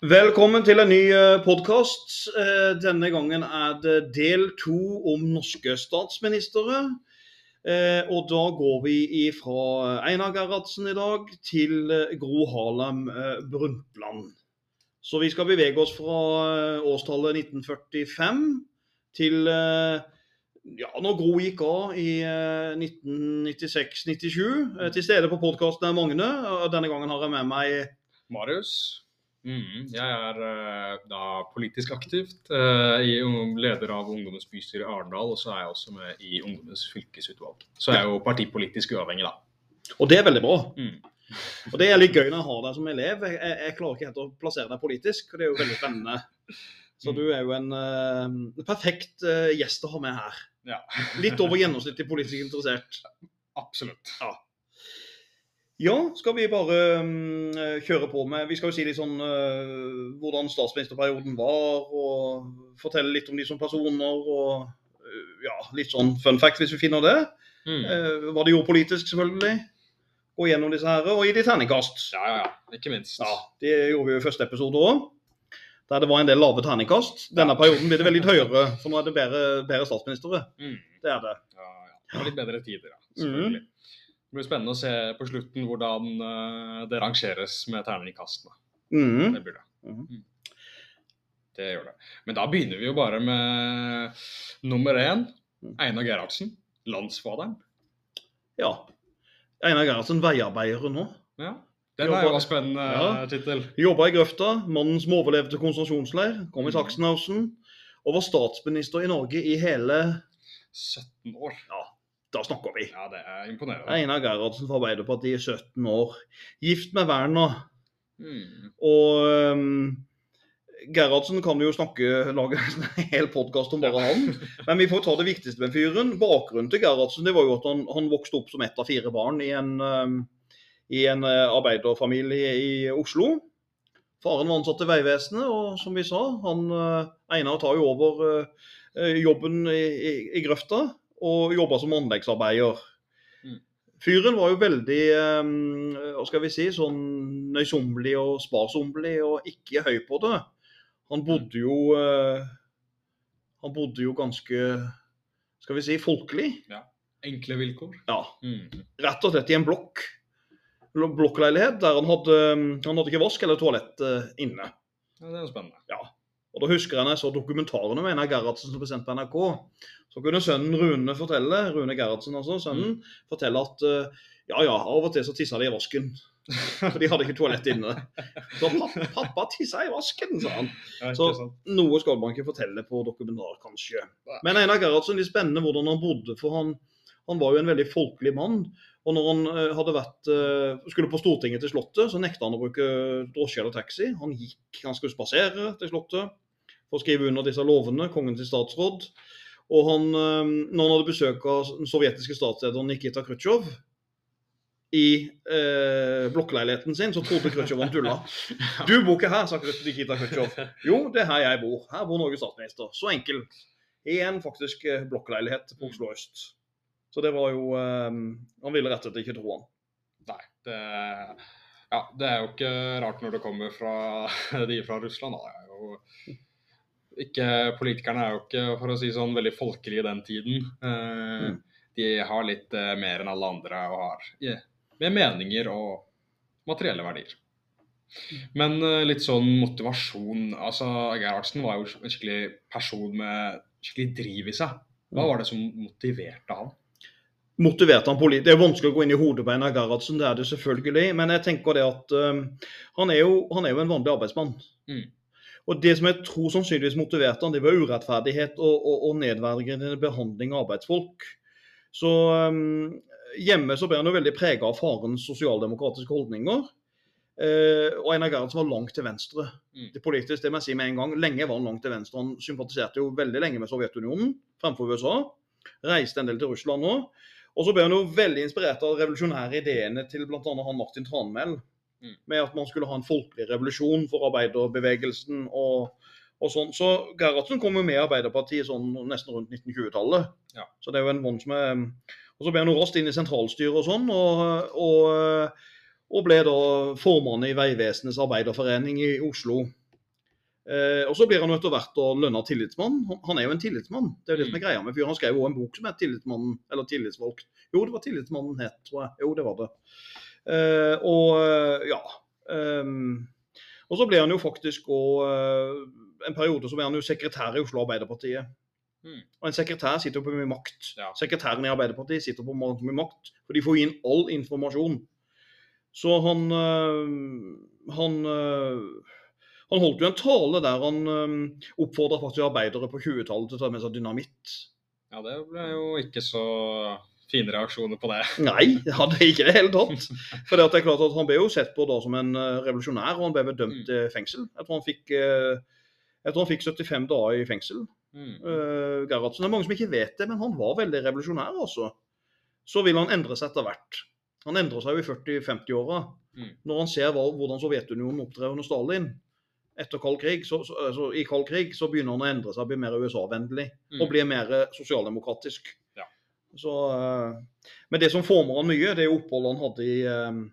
Velkommen til en ny podkast. Denne gangen er det del to om norske statsministre. Eh, Og da går vi fra Einar Gerhardsen i dag til eh, Gro Harlem eh, Brundtland. Så vi skal bevege oss fra eh, årstallet 1945 til eh, ja, når Gro gikk av i eh, 1996-97. Eh, Til stede på podkasten er Magne, denne gangen har jeg med meg Marius. Mm, jeg er eh, da politisk aktivt i ung- leder av Ungdommens bystyre i Arendal, og så er jeg også med i Ungdommens fylkesutvalg. Så jeg er jo partipolitisk uavhengig, da. Og det er veldig bra. Mm. Og det er litt gøy når jeg har deg som elev. Jeg, jeg, klarer ikke helt å plassere deg politisk, og det er jo veldig spennende. Så du er jo en uh, perfekt gjest å ha med her. Ja. Litt over gjennomsnittlig politisk interessert. Absolutt. Ja, skal vi bare um, kjøre på med Vi skal jo si litt sånn uh, hvordan statsministerperioden var, og fortelle litt om de som personer, og uh, ja, litt sånn fun fact hvis vi finner det. Mm. Uh, hva de gjorde politisk, selvfølgelig. Gå gjennom disse her, og gi de terningkast. Ja, ja, ja. Ikke minst. Ja, det gjorde vi jo i første episode òg. Der det var en del lave terningkast. Denne perioden blir det veldig høyere, for nå er det bedre, bedre statsministre. Mm. Det er det. Ja, ja. Var litt bedre tider, ja. Selvfølgelig. Det blir spennende å se på slutten hvordan eh, det rangeres med terningkastene. Mm. Det blir det. Mhm. Mm. Det gjør det. Men da begynner vi jo bare med nummer én. Mm. Einar Gerhardsen. Landsfaderen. Ja. Einar Gerhardsen, veiarbeidere nå. Ja. Den er jo en spennende Ja. eh, tittel. Jobba i grøfta, mannen som overlevde konsentrasjonsleir, kom i Mhm. Sachsenhausen. Og var statsminister i Norge i hele 17 år. Da snakker vi. Ja, det er imponerende. Einar Gerhardsen fra Arbeiderpartiet, 17 år. Gift med Werner. Mm. Og um, Gerhardsen kan jo snakke, lage en hel podkast om bare han. Men vi får ta det viktigste med fyren. Bakgrunnen til Gerhardsen det var jo at han, han vokste opp som ett av fire barn i en, um, i en uh, arbeiderfamilie i Oslo. Faren var ansatt i Vegvesenet, og som vi sa, han uh, Einar tar jo over uh, jobben i, i, i grøfta og jobba som anleggsarbeider. Mm. Fyren var jo veldig um, hva skal vi si, sånn nøysommelig og sparsommelig og ikke høy på det. Han bodde jo eh, Han bodde jo ganske skal vi si, folkelig. Enkle vilkår. Ja, Mm. Rett og slett i en blokk. Blokkleilighet der han hadde, han hadde ikke vask eller toalett eh, inne. Ja, det er jo spennende. Og da husker jeg når jeg så dokumentarene med Einar Gerhardsen som ble sendt på NRK. Så kunne sønnen Rune fortelle Rune Gerhardsen altså, sønnen, fortelle at eh, ja, ja, av og til så tissa de i vasken. For de hadde ikke toalett inne. Så pappa, pappa tissa i vasken, sa han. Ja, Så- Noe skal man ikke fortelle på dokumentar, kanskje. Men Einar Gerhardsen, litt spennende hvordan han bodde. For han, han var jo en veldig folkelig mann. Og når han eh, hadde vært, eh, skulle på Stortinget til Slottet, så nekta han å bruke drosje eller taxi. Han gikk, han skulle spasere til Slottet for å skrive under disse lovene, kongen til statsråd. Og han, eh, når han hadde besøk av den sovjetiske statslederen Nikita Khrusjtsjov i eh, blokkleiligheten sin, så trodde Khrusjtsjov han tulla. Du bor ikke her, sa Nikita Khrusjtsjov. Jo, det er her jeg bor. Her bor Norges statsminister. Så enkelt. I en faktisk blokkleilighet på Oslo øst. Så det var jo eh, Han ville rett og slett ikke tro han. Nei, det, ja, det er jo ikke rart når det kommer fra de fra Russland. Da. Jo ikke, politikerne er jo ikke for å si sånn, veldig folkelige i den tiden. Eh, Mm. De har litt eh, mer enn alle andre og har yeah, med meninger og materielle verdier. Men eh, litt sånn motivasjon altså Gerhardsen var jo en skikkelig person med skikkelig driv i seg. Hva var det som motiverte han? Motiverte han politisk. Det er vanskelig å gå inn i hodet på Einar Gerhardsen, det er det selvfølgelig. Men jeg tenker det at eh, han, er jo, han er jo en vanlig arbeidsmann. Mm. Og det som jeg tror sannsynligvis motiverte han, det var urettferdighet og, og, og nedverdigende behandling av arbeidsfolk. Så um, hjemme så ble han jo veldig prega av farens sosialdemokratiske holdninger. Uh, og Einar Gerhardsen var langt til venstre. Mm. Det politisk, det må jeg si med en gang. Lenge var han langt til venstre. Han sympatiserte jo veldig lenge med Sovjetunionen fremfor USA. Reiste en del til Russland nå. Og så ble han jo veldig inspirert av revolusjonære ideene til bl.a. han Martin Tranmæl. Mm. Med at man skulle ha en folkelig revolusjon for arbeiderbevegelsen og, og sånn. Så Gerhardsen kom jo med i Arbeiderpartiet sånn nesten rundt 1920-tallet. Ja. Så det er jo en mann som er Og så ble han jo raskt inn i sentralstyret og sånn. og, og og ble da formann i Vegvesenets arbeiderforening i Oslo. Eh, og så blir han etter hvert å lønna tillitsmann. Han, er jo en tillitsmann. Det er jo det som er Mm. greia med fyren. Han skrev jo en bok som het 'Tillitsmannen', eller 'Tillitsvalgt'. Jo, det var 'Tillitsmannen' het, tror jeg. Jo, det var det. Eh, og eh, ja. ehm, og så ble han jo faktisk òg En periode så ble han jo sekretær i Oslo Arbeiderpartiet. Mm. Og en sekretær sitter jo på mye makt. Ja. Sekretæren i Arbeiderpartiet sitter på mye makt, for de får inn all informasjon. Så han han, han holdt jo en tale der han um, oppfordra faktisk arbeidere på 20-tallet til å ta med seg dynamitt. Ja, det ble jo ikke så fine reaksjoner på det. Nei, det hadde ikke i det hele tatt. For det er klart at Han ble jo sett på da som en øh, revolusjonær, og han ble vel dømt til fengsel. Jeg tror han fikk, øh, tror han fikk 75 dager i fengsel. Mm. Uh, Gerhardsen. Det er mange som ikke vet det, men han var veldig revolusjonær, altså. Så vil han endre seg etter hvert. Han endrer seg jo i 40-50-åra. Mm. Når han ser hva, hvordan Sovjetunionen opptrer under Stalin etter kold krig, så, så, så, i kold krig så begynner han å endre seg, bli mer USA-vennlig Mm. og bli mer sosialdemokratisk. Ja. Så, uh, men det som former han mye, det er oppholdet han hadde i um,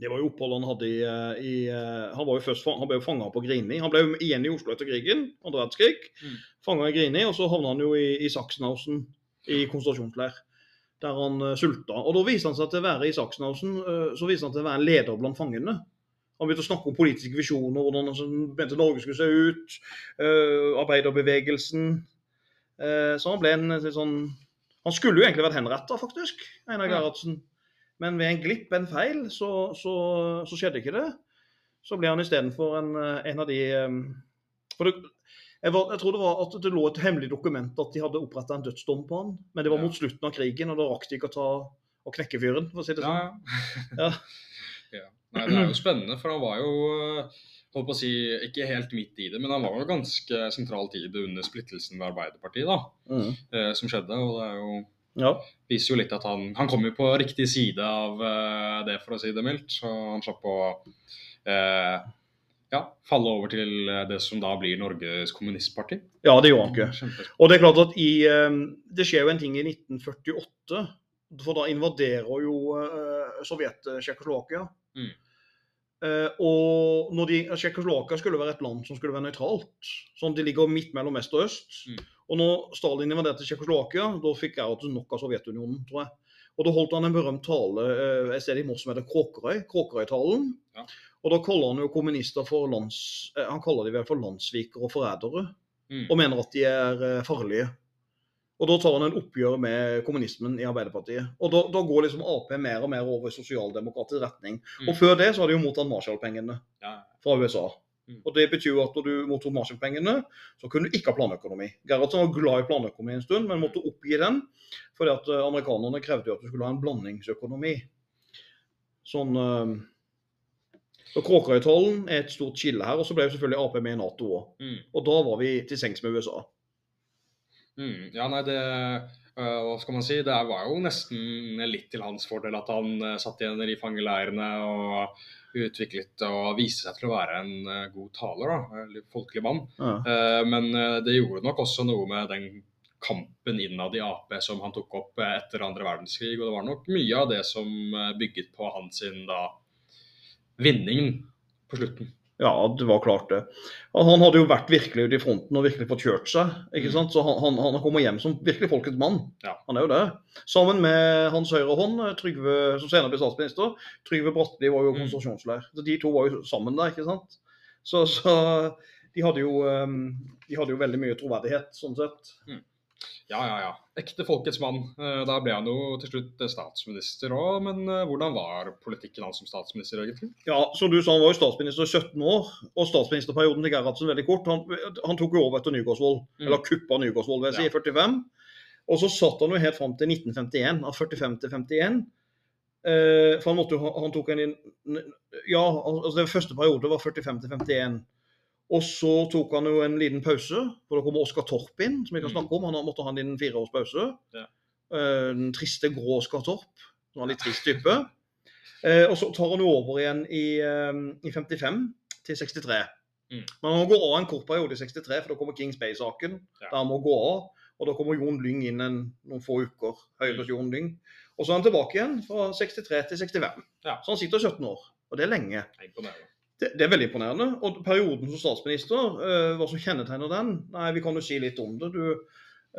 det var jo opphold han hadde i, eh, i eh, Han var jo først, han ble jo fanga på Grini. Han ble jo igjen i Oslo etter krigen, andre verdenskrig. Mm. Fanga i Grini, og så havna han jo i, i Sachsenhausen, i konsentrasjonsleir. Der han uh, sulta. Og da viste han seg til å være i Sachsenhausen, uh, så viste han til å være en leder blant fangene. Han begynte å snakke om politiske visjoner, hvordan han mente Norge skulle se ut. eh, arbeiderbevegelsen. Eh, så han ble en eh, sånn Han skulle jo egentlig vært henretta, faktisk, Einar. Gerhardsen. Men ved en glipp, en feil, så, så, så skjedde ikke det. Så ble han istedenfor en, eh, en av de for det, jeg, var, jeg tror det var at det lå et hemmelig dokument at de hadde oppretta en dødsdom på han. Men det var mot slutten av krigen, og da rakk de ikke å ta og knekke fyren, for å si det sånn. Ja, Ja. Nei, det er jo spennende, for han var jo øh, holdt på å si, ikke helt midt i det, men han var jo ganske sentral tid under splittelsen ved Arbeiderpartiet da, Mm. eh, som skjedde. og det er jo, Ja. viser jo litt at han, han kom jo på riktig side av eh, det, for å si det mildt. Så han slapp å eh, ja, falle over til eh, det som da blir Norges kommunistparti. ja, det gjorde han ikke. Og det er klart at i, eh, det skjer jo en ting i 1948. For da invaderer jo eh, Sovjet eh, Tsjekkoslovakia. Mm. Eh, og når de, Tsjekkoslovakia skulle være et land som skulle være nøytralt. Sånn De ligger midt mellom vest og øst. Mm. Og når Stalin invaderte Tsjekkoslovakia, da fikk Gerhardsen nok av Sovjetunionen, tror jeg. Og da holdt han en berømt tale eh, et sted i Moss som heter Kråkerøy. Kråkerøytalen. Ja. Og da kaller han jo kommunister for lands... Uh, Han kaller de vel for landssvikere og forrædere Mm. og mener at de er farlige. Og Da tar han en oppgjør med kommunismen i Arbeiderpartiet. Og Da, da går liksom Ap mer og mer over i sosialdemokratisk retning. Mm. Og Før det så hadde de jo mottatt Marshall-pengene Ja. fra USA. Mm. Og Det betyr jo at når du mottok Marshall-pengene, så kunne du ikke ha planøkonomi. Gerhardsen var glad i planøkonomi en stund, men måtte oppgi den. Fordi at eh, amerikanerne krevde jo at du skulle ha en blandingsøkonomi. Sånn Øh, så Kråkerøytollen er et stort skille her. Og så ble jo selvfølgelig Ap med i Nato òg. Mm. Og da var vi til sengs med USA. Mm, ja, nei, det Uh, Hva skal man si? Det var jo nesten litt til hans fordel at han uh, satt igjen i fangeleirene og utviklet og viste seg til å være en uh, god taler, da, folkelig mann. Ja. Men det gjorde nok også noe med den kampen innad i Ap som han tok opp etter andre verdenskrig. Og det var nok mye av det som bygget på hans da, vinning på slutten. Ja, det var klart det. Han hadde jo vært virkelig ute i fronten og virkelig fått kjørt seg. ikke Mm. sant? Så han, han, han kommer hjem som virkelig folkets mann. Ja. Han er jo det. Sammen med hans høyre hånd, Trygve, som senere ble statsminister. Trygve Bratteli var jo Mm. konsentrasjonsleir. Så De to var jo sammen der, ikke sant. Så, så de, hadde jo, um, de hadde jo veldig mye troverdighet, sånn sett. Ja, ja, ja. Ekte folkets mann. Eh, Da ble han jo til slutt eh, statsminister òg, men eh, hvordan var politikken hans som statsminister egentlig? Ja, som du sa, Han var jo statsminister i 17 år, og statsministerperioden til Gerhardsen veldig kort. Han, han tok jo over etter Nygaardsvold, Mm. eller kuppa Nygaardsvold, vil jeg si, Ja. i 45. Og så satt han jo helt fram til 1951, av 45 til 51. Eh, for han måtte jo, han tok en inn, Ja, altså den første periode var 45 til 51. Og så tok han jo en liten pause, for da kommer Oskar Torp inn, som vi kan Mm. snakke om. Han måtte ha en liten fireårspause. Ja. Eh, den triste grå Oskar Torp. Som var en litt trist type. Eh, og så tar han jo over igjen i, eh, i 55 til 63. Mm. Men han går av en kort periode i 63, for da kommer Kings Bay-saken. Ja. Der han må gå av. Og da kommer Jon Lyng inn en, noen få uker. Høyres Mm. Jon Lyng. Og så er han tilbake igjen fra 63 til 65. Ja. Så han sitter 17 år. Og det er lenge. Er Imponerende. Det, det er veldig imponerende. Og perioden som statsminister, uh, hva som kjennetegner den? Nei, Vi kan jo si litt om det. Du,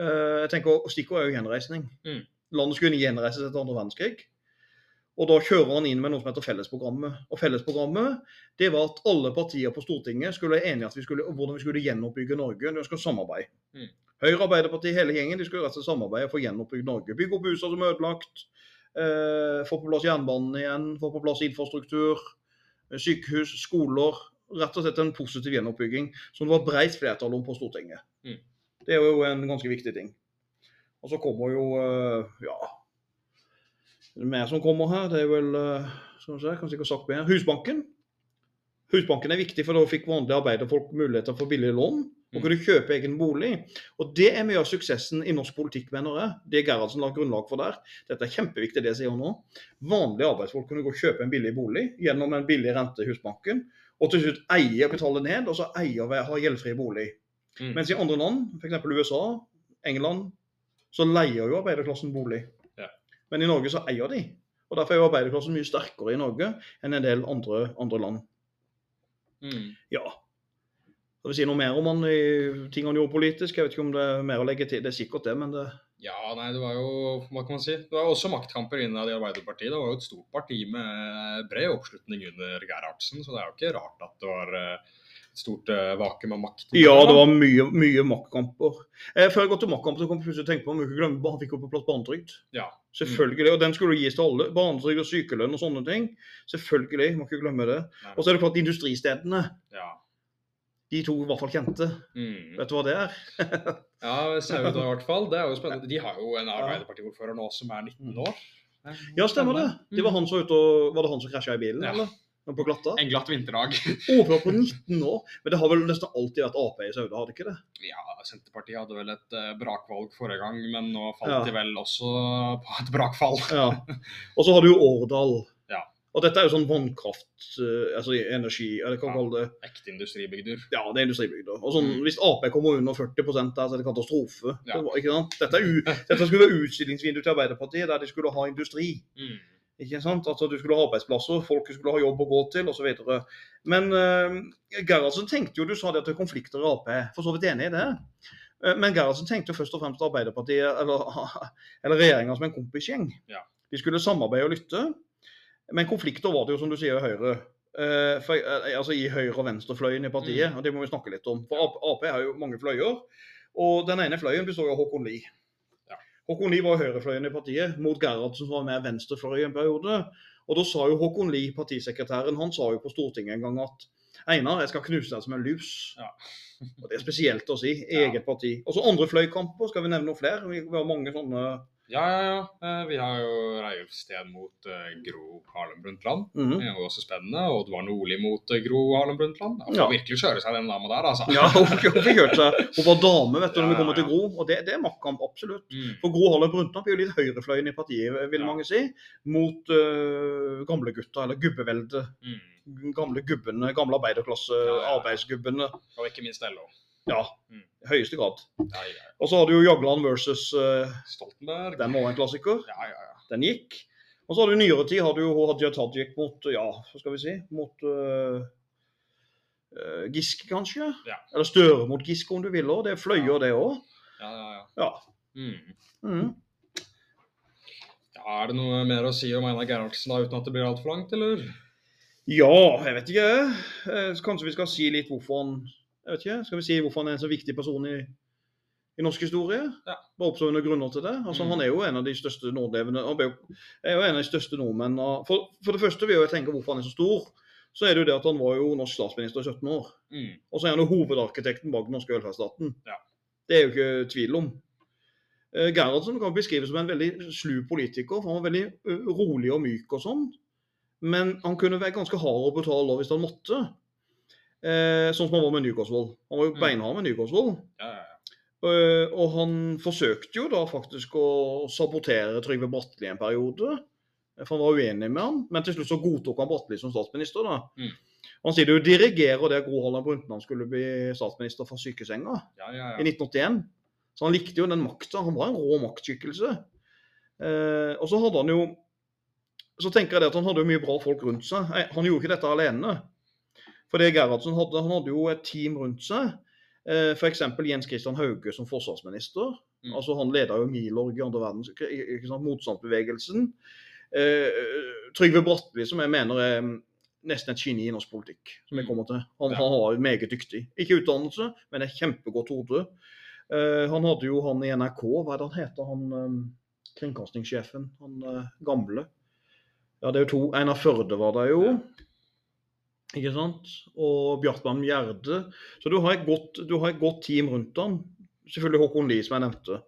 uh, jeg tenker, Stikkordet er jo gjenreisning. Mm. Landet skulle gjenreises etter andre verdenskrig. Og da kjører han inn med noe som heter Fellesprogrammet. Og Fellesprogrammet det var at alle partier på Stortinget skulle være enige at vi skulle, hvordan vi skulle gjenoppbygge Norge. Vi skulle samarbeide. Mm. Høyre, Arbeiderpartiet, hele gjengen de skulle rett og slett samarbeide for å gjenoppbygge Norge. Bygge opp husene som er ødelagt. Eh, få på plass jernbanen igjen. Få på plass infrastruktur. Eh, Sykehus, skoler. Rett og slett en positiv gjenoppbygging som det var breit flertall om på Stortinget. Mm. Det er jo en ganske viktig ting. Og så kommer jo eh, ja, det er mer som kommer her. Det er vel eh, skal vi se, kanskje ikke har sagt mer. Husbanken. Husbanken er viktig, for da fikk vanlige arbeiderfolk muligheter for billige lån. Og kunne kjøpe egen bolig. Og det er mye av suksessen i norsk politikk, mener jeg. Det Gerhardsen la grunnlag for der. Dette er kjempeviktig, det sier hun nå. Vanlige arbeidsfolk kunne gå og kjøpe en billig bolig gjennom en billig rente i Husbanken. Og til slutt eie og betale ned, og så eie og ha gjeldfri bolig. Mm. Mens i andre land, f.eks. USA, England, så leier jo arbeiderklassen bolig. Ja. Men i Norge så eier de. Og Derfor er jo arbeiderklassen mye sterkere i Norge enn en del andre, andre land. Mm. Ja. Skal vi si noe mer om han i ting han gjorde politisk? Jeg vet ikke om det er mer å legge til. Det er sikkert det, men det Ja, nei, det var jo Hva kan man si? Det var også maktkamper innad i Arbeiderpartiet. Det var jo et stort parti med bred oppslutning under Gerhardsen, så det er jo ikke rart at det var eh, et stort eh, vakuum av makt. Ja, det var mye, mye maktkamper. Eh, før jeg går til maktkamper, så kom jeg plutselig å tenke på om vi ikke glemme Han fikk jo på plass barnetrygd. Ja. Selvfølgelig. Og den skulle gis til alle. Barnetrygd og sykelønn og sånne ting. Selvfølgelig. Må ikke glemme det. Og så er det klart industristedene. Ja. De to i hvert fall kjente. Mm. Vet du hva det er? ja Sauda i hvert fall. Det er jo spennende. De har jo en Arbeiderpartiordfører nå som er 19 år. Ja, stemmer det. Det var Mm. han som var ute og Var det han som krasja i bilen, Ja. eller? På glatta? En glatt vinterdag. Overført på 19 år. Men det har vel nesten alltid vært Ap i Sauda, har det ikke det? Ja, Senterpartiet hadde vel et eh, brakvalg forrige gang, men nå falt Ja. de vel også på et brakfall. Ja. Og så har du jo Årdal. Og dette er jo sånn vannkraft, eh, altså energi, eller hva Ja. kaller det. Ekte industribygder. Ja, det er industribygder. Og sånn, Mm. Hvis Ap kommer under 40 der, så er det katastrofe. Ja. Det var, ikke sant? Dette, u, dette skulle være utstillingsvindu til Arbeiderpartiet, der de skulle ha industri. Mm. Ikke sant? Altså Du skulle ha arbeidsplasser, folk skulle ha jobb å gå til osv. Men uh, Gerhardsen tenkte jo, du sa det at det er konflikter i Ap. For så vidt enig i det. Eh, men Gerhardsen tenkte jo først og fremst Arbeiderpartiet, eller, eller regjeringa, som en kompisgjeng. Ja. De skulle samarbeide og lytte. Men konflikter var det jo, som du sier, i Høyre. Uh, for, uh, altså I høyre- og venstrefløyen i partiet. Mm. og Det må vi snakke litt om. For Ap, Ap har jo mange fløyer. Og den ene fløyen består av Håkon Lie. Ja. Håkon Lie var høyrefløyen i partiet, mot Gerhardsen som var med venstrefløy en periode. Og da sa jo Håkon Lie, partisekretæren, han sa jo på Stortinget en gang at Einar, jeg skal knuse deg som en lus. Ja. og Det er spesielt å si i Ja. eget parti. Og så andre fløykamper, skal vi nevne noen flere? Vi vi har mange sånne Ja, ja, ja. Eh, Vi har jo Reiulf Steen mot eh, Gro Harlem Brundtland. Mhm. Det er jo også spennende. Oddvar Nordli mot eh, Gro Harlem Brundtland. Hun Ja. virkelig kjøre seg, den dama der, altså. Ja, hun hun fikk hørt seg. Hun var dame, vet du, når vi kommer til. Gro. Og det, det er maktkamp, absolutt. Mm. For Gro Harlem Brundtland blir jo litt høyrefløyen i partiet, vil mange si. Mot uh, gamlegutta, eller gubbeveldet. Mm. Gamle gubbene, gamle arbeiderklasse, arbeidsgubbene. Og ikke minst LO. Ja, Mm. i høyeste grad. Ja, ja. Og så har du jo Jagland versus uh, Stoltenberg. Den var en klassiker. Ja, ja, ja. Den gikk. Og så har du i nyere tid har du jo Hadia Tajik mot ja, hva skal vi si, mot uh, Giske, kanskje? Ja. Eller Støre mot Giske, om du vil. også. Det er fløyer, det òg. ja, ja, ja. Ja. Mm. Ja. Er det noe mer å si om Einar Gerhardsen da, uten at det blir altfor langt, eller? Ja, jeg vet ikke. Kanskje vi skal si litt hvorfor han jeg vet ikke, Skal vi si hvorfor han er en så viktig person i, i norsk historie? Ja. Bare noen grunner til det. Altså, Mm. Han er jo en av de største nålevende Han er jo- en av de største nordmenn. For, for det første vil jeg tenke hvorfor han er så stor. Så er det jo det at han var jo norsk statsminister i 17 år. Mm. Og så er han jo hovedarkitekten bak den norske velferdsstaten. Ja. Det er jo ikke tvil om. Eh, Gerhardsen kan beskrives som en veldig slu politiker. for Han var veldig ø, rolig og myk og sånn. Men han kunne være ganske hard og brutal hvis han måtte. Eh, sånn som han var med Newcastle. Han var jo Mm. beinhard med Newcastle. Ja, ja, ja. Eh, og han forsøkte jo da faktisk å sabotere Trygve Bratteli en periode. For han var uenig med han, men til slutt så godtok han Bratteli som statsminister. da. Mm. Han sier det jo dirigerer det Gro Harlem Brundtland skulle bli statsminister fra sykesenga ja, ja, i 1981. Så han likte jo den makta. Han var en rå maktskikkelse. Eh, og så hadde han jo Så tenker jeg det at han hadde jo mye bra folk rundt seg. Han gjorde ikke dette alene. Fordi Gerhardsen hadde, han hadde jo et team rundt seg. Eh, F.eks. Jens Christian Hauge som forsvarsminister. Mm. Altså Han leda jo Milorg i andre verdenskrig, motstandsbevegelsen. Eh, Trygve Bratteli, som jeg mener er mm, nesten et geni i norsk politikk. som jeg Mm. kommer til. Han, Ja. han var meget dyktig. Ikke utdannelse, men et kjempegodt hode. Eh, han hadde jo han i NRK, hva er det han heter, han eh, kringkastingssjefen, han eh, gamle. Ja, det er jo to. Einar Førde var der jo. Ja. Ikke sant? Og Bjartmann Gjerde. Så du har, et godt, du har et godt team rundt han. Selvfølgelig Håkon Lie, som jeg nevnte.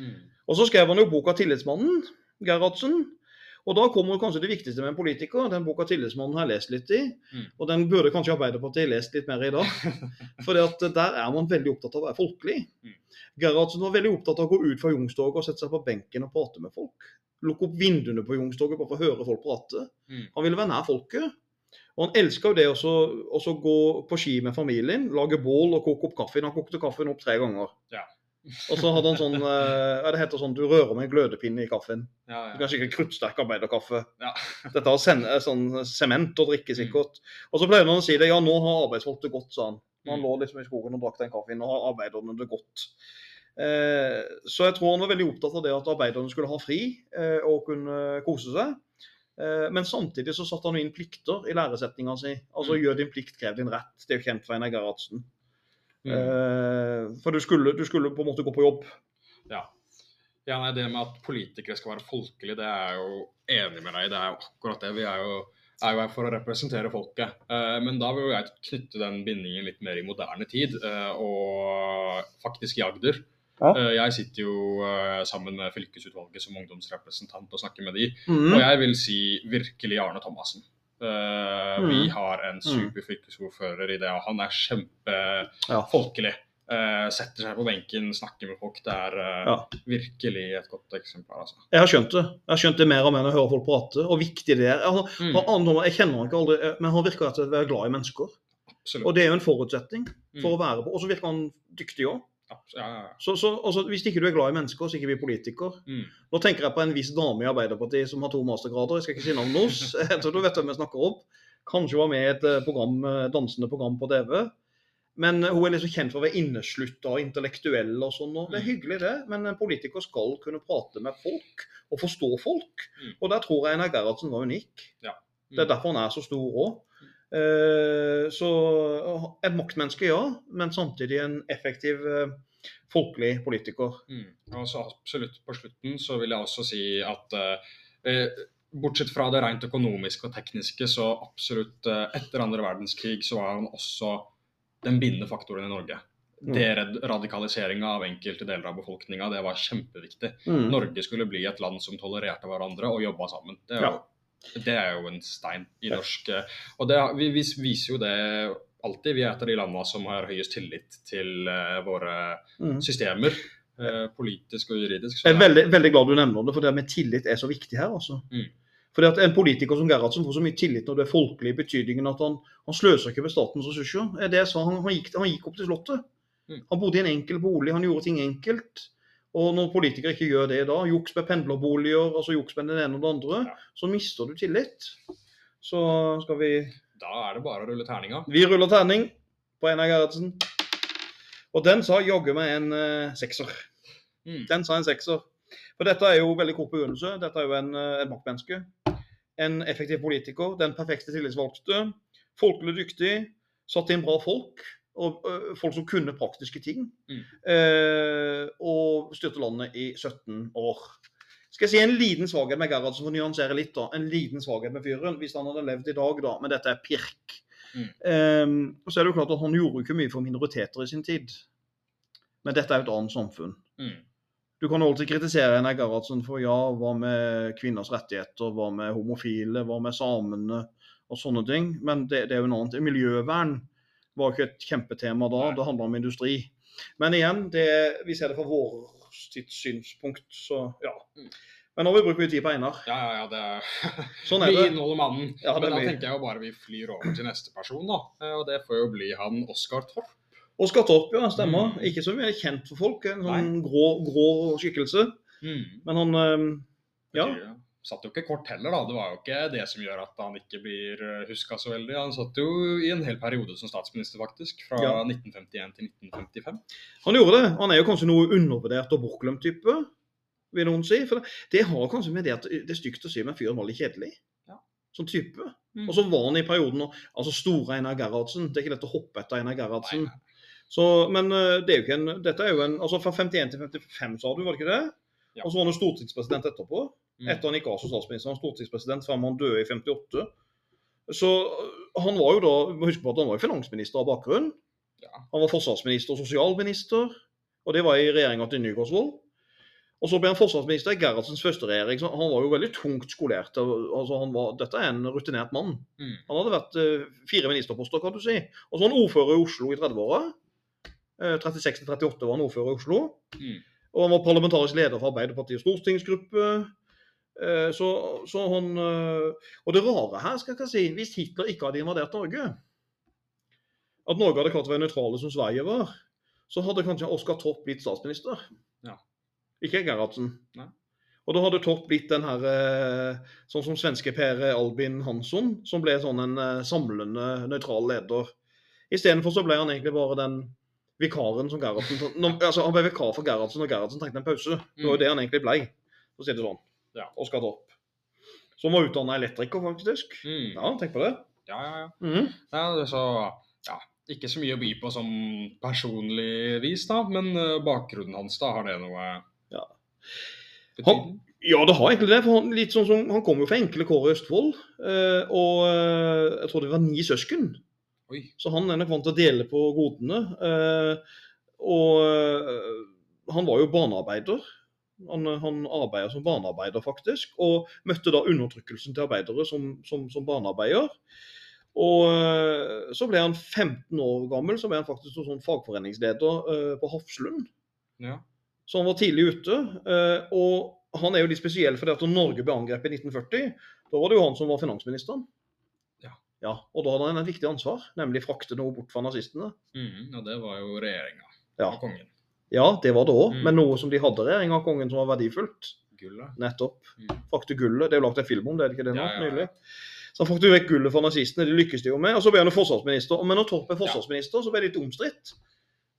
Mm. Og så skrev han jo boka 'Tillitsmannen', Gerhardsen. Og da kommer kanskje det viktigste med en politiker. Den boka 'Tillitsmannen' har jeg lest litt i. Mm. Og den burde kanskje Arbeiderpartiet lest litt mer i dag. For der er man veldig opptatt av å være folkelig. Mm. Gerhardsen var veldig opptatt av å gå ut fra Youngstorget og sette seg på benken og prate med folk. Lukke opp vinduene på Youngstorget bare for å høre folk prate. Mm. Han ville være nær folket. Og han elska jo det å gå på ski med familien, lage bål og koke opp kaffen. Han kokte kaffen opp tre ganger. Ja. og så hadde han sånn eh, ja, Det heter sånn du rører med en glødepinne i kaffen. Ja, Du kan sikkert kruttsterk arbeiderkaffe. Ja. Dette har sen- eh, sånn sement å drikke sikkert. Og så pleide han å si det. Ja, nå har arbeidsfolk det godt, sa han. Når han Mm. lå liksom i skogen og drakk den kaffen. Nå har arbeiderne det godt. Eh, så jeg tror han var veldig opptatt av det at arbeiderne skulle ha fri eh, og kunne kose seg. Eh, men samtidig så satte han inn plikter i læresetninga si. Altså Mm. gjør din plikt, krev din rett. Det er jo kjent fra Einar Gerhardsen. Mm. Eh, for du skulle, du skulle på en måte gå på jobb. Ja. ja, nei, Det med at politikere skal være folkelige, det er jeg jo enig med deg i. Det er jo akkurat det. Vi er jo, er jo her for å representere folket. Eh, men da vil jo jeg knytte den bindingen litt mer i moderne tid, og faktisk i Agder. Ja. Eh, jeg sitter jo eh, sammen med fylkesutvalget som ungdomsrepresentant og snakker med de, Mm. og jeg vil si virkelig Arne Thomassen. Mm. Vi Mm. har en super fylkesordfører i det, og han er Ja. kjempefolkelig. Eh, setter seg på benken, snakker med folk. Det er uh, Ja. virkelig et godt eksempel. Altså. Jeg har skjønt det. Jeg har skjønt det mer og mer når jeg hører folk prate, og viktig det er. Altså, Mm, han, jeg kjenner han ikke aldri, eh, men han virker slett å være glad i mennesker. absolutt. Og det er jo en forutsetning Mm, å være på. Og så virker han dyktig òg. Ja, ja, ja. Så, så også, hvis ikke du er glad i mennesker, så ikke vi politikere. Mm, Nå tenker jeg på en viss dame i Arbeiderpartiet som har to mastergrader. Jeg skal ikke si navnet hennes. Du vet hvem jeg snakker om. Kanskje var med i et eh, program, eh, dansende program på TV. Men eh, hun er liksom kjent for å være inneslutta og intellektuell og sånn. og Det er Mm. hyggelig, det. Men en politiker skal kunne prate med folk og forstå folk. Mm. Og der tror jeg Einar Gerhardsen var unik. Ja. Det er derfor han er så stor òg. Så et maktmenneske, ja. Men samtidig en effektiv eh, folkelig politiker. mm. Og så absolutt på slutten så vil jeg også si at eh, eh, bortsett fra det rent økonomiske og tekniske, så absolutt eh, etter andre verdenskrig så var han også den bindende faktoren i Norge. Mm. Deradikaliseringa av enkelte deler av befolkninga, det var kjempeviktig. Mm. Norge skulle bli et land som tolererte hverandre og jobba sammen. Det er, jo, det er jo en stein i norsk eh, Og det, vi, vi viser jo det alltid. Vi er et av de landene som har høyest tillit til uh, våre Mm. systemer. Uh, politisk og juridisk. Jeg er veldig, veldig glad du nevner det, for det med tillit er så viktig her. altså. Mm. Fordi at En politiker som Gerhardsen får så mye tillit når det er folkelig, i betydningen at han, han sløser ikke med statens ressurser. Er det jeg sa, han, han, gikk, han gikk opp til Slottet. Mm. Han bodde i en enkel bolig, han gjorde ting enkelt. Og når politikere ikke gjør det da, juks med pendlerboliger, altså juks med den ene og den andre, Ja. så mister du tillit. Så skal vi Da er det bare å rulle terninga. Vi ruller terning på Einar Gerhardsen. Og den sa jaggu meg en uh, sekser. Mm. Den sa en sekser. For dette er jo veldig kort begrunnelse. Dette er jo en, eh, en maktmenneske. En effektiv politiker. Den perfekte tillitsvalgte. Folkelig dyktig. Satt inn bra folk. Og ø, folk som kunne praktiske ting. Mm. Eh, og styrte landet i 17 år. Skal jeg si en liten svakhet med Gerhardsen, for å nyansere litt. da. En liten svakhet med fyren, hvis han hadde levd i dag, da. Men dette er pirk. Mm. Eh, og så er det jo klart at Han gjorde jo ikke mye for minoriteter i sin tid. Men dette er jo et annet samfunn. Mm. Du kan alltid kritisere Einar Gerhardsen for ja, hva med kvinners rettigheter, hva med homofile, hva med samene og sånne ting. Men det, det er jo noe annet. Miljøvern var jo ikke et kjempetema da. Det handla om industri. Men igjen, det, vi ser det fra vår sitt synspunkt, så ja. Mm. Men nå har vi brukt mye tid på Einar. Ja, ja, ja, det er Sånn er Vi det. inneholder mannen. Ja, det Men da mye. tenker jeg jo bare vi flyr over til neste person, da. Eh, Og det får jo bli han Oskar Torp. Oskar Torp, ja, stemmer. Mm. Ikke så mye kjent for folk. En sånn grå, grå skikkelse. Mm. Men han øhm, Ja. Satt jo ikke kort heller, da. Det var jo ikke det som gjør at han ikke blir huska så veldig. Han satt jo i en hel periode som statsminister, faktisk. Fra Ja. 1951 til 1955. Han gjorde det. Han er jo kanskje noe undervurdert og bortglemt type, vil noen si. For det, det har kanskje med det at det er stygt å si, men fyren var litt kjedelig. Ja. Som type. Mm. Og så var han i perioden Altså store Einar Gerhardsen. Det er ikke lett å hoppe etter Einar Gerhardsen. Nei, Så, men eh, det er jo ikke en Dette er jo en Altså fra 51 til 55, sa du, var det ikke det? Ja. Og så var han jo stortingspresident etterpå. Mm. Etter han gikk av som statsminister. Han var stortingspresident fram han døde i 58. Så øh, han var jo da må huske på at han var jo finansminister av bakgrunn. Ja. Han var forsvarsminister og sosialminister, og det var i regjeringa til Nygaardsvold. Og så ble han forsvarsminister i Gerhardsens første regjering. så Han var jo veldig tungt skolert. altså han var, Dette er en rutinert mann. Mm. Han hadde vært eh, fire ministerposter, kan du si. Og så var han ordfører i Oslo i 30-åra. Eh, 36 til 38 var han ordfører i Oslo. Mm. Og han var parlamentarisk leder for Arbeiderpartiets stortingsgruppe. Eh, Så, så han eh, Og det rare her, skal jeg si, hvis Hitler ikke hadde invadert Norge At Norge hadde klart å være nøytrale som Sverige var, så hadde kanskje Oskar Torp blitt statsminister. Ja. Ikke Gerhardsen. Nei. Og da hadde Torp blitt den her eh, Sånn som svenske Per Albin Hansson, som ble sånn en samlende, nøytral leder. Istedenfor så ble han egentlig bare den vikaren som Gerhardsen altså, Han ble vikar for Gerhardsen, og Gerhardsen trengte en pause. Det var jo det han egentlig ble. For å si det sånn. Ja. og skal opp. Som var utdanna elektriker, faktisk. Mm. Ja, tenk på det. Ja, ja, ja. Mm. ja det så, ja. Ikke så mye å by på som personlig vis, da, men eh, bakgrunnen hans, da, har det noe Ja. Han, Ja, det har egentlig det. for Han, litt sånn som, han kom jo fra enkle kår i Østfold. eh, og eh, jeg tror det var ni søsken. Oi. Så han er nok vant til å dele på godene. eh, og han var jo barnearbeider. Han, han arbeider som barnearbeider, faktisk. Og møtte da undertrykkelsen til arbeidere som, som, som barnearbeider. Og eh, så ble han 15 år gammel, så ble han faktisk sånn fagforeningsleder eh, på Hafslund. Ja. Så han var tidlig ute. eh, og han er jo litt spesiell fordi at Norge ble angrepet i 1940, da var det jo han som var finansministeren. Ja. ja. Og da hadde han et viktig ansvar, nemlig frakte noe bort fra nazistene. Mm, ja, det var jo regjeringa Ja. og kongen. Ja, det var det òg, Mm. men noe som de hadde regjering av kongen som var verdifullt. Gullet. Nettopp. Mm. Frakte gullet. Det er jo lagt en film om det, er det ikke det nå? Ja, ja, ja. Nylig. Så han frakte jo vekk gullet fra nazistene, det lykkes de jo med. Og så ble han jo forsvarsminister. Men når Torp ble forsvarsminister, så ble det litt omstridt.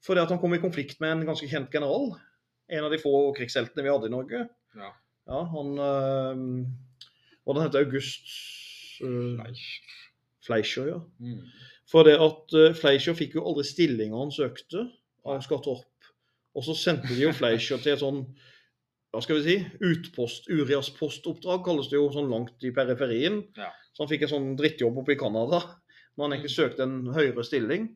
Fordi at han kom i konflikt med en ganske kjent general. En av de få krigsheltene vi hadde i Norge. Ja. Ja, han øh, Hva den heter August øh, Fleischer. Fleischer, ja. Mm. For det at øh, Fleischer fikk jo aldri stillinga han søkte av Oskar Torp. Og så sendte de jo Fleischer til et sånn hva skal vi si, utpost, Urias postoppdrag, kalles det jo, sånn langt i periferien. Ja. Så han fikk en sånn drittjobb oppe i Canada, når han egentlig søkte en høyere stilling.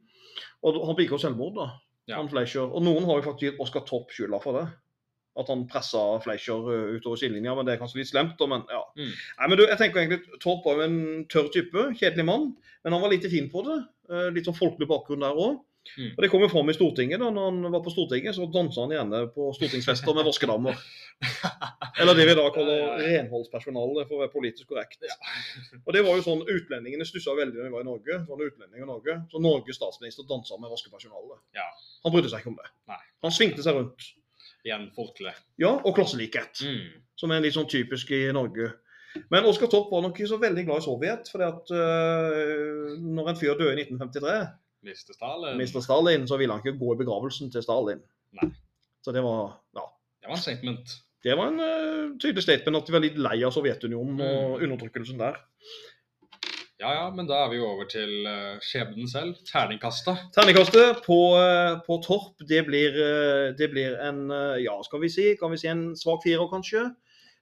Og han begikk jo selvmord, da, Ja. han Fleischer. Og noen har jo faktisk gitt Oskar Torp skylda for det. At han pressa Fleischer utover sidelinja, men det er kanskje litt slemt. Men ja. Mm. Nei, men du, jeg tenker egentlig Torp var jo en tørr type, kjedelig mann. Men han var lite fin på det. Litt sånn folkelig bakgrunn der òg. Mm. Og det kom jo fram i Stortinget. da, når han var på Stortinget, så dansa han gjerne på stortingsfester med vaskedamer. Eller det vi da kaller Ja, ja, ja. renholdspersonale, for å være politisk korrekt. Og det var jo sånn, Utlendingene stussa veldig når vi var i Norge. Sånne utlendinger i Norge. Så Norges statsminister dansa med vaskepersonale. Ja. Han brydde seg ikke om det. Nei. Han svingte seg rundt. Igjen folkelig. Ja, og klasselikhet Mm. som er litt sånn typisk i Norge. Men Oskar Topp var nok ikke så veldig glad i Sovjet. fordi at øh, når en fyr døde i 1953, Mr. Stalin. Mr. Stalin, så ville han ikke gå i begravelsen til Stalin. Nei. Så det var ja, Det var en statement. det var en uh, tydelig statement at de var litt lei av Sovjetunionen og Mm. undertrykkelsen der. Ja ja, men da er vi jo over til uh, skjebnen selv. Terningkastet. Terningkastet på, uh, på Torp, det blir, det blir en ja, skal vi si, kan vi si en svak firer, kanskje.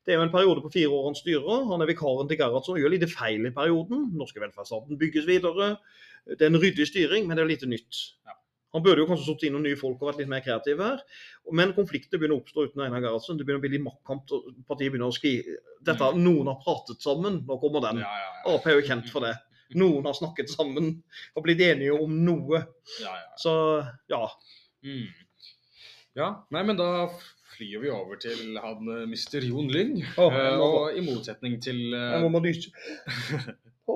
Det er jo en periode på fire år han styrer. Han er vikaren til Gerhardsen og gjør lite feil i perioden. Norske velferdsstaten bygges videre. Det er en ryddig styring, men det er lite nytt. Ja. Han burde jo kanskje satt inn noen nye folk og vært litt mer kreativ her. Men konflikter begynner å oppstå uten Einar Gerhardsen. Det begynner å bli litt maktkamp. Partiet begynner å skrive Dette, Noen har pratet sammen. Nå kommer den. Ja, ja, ja. Ap er jo kjent for det. Noen har snakket sammen og blitt enige om noe. Så ja. Mm. Ja, nei, men da flyr vi over til han mister Mr. Jon Lyng. Oh, Eh, og i motsetning til eh, Jeg må bare nyse.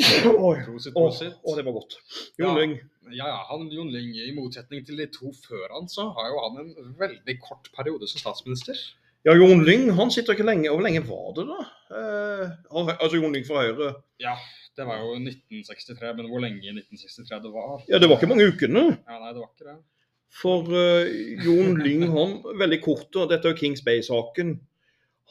Oi. Prosit, prosit. åh, det var godt. Jon. Lyng. Ja, ja, han Jon Lyng, i motsetning til de to før han, så har jo han en veldig kort periode som statsminister. Ja, Jon Lyng han sitter ikke lenge. Hvor lenge var det, da? Eh, altså Jon Lyng fra Høyre. Ja, det var jo 1963, men hvor lenge i 1963 det var? Ja, det var ikke mange ukene. Ja, nei, det var ikke det. For eh, Jon Lyng, han veldig kort, og dette er jo Kings Bay-saken.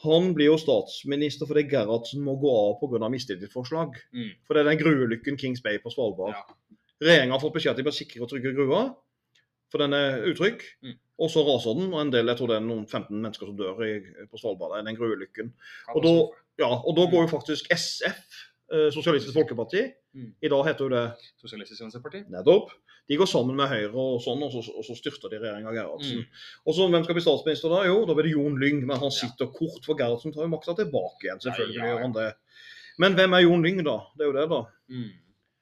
Han blir jo statsminister fordi Gerhardsen må gå av pga. mistillitsforslag. Mm. For det er den gruelykken Kings Bay på Svalbard. Ja. Regjeringa har fått beskjed at de bør sikre og trygge grua, for den er utrygg. Mm. Og så raser den, og en del, jeg tror det er noen 15 mennesker som dør i, på Svalbard i den gruelykken. Og da, ja, og da går jo faktisk SF, Sosialistisk Folkeparti, Mm. i dag heter jo det Sosialistisk Venstreparti? nettopp, de går sammen med Høyre og sånn, og så, og så styrter de regjeringa Gerhardsen. Mm. Og så hvem skal bli statsminister da? Jo, da blir det Jon Lyng, men han Ja. sitter kort, for Gerhardsen tar jo makta tilbake igjen. Selvfølgelig Ja, ja, ja. gjør han det. Men hvem er Jon Lyng, da? Det er jo det, da. Mm.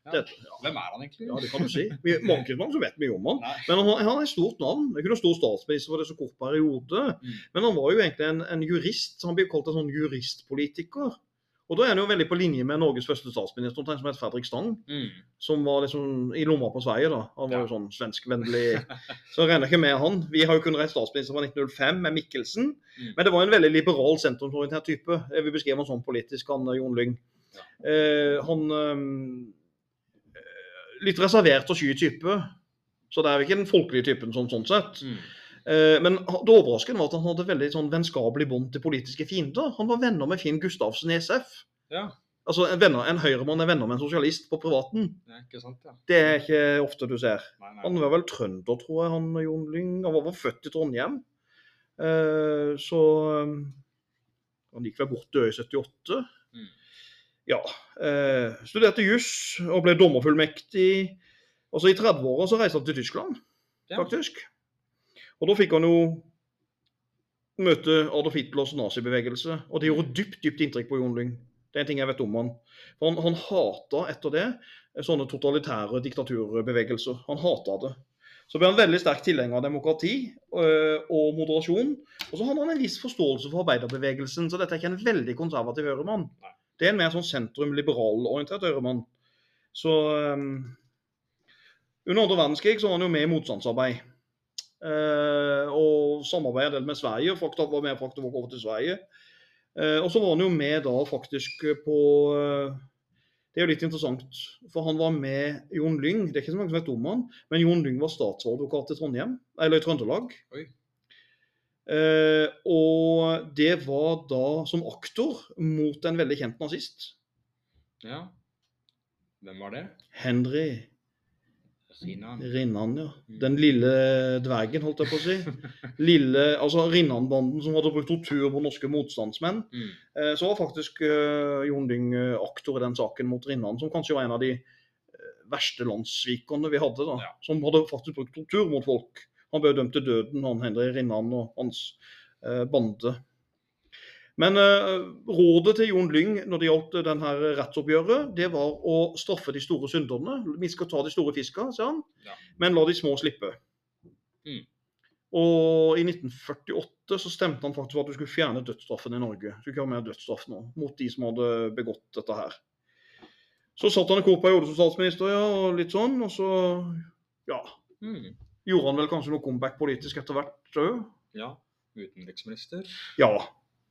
Ja. Det, ja. Hvem er han egentlig? Ja, det kan du si. Vi, mange, mange vet mye om han. Nei. Men han, han er et stort navn. Det noen stor statsminister for det så kort periode. Mm. Men han var jo egentlig en, en jurist. så Han blir kalt en sånn juristpolitiker. Og da er han jo veldig på linje med Norges første statsminister, som het Fredrik Stang. Mm. Som var liksom i lomma på Sverige, da. Han var Ja. jo sånn svenskvennlig. Så regner jeg ikke med han. Vi har jo kun reist statsminister fra 1905 med Mikkelsen. Mm. Men det var en veldig liberal, sentrumsorientert type. Jeg vil beskrive han sånn politisk, han eh, Jon Lyng. Eh, han eh, Litt reservert og sky type. Så det er jo ikke den folkelige typen sånn, sånn sett. Mm. Eh, men det overraskende var at han hadde veldig sånn vennskapelig bånd til politiske fiender. Han var venner med Finn Gustavsen i SF. Ja. Altså En, venner, en høyremann er venner med en sosialist på privaten. ja, ikke sant, ja. Det er ikke ofte du ser. Nei, nei. Han var vel trønder, tror jeg, han Jon Lyng. Han var vel født i Trondheim. Eh, så eh, Han gikk vel bort død i 78. Mm. Ja. Studerte juss og ble dommerfullmektig. Og så I 30-åra så reiste han til Tyskland, Ja. faktisk. Og da fikk han jo møte Adolf Hitlers nazibevegelse. Og det gjorde dypt dypt inntrykk på Jon Lyng. Det er en ting jeg vet om han. Han, han hata etter det sånne totalitære diktaturbevegelser. Han hata det. Så ble han veldig sterk tilhenger av demokrati øh, og moderasjon. Og så hadde han en viss forståelse for arbeiderbevegelsen, så dette er ikke en veldig konservativ høyremann. Det er en mer sånn sentrum-liberal-orientert høyremann. Så øhm, Under andre verdenskrig så var han jo med i motstandsarbeid. Eh, og del med Sverige. Fakta var med faktisk over til Sverige. Eh, og så var han jo med da faktisk på eh, Det er jo litt interessant, for han var med Jon Lyng. Det er ikke så mange som vet om han, men Jon Lyng var statsadvokat i Trondheim, eller i Trøndelag. Oi. Og det var da som aktor mot en veldig kjent nazist. Ja. Hvem var det? Henry Rinnan, ja. Den lille dvergen, holdt jeg på å si. Lille, altså Rinnan-banden som hadde brukt tortur på norske motstandsmenn. Mm. Eh, så var faktisk eh, Jon Lyng eh, aktor i den saken mot Rinnan, som kanskje var en av de verste landssvikerne vi hadde. da, Ja. Som hadde faktisk brukt tortur mot folk. Han ble dømt til døden, han Henry Rinnan og hans eh, bande. Men eh, rådet til Jon Lyng når det gjaldt denne rettsoppgjøret, det var å straffe de store synderne. Vi skal ta de store fiska, sa han, Ja. men la de små slippe. Mm. Og i 1948 så stemte han faktisk for at du skulle fjerne dødsstraffen i Norge. Du skulle ikke ha mer dødsstraff nå, mot de som hadde begått dette her. Så satt han en kort periode som statsminister, ja, og litt sånn, og så ja, Mm. gjorde han vel kanskje noe comeback politisk etter hvert òg. Ja. Utenriksminister. Ja,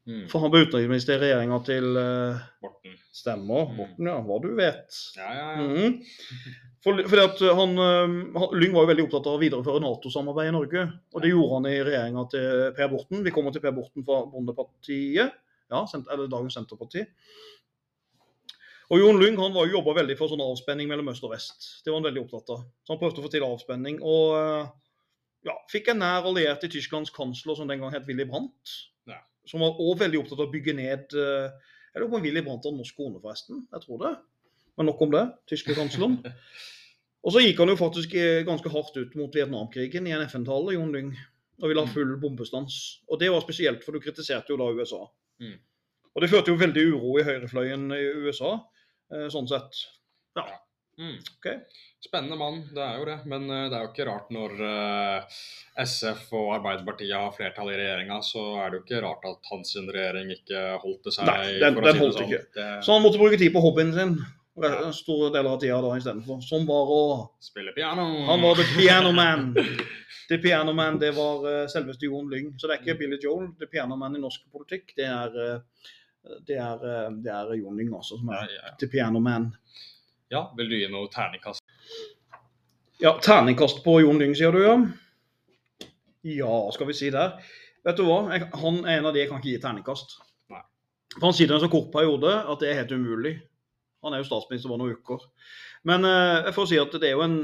Mm. for han ble utenriksminister i regjeringa til uh, Borten. Stemmer. Mm. Borten, ja. Hva du vet. Ja, ja, ja. Mm. For, fordi at han, eh, han, Lyng var jo veldig opptatt av å videreføre Nato-samarbeid i Norge. Og det gjorde han i regjeringa til Per Borten. Vi kommer til Per Borten fra Bondepartiet, ja, sent, eller dagens Senterparti. Og Jon Lyng han var jo jobba veldig for sånn avspenning mellom øst og vest. Det var han veldig opptatt av. Så han prøvde å få til avspenning. Og eh, ja, fikk en nær alliert i Tysklands kansler, som den gang het Willy Brandt. Ja. Som var også veldig opptatt av å bygge ned eh, Jeg lurer på om Willy Brandt har norsk kone, forresten. Jeg tror det. Men nok om det. Tyske kansleren. Og så gikk han jo faktisk eh, ganske hardt ut mot Vietnamkrigen i en FN-tale, Jon Lyng. Og ville ha full bombestans. Og det var spesielt, for du kritiserte jo da USA. Mm. Og det førte jo veldig uro i høyrefløyen i USA, eh, sånn sett. Mm. Okay. Spennende mann, det er jo det. Men uh, det er jo ikke rart når uh, SF og Arbeiderpartiet har flertall i regjeringa, så er det jo ikke rart at hans regjering ikke holdt det seg. Nei, den- den si holdt sånn. ikke. Det, Så han måtte bruke tid på hobbyen sin. ja. store deler av tida da istedenfor. Som var å Spille piano. Han var the piano man. The piano man, det var uh, selveste Jon Lyng. Så det er ikke Billy Joel. The piano man i norsk politikk, det er uh, det er, uh, det er Jon Lyng også, som Ja, er ja. The piano man. Ja, vil du gi noe terningkast? Ja, terningkast på Jon Lyng, sier du, ja? Ja, skal vi si der. Vet du hva, jeg, han er en av de jeg kan ikke gi terningkast. Nei. For han sitter i en så kort periode at det er helt umulig. Han er jo statsminister bare noen uker. Men eh, jeg får si at det er jo en,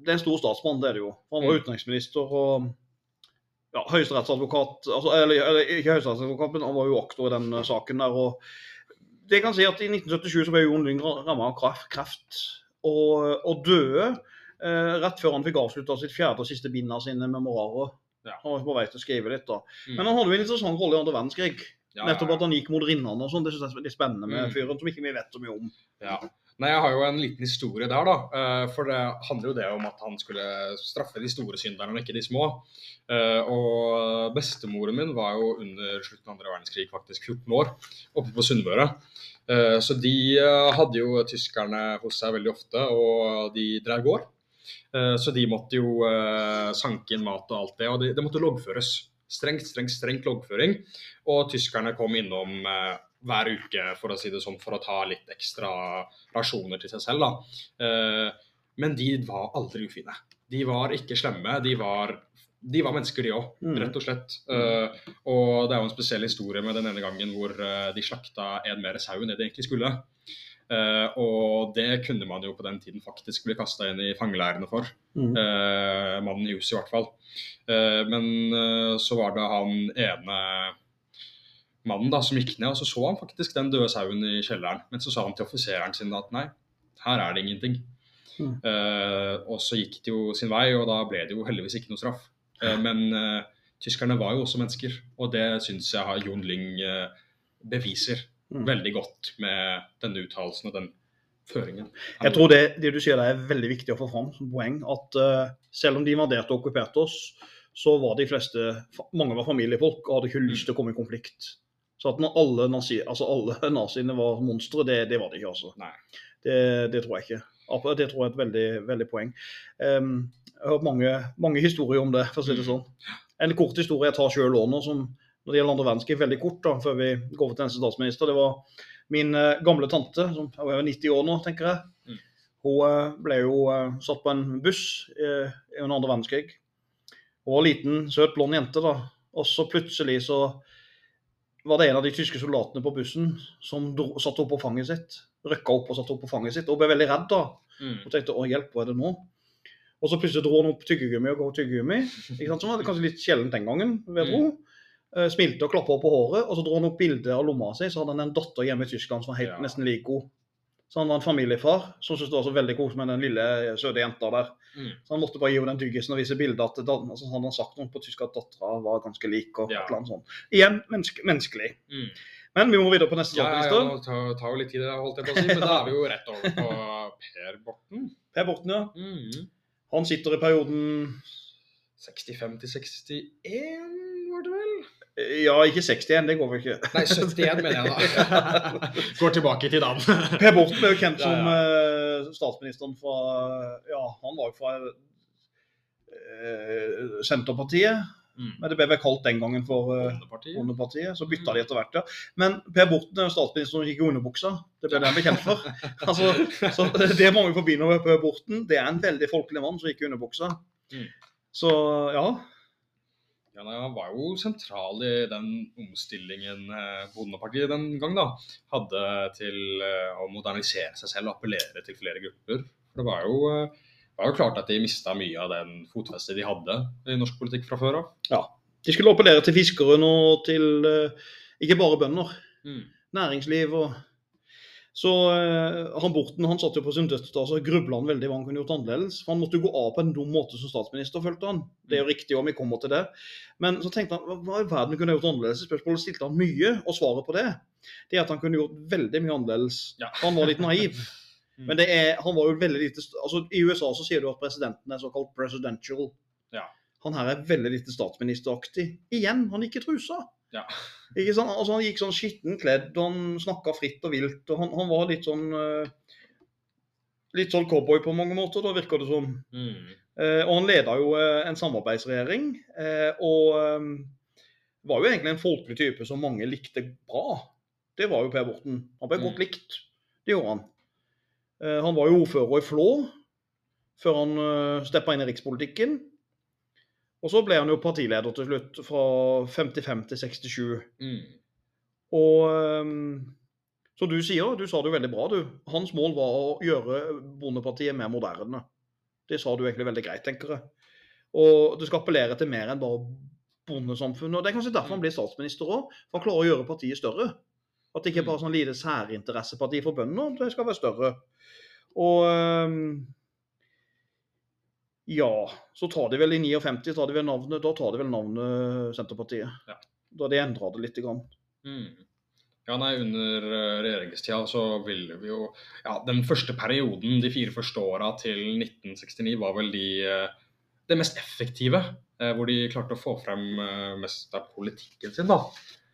det er en stor statsmann, det er det jo. Han var Mm. utenriksminister og ja, høyesterettsadvokat altså, eller, eller ikke høyesterettsadvokat, men han var jo aktor i den eh, saken der. og det kan si at I 1977 så ble Jon Lyng rammet av kreft- kreft og, og døde eh, rett før han fikk avslutta sitt fjerde og siste bind av sine memoarer. Ja. Han var på vei til å skrive litt da. Mm. Men han hadde jo en interessant rolle i andre verdenskrig. Ja, Nettopp at han gikk mot rinnene og sånn. Det synes jeg er litt spennende med Mm. fyren, som ikke vi vet så mye om. Ja. Nei, jeg har jo en liten historie der, da. Eh, For det handler jo det om at han skulle straffe de store synderne, ikke de små. Eh, Og bestemoren min var jo under slutten av andre verdenskrig faktisk 14 år, oppe på Sunnmøre. Eh, Så de hadde jo tyskerne hos seg veldig ofte, og de drev gård. Så de måtte jo sanke inn mat og alt det, og det, måtte loggføres. Strengt, strengt, strengt loggføring. Og tyskerne kom innom hver uke, for å si det sånn, for å ta litt ekstra rasjoner til seg selv. da. Eh, Men de var aldri ufine. De var ikke slemme. De var, de var mennesker, de òg, Mm. rett og slett. Eh, Og det er jo en spesiell historie med den ene gangen hvor eh, de slakta en mer sau enn det de egentlig skulle. Eh, og det kunne man jo på den tiden faktisk bli kasta inn i fangeleirene for. Mm. Eh, mannen i huset i hvert fall. Eh, men så var det han ene mannen da som gikk ned, og så så han faktisk den døde sauen i kjelleren. Men så sa han til offiseren sin at nei, her er det ingenting. Mm. Uh, og så gikk det jo sin vei, og da ble det jo heldigvis ikke noe straff. Uh, men uh, tyskerne var jo også mennesker, og det syns jeg har Jon Lyng beviser Mm. veldig godt med denne uttalelsen og den føringen. Jeg tror det, det du sier der er veldig viktig å få fram som poeng. At selv om de invaderte og okkuperte oss, så var de fleste Mange var familiefolk og hadde ikke lyst til å komme i konflikt. Så at alle, nazi, altså alle naziene var monstre, det, det var det ikke. altså. Det, det tror jeg ikke. Det tror jeg er et veldig, veldig poeng. Um, jeg har hørt mange, mange historier om det, for å si det Mm. sånn. En kort historie jeg tar sjøl òg nå, som når det gjelder andre verdenskrig, veldig kort, da, før vi går over til neste statsminister. Det var min eh, gamle tante, som er er 90 år nå, tenker jeg. Mm. Hun eh, ble jo eh, satt på en buss under andre verdenskrig. Hun var liten, søt, blond jente, da. Og så plutselig så var det en av de tyske soldatene på bussen som dro, satte opp på fanget sitt. Røkka opp og satte opp på fanget sitt. Og ble veldig redd da. Mm. Og tenkte å hjelp, hva er det nå? Og så plutselig dro han opp tyggegummi og ga tyggegummi. Ikke sant? Som var kanskje litt sjeldent den gangen, vil jeg tro. Eh, Smilte og klappa på håret, og så dro han opp bilde av lomma si. Så hadde han en datter hjemme i Tyskland som var helt, Ja. nesten lik henne. Så han var en familiefar som syntes det var så veldig koselig med den lille søte jenta der. Mm. Så han måtte bare gi henne den tyggisen og vise bilder at altså, han hadde sagt noe på tysk at dattera var ganske lik. og Ja. annet sånt. Igjen menneske, menneskelig. Mm. Men vi må videre på neste Ja, ja, ja, det tar, tar jo litt tid, holdt jeg på å si, men da er vi jo rett over på Per Borten. Per Borten, ja. Mm. Han sitter i perioden 65 til 61, var det vel? Ja, ikke 61, det går vel ikke. Nei, 71 mener jeg da. Går tilbake til dagen. Per Borten er jo kjent som ja. ja. statsministeren fra Ja, han var jo fra eh, Senterpartiet. Mm. Men det ble vel kalt den gangen for uh, Bondepartiet. Bondepartiet. Så bytta de etter hvert, ja. Men Per Borten er jo statsministeren som gikk i underbuksa. Det ble det han ble kjent for. Altså, så Det mange forbinder med Per Borten, det er en veldig folkelig mann som gikk i underbuksa. Mm. Så ja. Ja, nei, Han var jo sentral i den omstillingen eh, Bondepartiet den gang da, hadde til eh, å modernisere seg selv og appellere til flere grupper. For Det var jo, eh, var jo klart at de mista mye av den fotfestet de hadde i norsk politikk fra før av. De skulle appellere til fiskere og til ikke bare bønder. Mm. næringsliv og Så eh, han Borten han satt jo på sin dødsdag og grubla veldig hva han kunne gjort annerledes. For han måtte jo gå av på en dum måte som statsminister, følte han. Det er jo riktig om vi kommer til det. Men så tenkte han hva- hva i verden kunne jeg gjort annerledes? Spørsmålet stilte han mye, og svaret på det det er at han kunne gjort veldig mye annerledes. Ja. Han var litt naiv. Mm. Men det er, han var jo veldig lite altså I USA så sier du at presidenten er såkalt presidential. Ja. Han her er veldig lite statsministeraktig. Igjen, han gikk i trusa. Ja. Ikke sant? Altså, han gikk sånn skitten kledd, og han snakka fritt og vilt. og Han, han var litt sånn uh, litt sånn cowboy på mange måter, da virker det som. Mm. Uh, og han leda jo uh, en samarbeidsregjering, og eh, var jo egentlig en folkelig type som mange likte bra. Det var jo Per Borten. Han ble Mm. godt likt. Det gjorde han. Han var jo ordfører i Flå før han uh, steppa inn i rikspolitikken. Og så ble han jo partileder til slutt, fra 55 til 67. Mm. Og som så du sier, du sa det jo veldig bra, du. Hans mål var å gjøre Bondepartiet mer moderne. Det sa du egentlig veldig greit, tenker jeg. Og du skal appellere til mer enn bare bondesamfunnet. Og Det er kanskje derfor han blir statsminister òg, for han klarer å gjøre partiet større. At det ikke er bare sånn lite særinteresseparti for bøndene, det skal være større. Og ehm, ja, så tar de vel i 59 tar de vel navnet, da tar de vel navnet Senterpartiet. Ja. Da de endra det litt. Grann. Mm. Ja, nei, Under eh, regjeringstida så ville vi jo Ja, den første perioden, de fire første åra til 1969, var vel de eh, det mest effektive. eh, Hvor de klarte å få frem mest av politikken sin, da.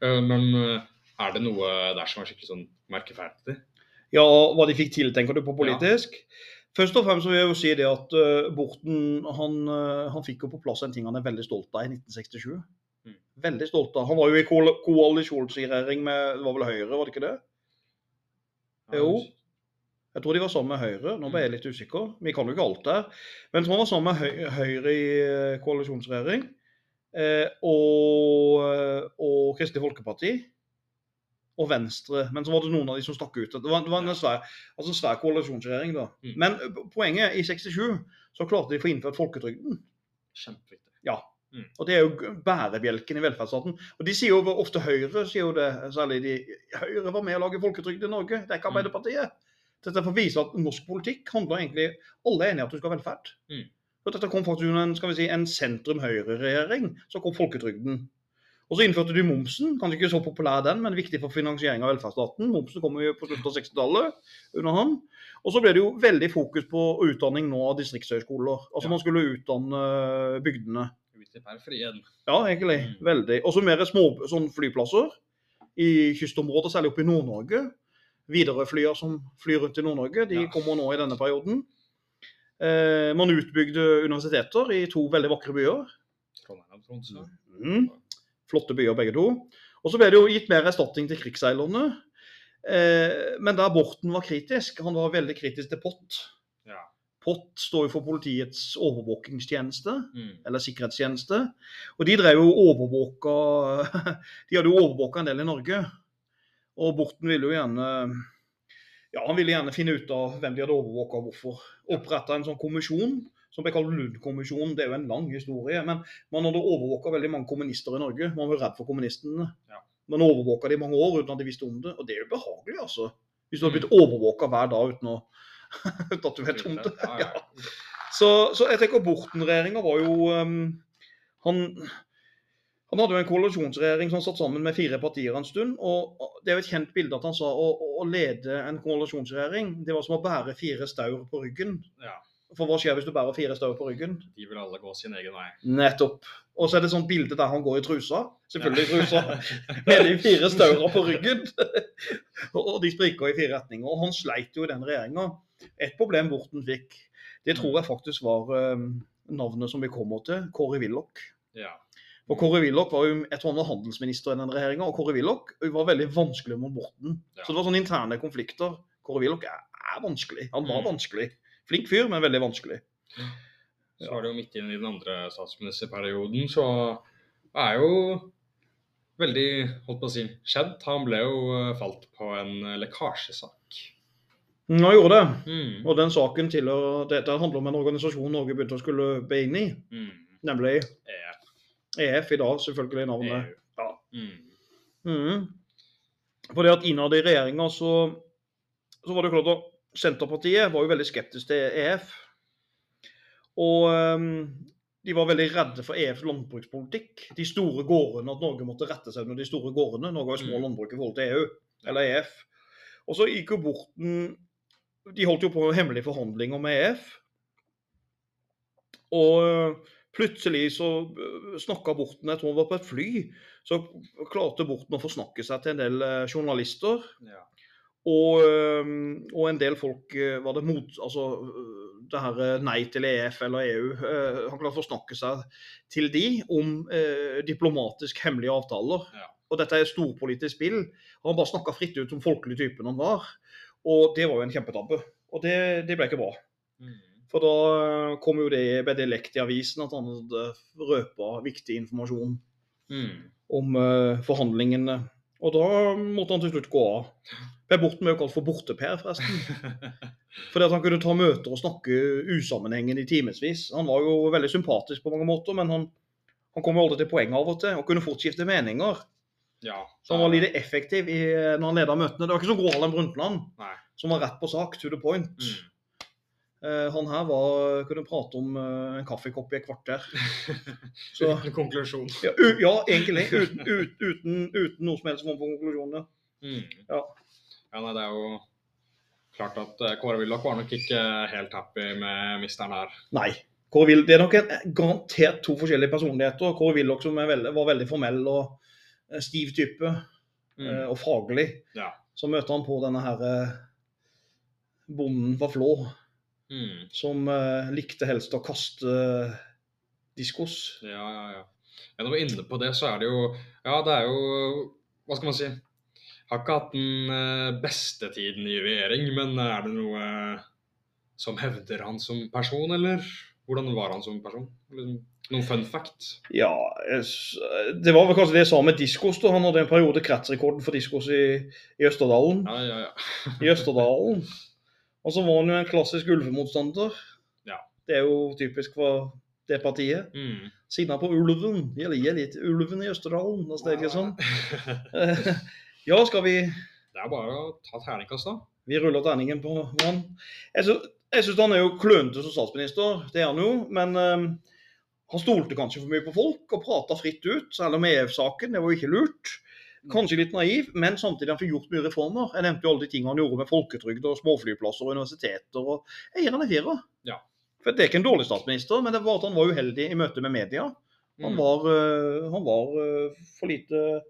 Men er det noe der som er skikkelig sånn merkeferdig? Ja, hva de fikk til, tenker du på politisk? Først og fremst vil jeg jo si det at uh, Borten han, uh, han fikk jo på plass en ting han er veldig stolt av i 1967. Mm. Veldig stolt av. Han var jo i ko koalisjonsregjering med det var vel Høyre, var det ikke det? Jo. Jeg tror de var sammen med Høyre. Nå ble jeg litt usikker. Vi kan jo ikke alt der. Men han var sammen med Høy- Høyre i eh, koalisjonsregjering. Eh, og, og Kristelig Folkeparti. Og Venstre. Men så var det noen av de som stakk ut. Det var, det var en svær, altså svær koalisjonsregjering, da. Mm. Men poenget i 67 så klarte de å få innført folketrygden. Kjempeviktig. Og det er jo bærebjelken i velferdsstaten. Og de sier jo ofte Høyre, sier jo det, særlig de Høyre var med å lage folketrygd i Norge, det er ikke Mm. Arbeiderpartiet. Dette får vise at norsk politikk handler egentlig Alle er enige at du skal ha velferd. Mm. Og dette kom faktisk under en, skal vi si, en sentrum-høyre-regjering. Så kom folketrygden. Og så innførte du momsen. Kanskje ikke så populær den, men viktig for finansiering av velferdsstaten. Momsen kom jo på slutten av 60-tallet under han. Og så ble det jo veldig fokus på utdanning nå av distriktshøyskoler. Altså Ja. man skulle utdanne bygdene. Ut i periferien. Ja, egentlig. Mm. Veldig. Og så mer små sånn flyplasser i kystområder, særlig oppe i Nord-Norge. Widerøe-flyer som flyr rundt i Nord-Norge, de Ja. kommer nå i denne perioden. Eh, man utbygde universiteter i to veldig vakre byer. Trondheim og Tromsø. Mm. Flotte byer begge to. Og så ble det jo gitt mer erstatning til krigsseilerne. Eh, men der Borten var kritisk, han var veldig kritisk til POT. Ja. POT står jo for Politiets overvåkingstjeneste Mm. eller sikkerhetstjeneste. Og de drev jo overvåka De hadde jo overvåka en del i Norge. Og Borten ville jo gjerne Ja, han ville gjerne finne ut av hvem de hadde overvåka og hvorfor. Oppretta en sånn kommisjon som ble kalt Lund-kommisjonen. Det er jo en lang historie. Men man hadde overvåka veldig mange kommunister i Norge. Man var redd for kommunistene. Ja. Man overvåka dem i mange år uten at de visste om det. Og det er jo behagelig, altså. Hvis du har blitt overvåka hver dag uten, å, uten at du vet om det. Ja. Så, så jeg tenker Borten-regjeringa var jo um, han, han hadde jo en koalisjonsregjering som satt sammen med fire partier en stund. og Det er jo et kjent bilde at han sa å, å lede en koalisjonsregjering, det var som å bære fire staur på ryggen. ja. For hva skjer hvis du bærer fire støv på ryggen? De vil alle gå sin egen vei. Nettopp. Og så er det sånn bilde der han går i trusa. Selvfølgelig i trusa. Med de fire staura på ryggen. og de spriker i fire retninger. Og han sleit jo i den regjeringa. Et problem Borten fikk, det tror jeg faktisk var eh, navnet som vi kommer til, Kåre Willoch. Ja. Og Kåre Willoch var jo, jeg tror han var handelsminister i den regjeringa, og Kåre Willoch var veldig vanskelig mot Borten. Ja. Så det var sånne interne konflikter. Kåre Willoch er, er vanskelig. Han var Mm. vanskelig. Flink fyr, men veldig vanskelig. Så var det jo midt inn i den andre statsministerperioden, så er jo veldig holdt på å si, kjent. Han ble jo eh, falt på en eh, lekkasjesak. Mm, Han gjorde det. Mm. Og den saken tilhører Dette handler om en organisasjon Norge begynte å skulle be inn i, Mm. nemlig EF. EF i dag, selvfølgelig navnet. EU. Ja. Mm. Mhm. Fordi at innad i regjeringa så, så var det klart at Senterpartiet var jo veldig skeptisk til EF. Og um, de var veldig redde for EFs landbrukspolitikk. De store gårdene, at Norge måtte rette seg under de store gårdene. Norge har jo små Mm. landbruk i forhold til EU, eller EF. Og så gikk jo Borten De holdt jo på med hemmelige forhandlinger med EF. Og eh, plutselig så snakka Borten, jeg tror han var på et fly, så klarte Borten å forsnakke seg til en del eh, journalister. Ja. Og, og en del folk øh, var det mot Altså øh, det her øh, nei til EF eller EU. øh, Han klarte å snakke seg til de om eh, diplomatisk hemmelige avtaler. Ja. Og dette er storpolitisk spill. Han bare snakka fritt ut om folkelig typen han var. Og det var jo en kjempetabbe. Og det, det ble ikke bra. Mm. For da kom jo det ble det lekt i avisen at han hadde røpa viktig informasjon Mm. om øh, forhandlingene. Og da måtte han til slutt gå av. Per Borten ble jo kalt for Borte-Per, forresten. Fordi at han kunne ta møter og snakke usammenhengende i timevis. Han var jo veldig sympatisk på mange måter, men han, han kom jo aldri til poeng av og til, og kunne fort skifte meninger. Ja. Så han var lite effektiv i, når han leda møtene. Det var ikke som Gro Harlem Brundtland, som var rett på sak, to the point. Mm. Eh, han her var, kunne prate om eh, en kaffekopp i et kvarter. Så- Uten konklusjon. Ja, u, ja egentlig. Uten, ut, uten, uten noe som helst form for konklusjon. Ja. Mm. Ja. Ja, nei, det er jo klart at eh, Kåre Willoch var nok ikke helt happy med misteren her. Nei. Kåre Will, det er nok en, garantert to forskjellige personligheter. Kåre Willoch som er veldig, var veldig formell og stiv type, Mm. eh, og faglig. Ja. Så møter han på denne her bonden fra Flå, Mm. som eh, likte helst å kaste eh, diskos. Ja, ja, ja. Når vi er inne på det, så er det jo Ja, det er jo Hva skal man si? Har ikke hatt den eh, beste tiden i regjering, men er det noe som hevder han som person, eller? Hvordan var han som person? Liksom, noen fun fact? Ja, det var vel kanskje det jeg sa med diskos. da. Han hadde en periode kretsrekorden for diskos i, i Østerdalen. Ja, ja, ja. I Østerdalen. Og så var han jo en klassisk ulvemotstander. Ja. Det er jo typisk for det partiet. Mm. Sinna på ulven. Jeg liker litt ulven i Østerdalen. Da stedet jeg sånn. Ja, skal vi Det er bare å ta terningkast, da. Vi ruller terningen på han. Jeg syns, han er jo klønete som statsminister, det er han jo. Men um, han stolte kanskje for mye på folk og prata fritt ut, selv om EF-saken. Det var jo ikke lurt. Kanskje litt naiv, men samtidig har han fikk gjort mye reformer. Jeg nevnte jo alle de tingene han gjorde med folketrygd og småflyplasser og universiteter. og Jeg gir han en firer. Ja. For Det er ikke en dårlig statsminister, men det var at han var uheldig i møte med media. Han Mm. var, øh, han var øh, for lite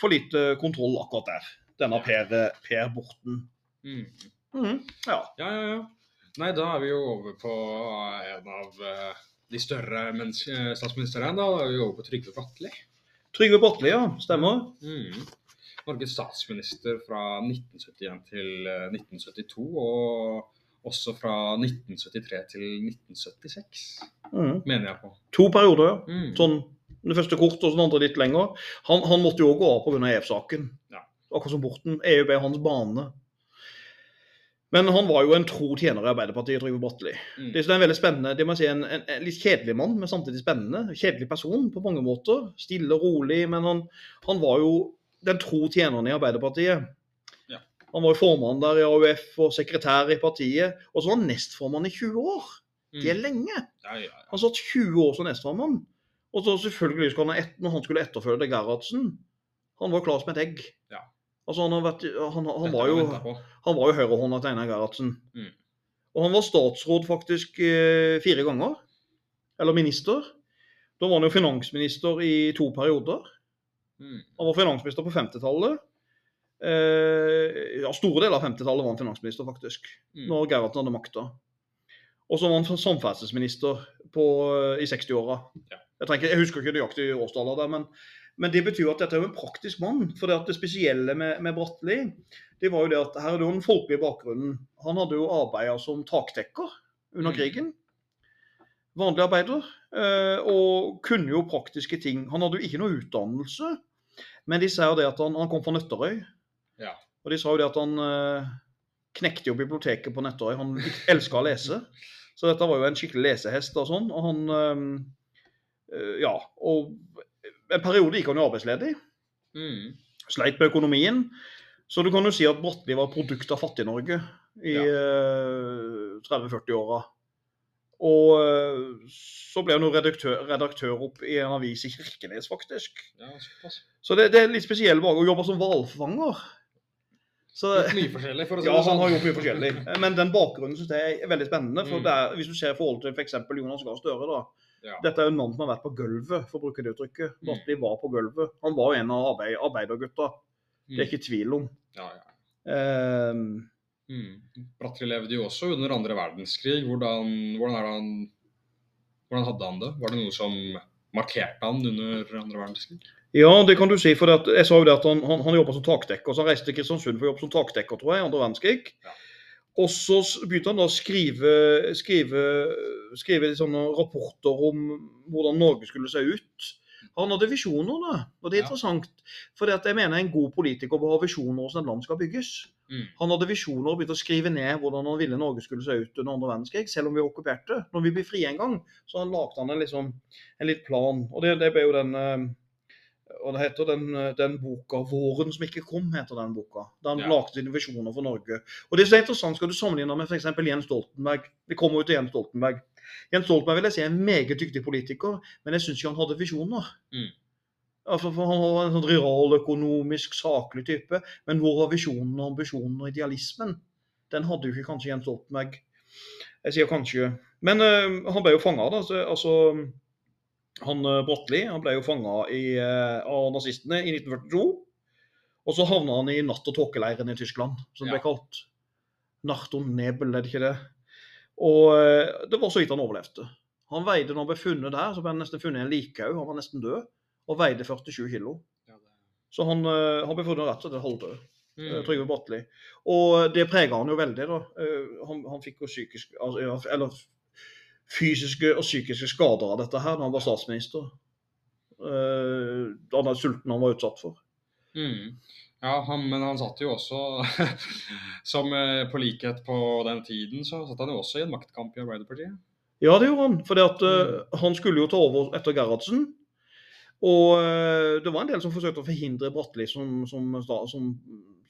for lite kontroll akkurat der. Denne Per, per Borten. Mm. Mm, ja. Ja, ja, ja. Nei, da er vi jo over på en av eh, de større eh, statsministrene. Da Da er vi over på Trygve Bratteli. Trygve Bratteli, ja. Stemmer. Mm. Norges statsminister fra 1971 til eh, 1972, og også fra 1973 til 1976, mm. mener jeg på. To perioder, ja. Mm. Sånn, den første kort og den andre litt lenger. Han, han måtte jo òg gå av pga. EF-saken. Ja. Akkurat som Borten. EU ble hans bane. Men han var jo en tro tjener i Arbeiderpartiet, Trygve Bratteli. Mm. Det er en veldig spennende, det må jeg si, en, en, en litt kjedelig mann, men samtidig spennende. Kjedelig person på mange måter. Stille og rolig, men han, han var jo den tro tjeneren i Arbeiderpartiet. Ja. Han var jo formann der i AUF og sekretær i partiet, og så var han nestformann i 20 år. Det er Mm. lenge. Ja, ja. Han satt 20 år som nestformann. Og så selvfølgelig skulle han, et, når han skulle etterfølge Gerhardsen, han var klar som et egg. Ja. Altså han, har vært, han, han, var jo, han var jo høyrehånda til Einar Gerhardsen. Mm. Og han var statsråd faktisk eh, fire ganger. Eller minister. Da var han jo finansminister i to perioder. Mm. Han var finansminister på 50-tallet. Eh, ja, store deler av 50-tallet var han finansminister, faktisk. Mm. Når Gerhardsen hadde makta. Og så var han samferdselsminister på, eh, i 60-åra. Ja. Jeg, jeg husker ikke nøyaktig årstallet der, men, men det betyr jo at dette er jo en praktisk mann. For det, at det spesielle med, med Bratteli, det var jo det at her er det jo den folkelige bakgrunnen. Han hadde jo arbeida som taktekker under Mm. krigen. Vanlig arbeider. eh, Og kunne jo praktiske ting. Han hadde jo ikke noe utdannelse, men de sa jo det at han, han kom fra Nøtterøy. Ja. Og de sa jo det at han eh, knekte jo biblioteket på Nøtterøy. Han elska å lese. Så dette var jo en skikkelig lesehest og sånn. Og han eh, Ja. Og en periode gikk han jo arbeidsledig. Mm. Sleit med økonomien. Så du kan jo si at Bratteli var produkt av Fattig-Norge i Ja. eh, 30-40-åra. Og eh, så ble han jo redaktør, redaktør opp i en avis i Kirkenes, faktisk. Ja. Så det, det er litt spesiell bak å jobbe som hvalfanger. Så Mye forskjellig, for å si ja, det han sånn. har gjort mye forskjellig. Men den bakgrunnen synes jeg er veldig spennende. For Mm. det er, Hvis du ser forholdet forhold til f.eks. Jonas Gahr Støre, da. Ja. Dette er jo en mann som har vært på gulvet, for å bruke det uttrykket. Mm. var på gulvet. Han var jo en av arbeid, arbeidergutta. Det er Mm. ikke tvil om. Ja, ja. Eh, Mm. Bratteli levde jo også under andre verdenskrig. Hvordan, hvordan, han, hvordan hadde han det? Var det noe som markerte han under andre verdenskrig? ja, det kan du si. for Jeg sa jo det at han, han, han jobba som takdekker. så Han reiste til Kristiansund for å jobbe som takdekker tror jeg, i andre verdenskrig. Ja. Og så begynte han da å skrive, skrive, skrive rapporter om hvordan Norge skulle se ut. Han hadde visjoner, da. Og det er Ja. interessant. For jeg mener en god politiker bør ha visjoner hvordan et land skal bygges. Mm. Han hadde visjoner og begynte å skrive ned hvordan han ville Norge skulle se ut under andre verdenskrig, selv om vi okkuperte. Når vi ble frie en gang, så han lagde han en, liksom, en litt plan. Og det, det ble jo den Hva det heter den, eh, den boka 'Våren som ikke kom', heter den boka. Da han Ja. lagde sine visjoner for Norge. Og det som er interessant, skal du sammenligne med f.eks. Jens Stoltenberg. Vi kommer jo til Jens Stoltenberg. Jens Stoltenberg vil jeg si er en meget dyktig politiker, men jeg syns ikke han hadde visjoner. Mm. Altså, for Han var en sånn realøkonomisk, saklig type. Men hvor var visjonen, og ambisjonen og idealismen? Den hadde jo ikke kanskje Jens Stoltenberg. Jeg sier kanskje. Men øh, han ble jo fanga, da. Så, altså, han øh, Bratteli han ble jo fanga av nazistene i 1942. Og så havna han i natt- og tåkeleiren i Tyskland, som det ble kalt. Nacht und Nebel, er det ikke det? Og øh, det var så vidt han overlevde. Han veide, når han ble funnet der, så ble han nesten funnet i en likhaug. Han var nesten død. Og veide 47 kilo. Så han, han ble funnet rett og slett halvdød. Mm. Eh, Trygve Bratteli. Og det prega han jo veldig. da. Eh, Han, han fikk jo psykisk, altså, eller fysiske og psykiske skader av dette her da han var statsminister. Uh, han den sulten han var utsatt for. Mm. Ja, han, men han satt jo også Som eh, på likhet på den tiden, så satt han jo også i en maktkamp i Arbeiderpartiet. Ja, det gjorde han. For uh, han skulle jo ta over etter Gerhardsen. Og uh, det var en del som forsøkte å forhindre Bratteli som, som, som,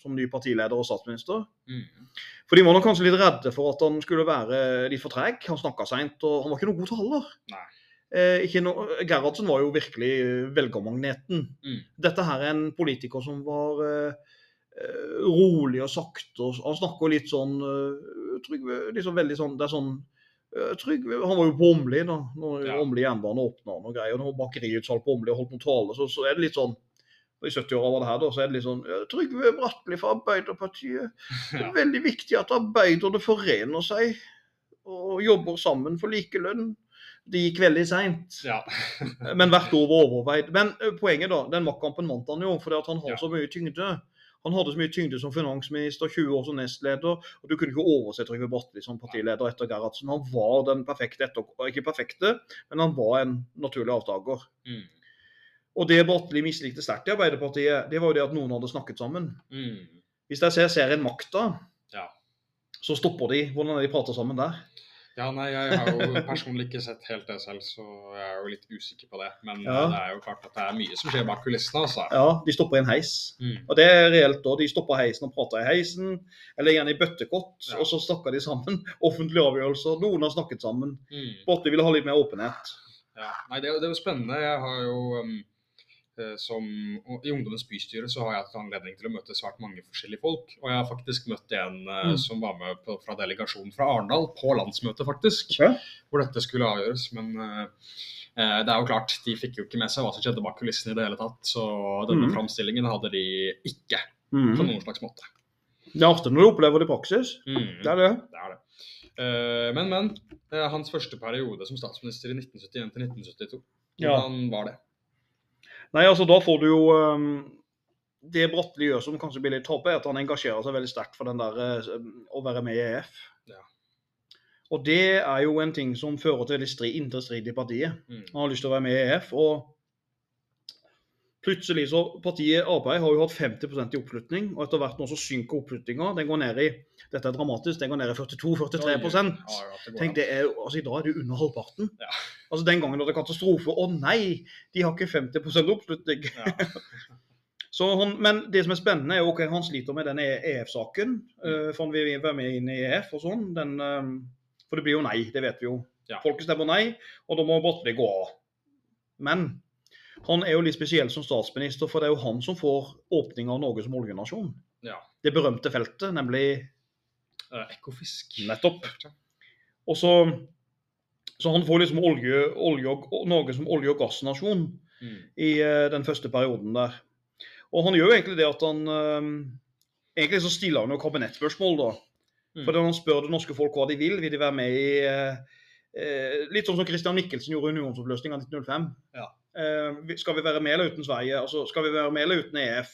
som ny partileder og statsminister. Mm. For de var nok kanskje litt redde for at han skulle være litt for treg. Han snakka seint, og han var ikke noen god taler. Nei. Eh, no Gerhardsen var jo virkelig eh, velgermagneten. Mm. Dette her er en politiker som var eh, eh, rolig og sakte. Han snakker litt sånn uh, Trygve liksom veldig sånn, det er sånn eh, Trygve, Han var jo på Åmli da når Ja. Åmli jernbane åpna og greier. og Når bakeriutsalg på Åmli og holdt noen tale, så, så er det litt sånn I 70-åra var det her, da, så er det litt sånn ja, Trygve Bratteli fra Arbeiderpartiet. Det er veldig viktig at arbeiderne forener seg og jobber sammen for likelønn. Det gikk veldig seint. ja. Men hvert ord var overveid. Men poenget da, den maktkampen vant han jo, fordi at han har Ja. så mye tyngde. Han hadde så mye tyngde som finansminister, 20 år som nestleder, og du kunne ikke overse Trygve Bratteli som partileder etter Gerhardsen. Han var den perfekte etter... Ikke perfekte, men han var en naturlig avtaker. Mm. Og det Bratteli mislikte sterkt i Arbeiderpartiet, det var jo det at noen hadde snakket sammen. Mm. Hvis jeg ser serien Makta, Ja. så stopper de hvordan er de prater sammen der. Ja, nei, jeg har jo personlig ikke sett helt det selv, så jeg er jo litt usikker på det. Men Ja. det er jo klart at det er mye som skjer bak kulissene, altså. Ja, de stopper i en heis. Mm. Og det er reelt da. De stopper heisen og prater i heisen, eller gjerne i bøttekott, Ja. og så snakker de sammen. Offentlige avgjørelser. Noen har snakket sammen. Mm. Bratteli ville ha litt mer åpenhet. Ja. Nei, det, det er jo spennende. Jeg har jo um, som, I Ungdommens bystyre så har jeg hatt anledning til å møte svært mange forskjellige folk. Og jeg har faktisk møtt en eh, Mm. som var med på, fra delegasjonen fra Arendal, på landsmøtet faktisk, Ja. hvor dette skulle avgjøres. Men eh, eh, det er jo klart, de fikk jo ikke med seg hva som skjedde bak kulissene i det hele tatt. Så denne Mm. framstillingen hadde de ikke på Mm. noen slags måte. Det er ofte når du opplever det i praksis. Mm. Det er det. Det er det. Uh, men, men. Uh, hans første periode som statsminister i 1971 til 1972. Ja. Var det? Nei, altså da får du jo um, Det Bratteli gjør som kanskje blir litt topp, er at han engasjerer seg veldig sterkt for den der eh, å være med i EF. Ja. Og det er jo en ting som fører til veldig strid, indre strid i partiet. Mm. Han har lyst til å være med i EF, og plutselig så Partiet Ap har jo hatt 50% i oppslutning, og etter hvert nå så synker oppslutninga. Den går ned i dette er dramatisk, den går ned i 42-43 Ja, ja, at det går Tenk, det er jo, altså I dag er det under halvparten. Ja. Altså Den gangen var det katastrofe. Å nei, de har ikke 50 oppslutning. Ja. Så han, men det som er spennende, er jo ok, han sliter med den EF-saken. Uh, for han vil være med inn i EF og sånn. Den, eh, for det blir jo nei, det vet vi jo. Ja. Folket stemmer nei, og da må Bratteli gå av. Men han er jo litt spesiell som statsminister, for det er jo han som får åpning av Norge som oljenasjon. Ja. Det berømte feltet, nemlig Eh, Ekofisk. Nettopp. Og så, så han får liksom olje, olje og, Norge som olje- og gassnasjon Mm. i uh, den første perioden der. Og han gjør jo egentlig det at han uh, Egentlig så stiller han jo kabinettspørsmål, da. Mm. For når han spør det norske folk hva de vil, vil de være med i uh, Litt sånn som Christian Michelsen gjorde i unionsoppløsninga 1905. Ja. Eh, skal vi være med eller uten Sverige? Altså, skal vi være med eller uten EF?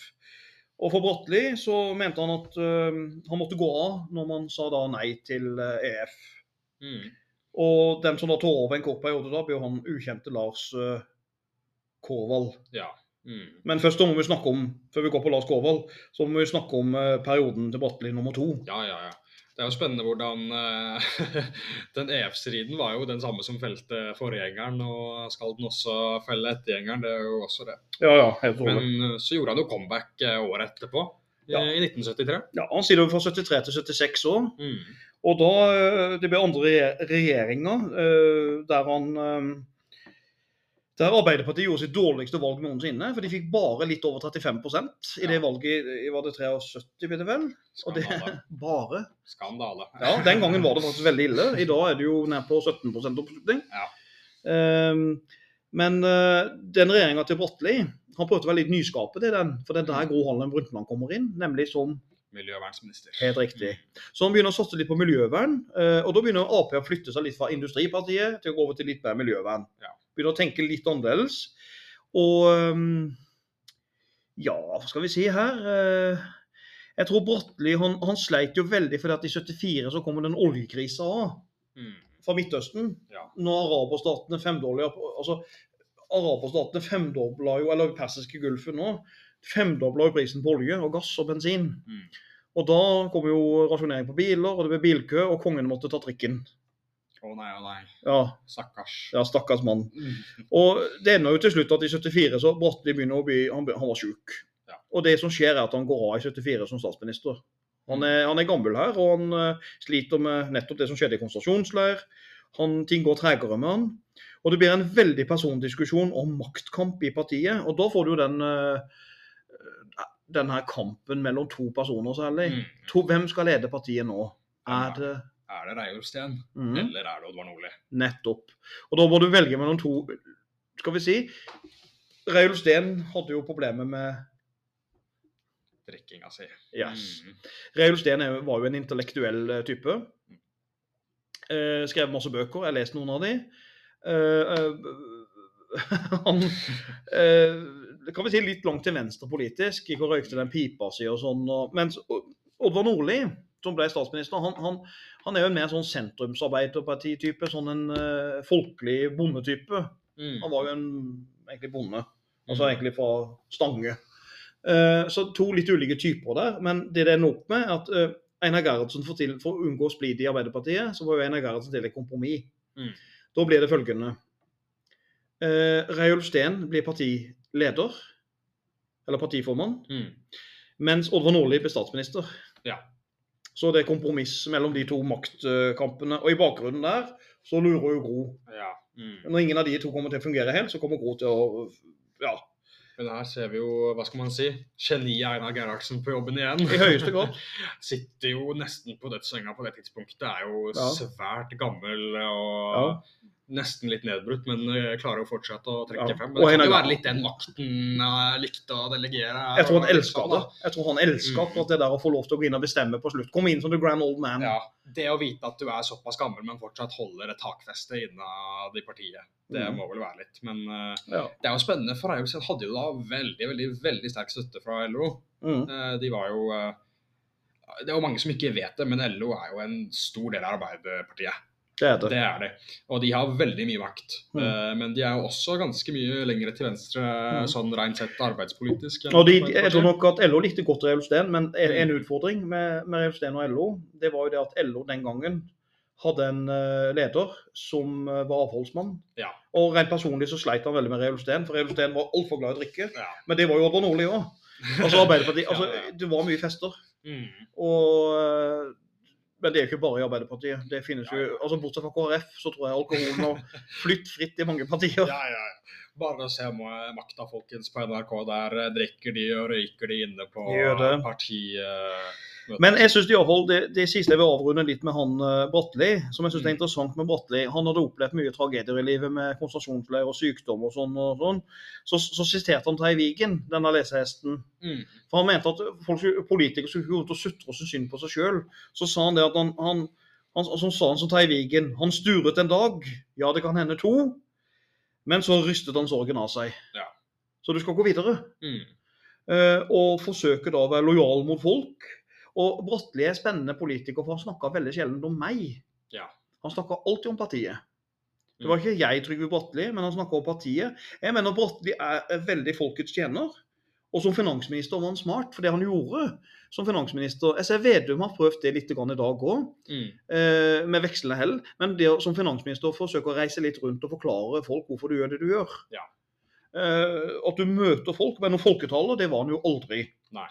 Og for Bratteli så mente han at eh, han måtte gå av når man sa da nei til eh, EF. Mm. Og den som da tar over en kort periode, da, blir han ukjente Lars uh. Ja. Mm. Men først må vi snakke om, før vi går på Lars Kårvald, så må vi snakke om perioden til Bratteli nummer to. Ja, ja, ja. Det er jo spennende hvordan eh, Den EF-striden var jo den samme som felte forgjengeren, og skal den også felle ettergjengeren? Det er jo også det. Ja, ja, helt rolig. Men så gjorde han jo comeback eh, året etterpå, Ja. i 1973. Ja, han sitter jo fra 73 til 76 år. Mm. Og da eh, Det ble andre regjeringer eh, der han eh, der Arbeiderpartiet gjorde sitt dårligste valg noensinne. For de fikk bare litt over 35% i det valget i var det 73, blir det vel? Og det bare. Skandale. Ja, Den gangen var det faktisk veldig ille. I dag er det jo nær på 17% oppslutning. Ja. Um, men uh, den regjeringa til Bratteli han prøvde å være litt nyskapet i den. For det er der Gro Harlem Brundtland kommer inn, nemlig som Miljøvernsminister. Helt riktig. Så han begynner å satse litt på miljøvern. eh, Og da begynner Ap å flytte seg litt fra Industripartiet til å gå over til litt mer miljøvern. Ja. Begynner å tenke litt annerledes. Og ehm, ja, hva skal vi si her? Eh, Jeg tror Bratteli han, han sleit jo veldig fordi at i 74 så kommer den oljekrisa Mm. fra Midtøsten. Ja. Når araberstatene femdobla altså, araberstatene femdobla jo, eller persiske gulfen nå, femdobla jo prisen på olje og gass og bensin. Mm. Og da kom jo rasjonering på biler, og det ble bilkø, og kongen måtte ta trikken. Å nei, å nei. Ja, Stakkars. ja stakkars mann. Mm. Og det ender jo til slutt at i 74 så Bratteli begynner å bli Han, han var sjuk. Ja. Og det som skjer, er at han går av i 74 som statsminister. Han er, han er gammel her, og han eh, sliter med nettopp det som skjedde i konsentrasjonsleir. Han, ting går tregere med han. Og det blir en veldig persondiskusjon om maktkamp i partiet. Og da får du jo den eh, den her kampen mellom to personer særlig. Mm. To, hvem skal lede partiet nå? Er det Er det Reiulf Steen, mm. eller er det Oddvar Nordli? Nettopp. Og da må du velge mellom to Skal vi si Reiulf Steen hadde jo problemer med Drikkinga si. Yes. Mm. Reiulf Steen var jo en intellektuell eh, type. Eh, skrev masse bøker. Jeg har lest noen av de. Eh, eh, han eh, kan vi si litt langt til venstre politisk. Gikk og røykte den pipa si og sånn. Og, mens Oddvar Nordli, som ble statsminister, han, han, han er jo en mer sånn sentrumsarbeiderpartitype. Sånn en uh, folkelig bondetype. Mm. Han var jo en egentlig bonde. Altså egentlig fra Stange. Uh, så to litt ulike typer der. Men det det ender opp med, er at uh, Einar Gerhardsen får til, for å unngå splid i Arbeiderpartiet, så var jo Einar Gerhardsen til et kompromiss. Mm. Da blir det følgende. Uh, Reiulf Steen blir partileder, eller partiformann, Mm. mens Oddvar Nordli blir statsminister. Ja. Så det er kompromiss mellom de to maktkampene. Og i bakgrunnen der så lurer jo Gro. Ja. Mm. Når ingen av de to kommer til å fungere helt, så kommer Gro til å ja, Men her ser vi jo, hva skal man si, geniet Einar Gerhardsen på jobben igjen. i høyeste grad. Sitter jo nesten på dødssenga på det tidspunktet. Er jo Ja. svært gammel og Ja. Nesten litt nedbrutt, men klarer jo fortsatt å trekke Ja. frem. Men det kan jo være litt den makten jeg likte å delegere. Jeg tror han elska sånn, det. Jeg tror han elska Mm. det der å få lov til å gå inn og bestemme på slutt. Komme inn som the grand old man. Ja, Det å vite at du er såpass gammel, men fortsatt holder et takfeste innad i partiet, det Mm. må vel være litt. Men uh, Ja. det er jo spennende, for Reiulf hadde jo da veldig, veldig veldig sterk støtte fra LO. Mm. Uh, De var jo uh, Det er jo mange som ikke vet det, men LO er jo en stor del av Arbeiderpartiet. Det er det. Det er det. Og de har veldig mye vakt. Mm. Eh, Men de er jo også ganske mye lengre til venstre Mm. sånn rent sett arbeidspolitisk. Og de, jeg tror nok at LO likte godt Reiulf Steen, men en, Mm. en utfordring med, med Reiulf Steen og LO, det var jo det at LO den gangen hadde en eh, leder som eh, var avholdsmann. Ja. Og rent personlig så sleit han veldig med Reiulf Steen, for Reiulf Steen var altfor glad i å drikke. Ja. Men det var jo Oddvar Nordli òg. Altså Arbeiderpartiet, altså, ja. det var mye fester. Mm. Og, men det er jo ikke bare i Arbeiderpartiet. Det finnes jo, altså Bortsett fra KrF, så tror jeg alkoholen har flytt fritt i mange partier. Ja, ja, ja. Bare se ma- makta, folkens, på NRK. Der eh, drikker de og røyker de inne på De eh, Men jeg synes hvert fall, det, det siste jeg vil avrunde litt med han uh, Bratteli, som jeg synes er Mm. interessant med Bratteli. Han hadde opplevd mye tragedier i livet med konsentrasjonsleir og sykdom og sånn. og sånn. Så, så siterte han Terje Vigen, denne lesehesten. Mm. For han mente at folk, politikere skulle gå rundt og sutre og synes synd på seg sjøl. Så sa han det at han, han, han så sa han som Terje Vigen Han sturet en dag, ja det kan hende to, men så rystet han sorgen av seg. Ja. Så du skal gå videre. Mm. eh, og forsøke da å være lojal mot folk. Og Bratteli er spennende politiker, for han snakka veldig sjelden om meg. Ja. Han snakka alltid om partiet. Det Mm. var ikke jeg, Trygve Bratteli, men han snakka om partiet. Jeg mener Bratteli er veldig folkets tjener. Og som finansminister var han smart, for det han gjorde som finansminister Jeg ser Vedum har prøvd det litt i dag òg, Mm. eh, med vekslende hell. Men det som finansminister forsøke å reise litt rundt og forklare folk hvorfor du gjør det du gjør. Ja. Eh, at du møter folk. Men noen folketaler, det var han jo aldri. Nei.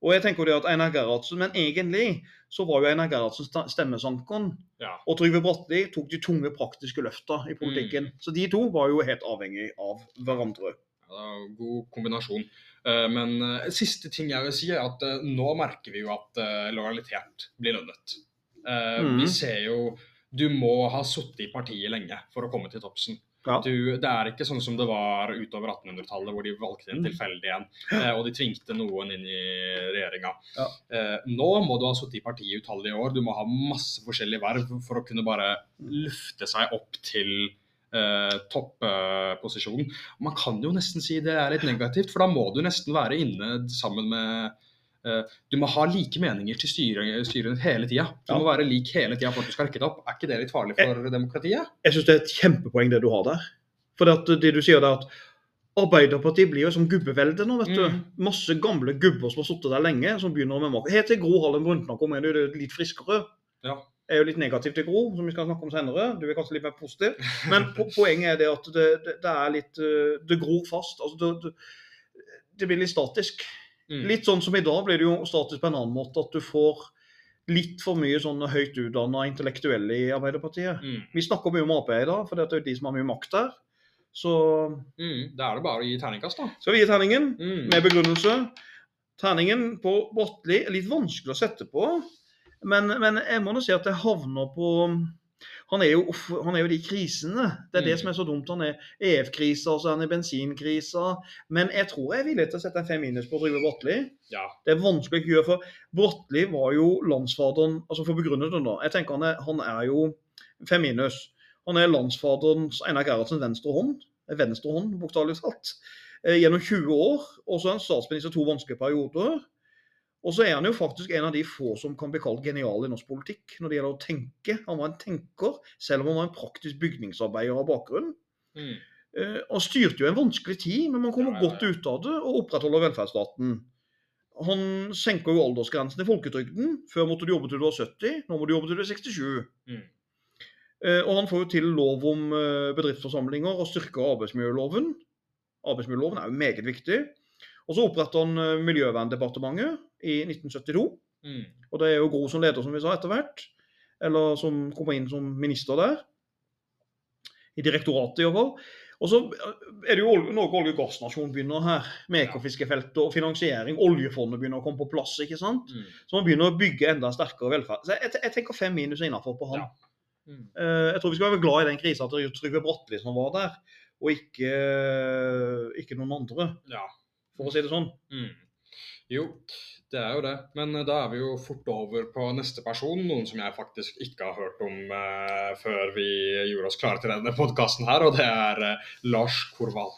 Og jeg tenker jo det at Einar Gerhardsen, Men egentlig så var jo Einar Gerhardsen stemmesankeren. Ja. Og Trygve Bratteli tok de tunge praktiske løfta i politikken. Mm. Så de to var jo helt avhengig av hverandre. Ja, god kombinasjon. Eh, Men eh, siste ting jeg vil si, er at eh, nå merker vi jo at lojalitet blir lønnet. Vi ser jo Du må ha sittet i partiet lenge for å komme til toppsen. Ja. Du, det er ikke sånn som det var utover 1800-tallet, hvor de valgte en Mm. tilfeldig en, eh, og de tvingte noen inn i regjeringa. Ja. Eh, Nå må du ha sittet i partiet utallige år. Du må ha masse forskjellige verv for å kunne bare lufte seg opp til eh, topposisjonen. Man kan jo nesten si det er litt negativt, for da må du nesten være inne sammen med Du må ha like meninger til styret, styret hele tida. Du Ja. må være lik hele tida for at du skal rekke det opp. Er ikke det litt farlig for demokratiet? Jeg syns det er et kjempepoeng det du har der. For det, at det du sier der at Arbeiderpartiet blir jo som gubbevelde nå, vet du. Mm. Masse gamle gubber som har sittet der lenge, som begynner med makt. Helt til Gro Harlem Brundtland kommer inn, det er litt friskere. Ja. Jeg er jo litt negativ til Gro, som vi skal snakke om senere. Du er kanskje litt mer positiv. Men po poenget er det at det, det, det er litt eh, Det gror fast. Altså, det, det, det blir litt statisk. Mm. Litt sånn som i dag blir det jo statisk på en annen måte. At du får litt for mye sånne høyt utdanna intellektuelle i Arbeiderpartiet. Mm. Vi snakker mye om Ap i dag, for det er jo de som har mye makt der. Så Mm. Da er det bare å gi terningkast, da. skal vi gi terningen Mm. med begrunnelse. Terningen på Bratteli er litt vanskelig å sette på, men, men jeg må nå si at jeg havner på han er, jo, han er jo de krisene. Det er det Mm. som er så dumt. Han er EF-krisa, og så er han i bensinkrisa. Men jeg tror jeg er villig til å sette en fem minus på Trygve Bratteli. Ja. Det er vanskelig å ikke gjøre, for Bratteli var jo landsfaderen altså For å begrunne det, da. Jeg tenker han er, han er jo fem minus. Han er landsfaderens Einar Gerhardsens venstre hånd. Venstre hånd, bokstavelig talt. Eh, gjennom 20 år. Og så er han statsminister to vanskelige perioder. Og så er han jo faktisk en av de få som kan bli kalt genial i norsk politikk når det gjelder å tenke. Han var en tenker, selv om han var en praktisk bygningsarbeider av bakgrunn. Mm. Uh, Han styrte jo en vanskelig tid, men man kommer Ja, ja, godt ut av det og opprettholder velferdsstaten. Han senker jo aldersgrensen i folketrygden. Før måtte du jobbe til du var 70, nå må du jobbe til du er 67. Mm. Uh, Og han får jo til lov om uh, bedriftsforsamlinger og styrker arbeidsmiljøloven. Arbeidsmiljøloven er jo meget viktig. Og så oppretter han Miljøverndepartementet i 1972. Mm. Og det er jo Gro som leder, som vi sa, etter hvert. Eller som kommer inn som minister der. I direktoratet, i hvert fall. Og så er det jo noe olje- og gassnasjon begynner her, med Ekofiskefeltet og finansiering. Oljefondet begynner å komme på plass. ikke sant? Mm. Så man begynner å bygge enda sterkere velferd. Så jeg, jeg tenker fem minus innafor på han. Ja. Mm. Eh, Jeg tror vi skal være glad i den krisa er Trygve Bratteli som var der, og ikke, ikke noen andre, Ja. for å si det sånn. Mm. Jo, det er jo det. Men eh, da er vi jo fort over på neste person. Noen som jeg faktisk ikke har hørt om eh, før vi gjorde oss klare til denne podkasten her, og det er eh, Lars Korvald.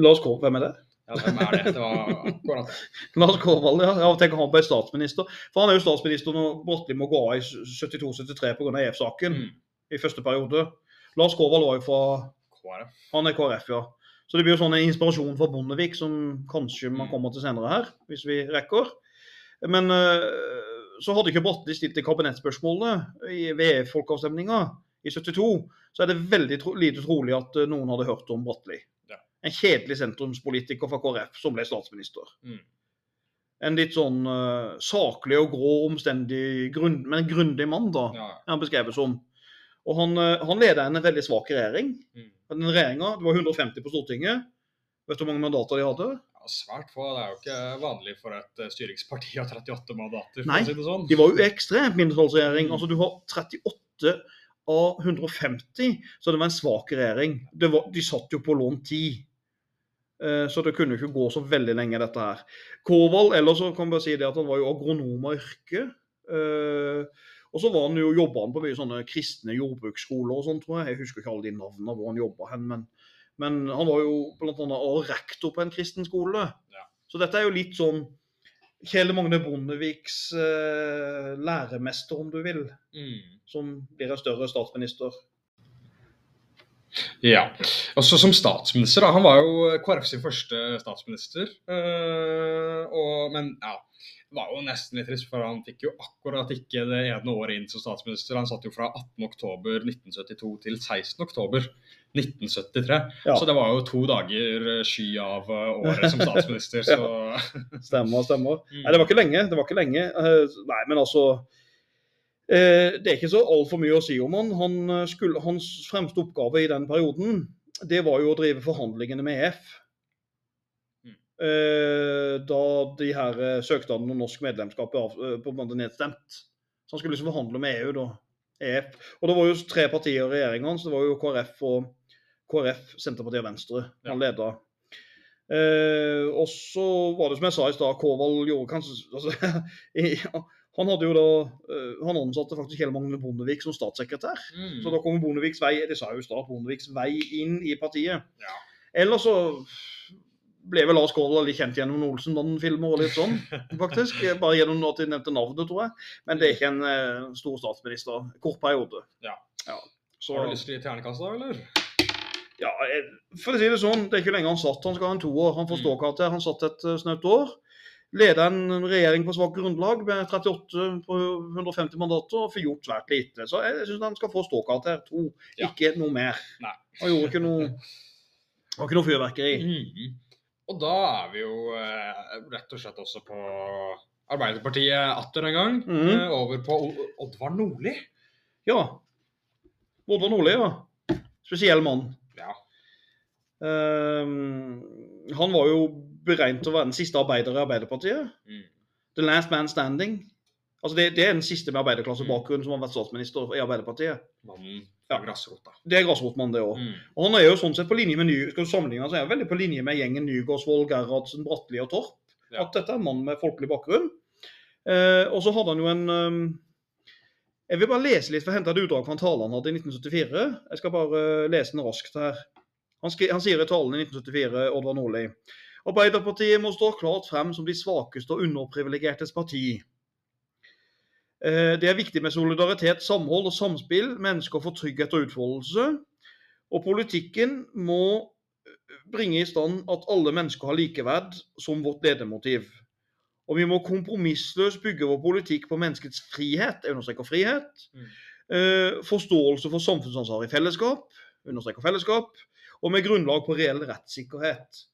Lars Korvald, hvem er det? Ja, hvem er det? Det var akkurat det. Lars Korvald, ja. Jeg tenker han ble statsminister. For han er jo statsminister når Bratteli må gå av i 72-73 pga. EF-saken Mm. i første periode. Lars Korvald var jo fra KrF. Han er KrF, ja. Så det blir jo sånn en inspirasjon fra Bondevik som kanskje man Mm. kommer til senere her, hvis vi rekker. Men eh, så hadde ikke Bratteli stilt det kabinettspørsmålet i- ved folkeavstemninga i 72, så er det veldig tro lite trolig at eh, noen hadde hørt om Bratteli. Ja. En kjedelig sentrumspolitiker fra KrF som ble statsminister. Mm. En litt sånn uh, saklig og grå, omstendig, grunn, men grundig mann, da, Ja. han beskrevet som. Og han, uh, han leder en veldig svak regjering. Mm. Den regjeringa, det var 150 på Stortinget. Vet du hvor mange mandater de hadde? Ja, svært få. Det er jo ikke vanlig for et eh, styringsparti å ha 38 mandater, Nei, si det sånn. De var jo ekstremt mindretallsregjering. Mm. Altså, du har 38 av 150, så det var en svak regjering. Det var, de satt jo på lånt tid. Eh, Så det kunne ikke gå så veldig lenge, dette her. Korvald ellers så kan vi bare si det at han var jo agronom av yrke. Eh, Og så var han jo, jobba på mye sånne kristne jordbruksskoler og sånn, tror jeg. Jeg husker ikke alle de navnene hvor han jobba hen, men, men han var jo også rektor på en kristen skole. Ja. Så dette er jo litt sånn Kjell Magne Bondeviks eh, læremester, om du vil, Mm. som blir en større statsminister. Ja. Også som statsminister, da. Han var jo KrF sin første statsminister. eh, og, men ja, det var jo nesten litt trist, for han fikk jo akkurat ikke det ene året inn som statsminister. Han satt jo fra 18.10.1972 til 16.10.1973. Ja. Så det var jo to dager eh, sky av eh, året som statsminister. Så Stemmer, stemmer. Mm. Nei, det var ikke lenge. det var ikke lenge. Eh, Nei, men altså Det er ikke så altfor mye å si om han. han skulle, hans fremste oppgave i den perioden, det var jo å drive forhandlingene med EF. Mm. Da de her søknadene om norsk medlemskap ble på en måte nedstemt. Så han skulle liksom forhandle med EU, da. EF. Og det var jo tre partier i regjeringen hans. Det var jo KrF og KrF, Senterpartiet og Venstre han leda. Eh, og så var det som jeg sa i stad, Kåvald gjorde kanskje altså, i, Han hadde jo da eh, Han ansatte faktisk hele Magne Bondevik som statssekretær. mm. Så da kom Bondeviks vei det sa jo stad, Bondeviks vei inn i partiet. Ja. Ellers så ble vel Lars Kårvald litt kjent gjennom Olsenbanden-filmer og litt sånn, faktisk. Bare gjennom at de nevnte navnet, tror jeg. Men det er ikke en eh, stor statsminister. Kort periode. Ja. Så, Har du lyst til å gi ternekast, da, eller? Ja, for å si det sånn, det er ikke lenge han satt. Han skal ha en toår. Han får Mm. ståkarakter. Han satt et eh, snaut år. Leda en regjering på svakt grunnlag med 38 på 150 mandater og får gjort svært lite. Så jeg syns han skal få ståkarakter to, Ja. ikke noe mer. Nei. Han gjorde ikke noe, ikke noe fyrverkeri. Mm. Og da er vi jo eh, rett og slett også på Arbeiderpartiet atter en gang. Mhm. eh, over på Oddvar Nordli. Ja. Oddvar Nordli, ja. Spesiell mann. Ehm, han var jo beregnet til å være den siste arbeider i Arbeiderpartiet. Mm. The last man standing. Altså det, det er den siste med arbeiderklassebakgrunn Mm. som har vært statsminister i Arbeiderpartiet. Mannen Ja. grasrota. Det er grasrotmann, det òg. Mm. Og han er jo sånn sett på linje med Ny, skal du sammenligne, så er han veldig på linje med gjengen Nygaardsvold, Gerhardsen, Bratteli og Torp. Ja. At dette er en mann med folkelig bakgrunn. Eh, og så hadde han jo en um, Jeg vil bare lese litt, for jeg hentet et utdrag fra en tale han hadde i 1974. Jeg skal bare lese den raskt her. Han, han sier i talen i 1974, Oddvar Nordli Arbeiderpartiet må stå klart frem som de svakeste og underprivilegertes parti. Eh, Det er viktig med solidaritet, samhold og samspill. Mennesker får trygghet og utfoldelse. Og politikken må eh, bringe i stand at alle mennesker har likeverd som vårt ledemotiv. Og vi må kompromissløst bygge vår politikk på menneskets frihet, jeg understreker frihet, Mm. eh, forståelse for samfunnsansvar i fellesskap, understreker fellesskap, og med grunnlag på reell rettssikkerhet.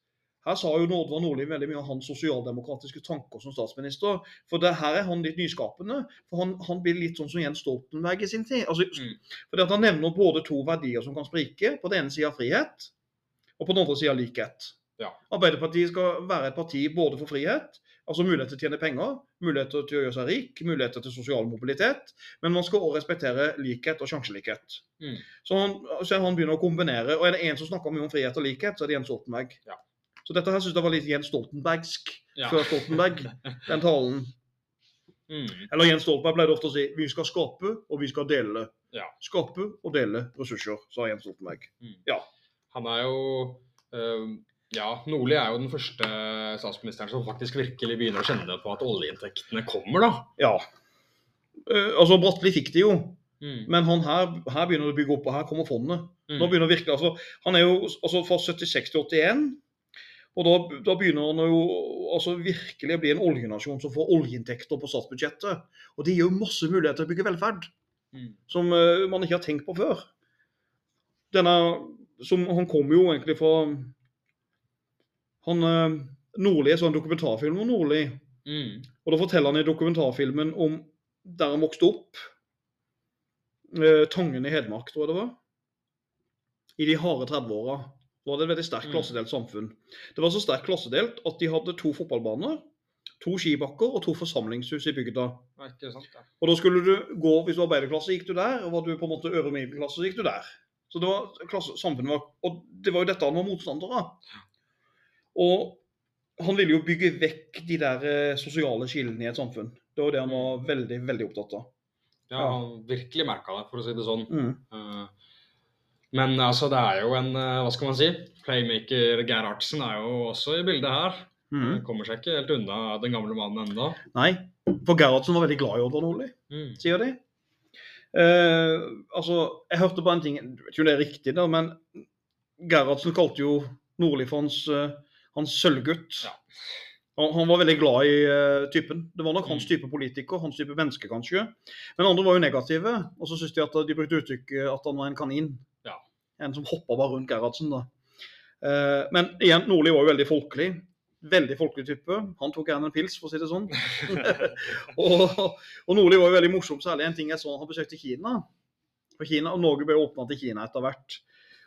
Her sa jo Nordvar Nordli veldig mye av hans sosialdemokratiske tanker som statsminister. For det, her er han litt nyskapende. For han, han blir litt sånn som Jens Stoltenberg i sin tid. Altså, Mm. fordi at Han nevner både to verdier som kan sprike. På den ene sida frihet, og på den andre sida likhet. Ja. Arbeiderpartiet skal være et parti både for frihet, altså muligheter til å tjene penger, muligheter til å gjøre seg rik, muligheter til sosial mobilitet, men man skal også respektere likhet og sjanselikhet. Mm. Så han, så han begynner å kombinere, og er det en som snakker mye om frihet og likhet, så er det Jens Stoltenberg. Ja. Så dette her synes jeg var litt Jens Stoltenbergsk Ja. før Stoltenberg, den talen. Mm. Eller Jens Stoltenberg pleide ofte å si vi skal skape og vi skal dele. Ja. Skape og dele ressurser, sa Jens Stoltenberg. Han er jo eh, Ja, Nordli er jo den første statsministeren som faktisk virkelig begynner å kjenne på at oljeinntektene kommer, da. Ja. Eh, altså, Bratteli fikk det jo, Mm. men han her, her begynner å bygge opp, og her kommer fondet. Mm. Nå begynner virkelig, altså, Han er jo altså, fra 76 til 81, og da, da begynner han jo altså, virkelig å bli en oljenasjon som får oljeinntekter på statsbudsjettet. Og det gir jo masse muligheter til å bygge velferd. Mm. som uh, man ikke har tenkt på før. Denne, som, han kom jo egentlig fra han, uh, Nordli er sånn dokumentarfilm om Nordli. Mm. Og da forteller han i dokumentarfilmen om der han vokste opp. eh, Tangen i Hedmark, tror jeg det var. I de harde 30-åra. Var det et veldig sterkt Mm. klassedelt samfunn. Det var så sterkt klassedelt at de hadde to fotballbaner, to skibakker og to forsamlingshus i bygda. Sant, ja. Og da skulle du gå, hvis du var arbeiderklasse, gikk du der, og var du på en måte øvre middelklasse, så gikk du der. Så det var klasse, samfunnet var, Og det var jo dette han var motstander av. Og han ville jo bygge vekk de der eh, sosiale skillene i et samfunn. Det var det han var veldig, veldig opptatt av. Ja, han virkelig merka det, for å si det sånn. Mm. Eh, Men altså, det er jo en eh, Hva skal man si? Playmaker Gerhardsen er jo også i bildet her. Mm. Kommer seg ikke helt unna den gamle mannen ennå. Nei, for Gerhardsen var veldig glad i Oddvar Nordli, Mm. sier de. Uh, altså, jeg hørte på en ting, jeg vet ikke om det er riktig, da, men Gerhardsen kalte jo Nordli for hans, eh, hans sølvgutt. Ja. Han, han var veldig glad i uh, typen. Det var nok hans Mm. type politiker, hans type menneske kanskje. Men andre var jo negative, og så syntes de at de brukte uttrykket at han var en kanin. Ja. En som hoppa bare rundt Gerhardsen, da. Uh, men igjen, Nordli var jo veldig folkelig. Veldig folkelig type. Han tok gjerne en pils, for å si det sånn. og, og Nordli var jo veldig morsom, særlig en ting jeg så han besøkte Kina. For Kina, og Norge ble åpna til Kina etter hvert.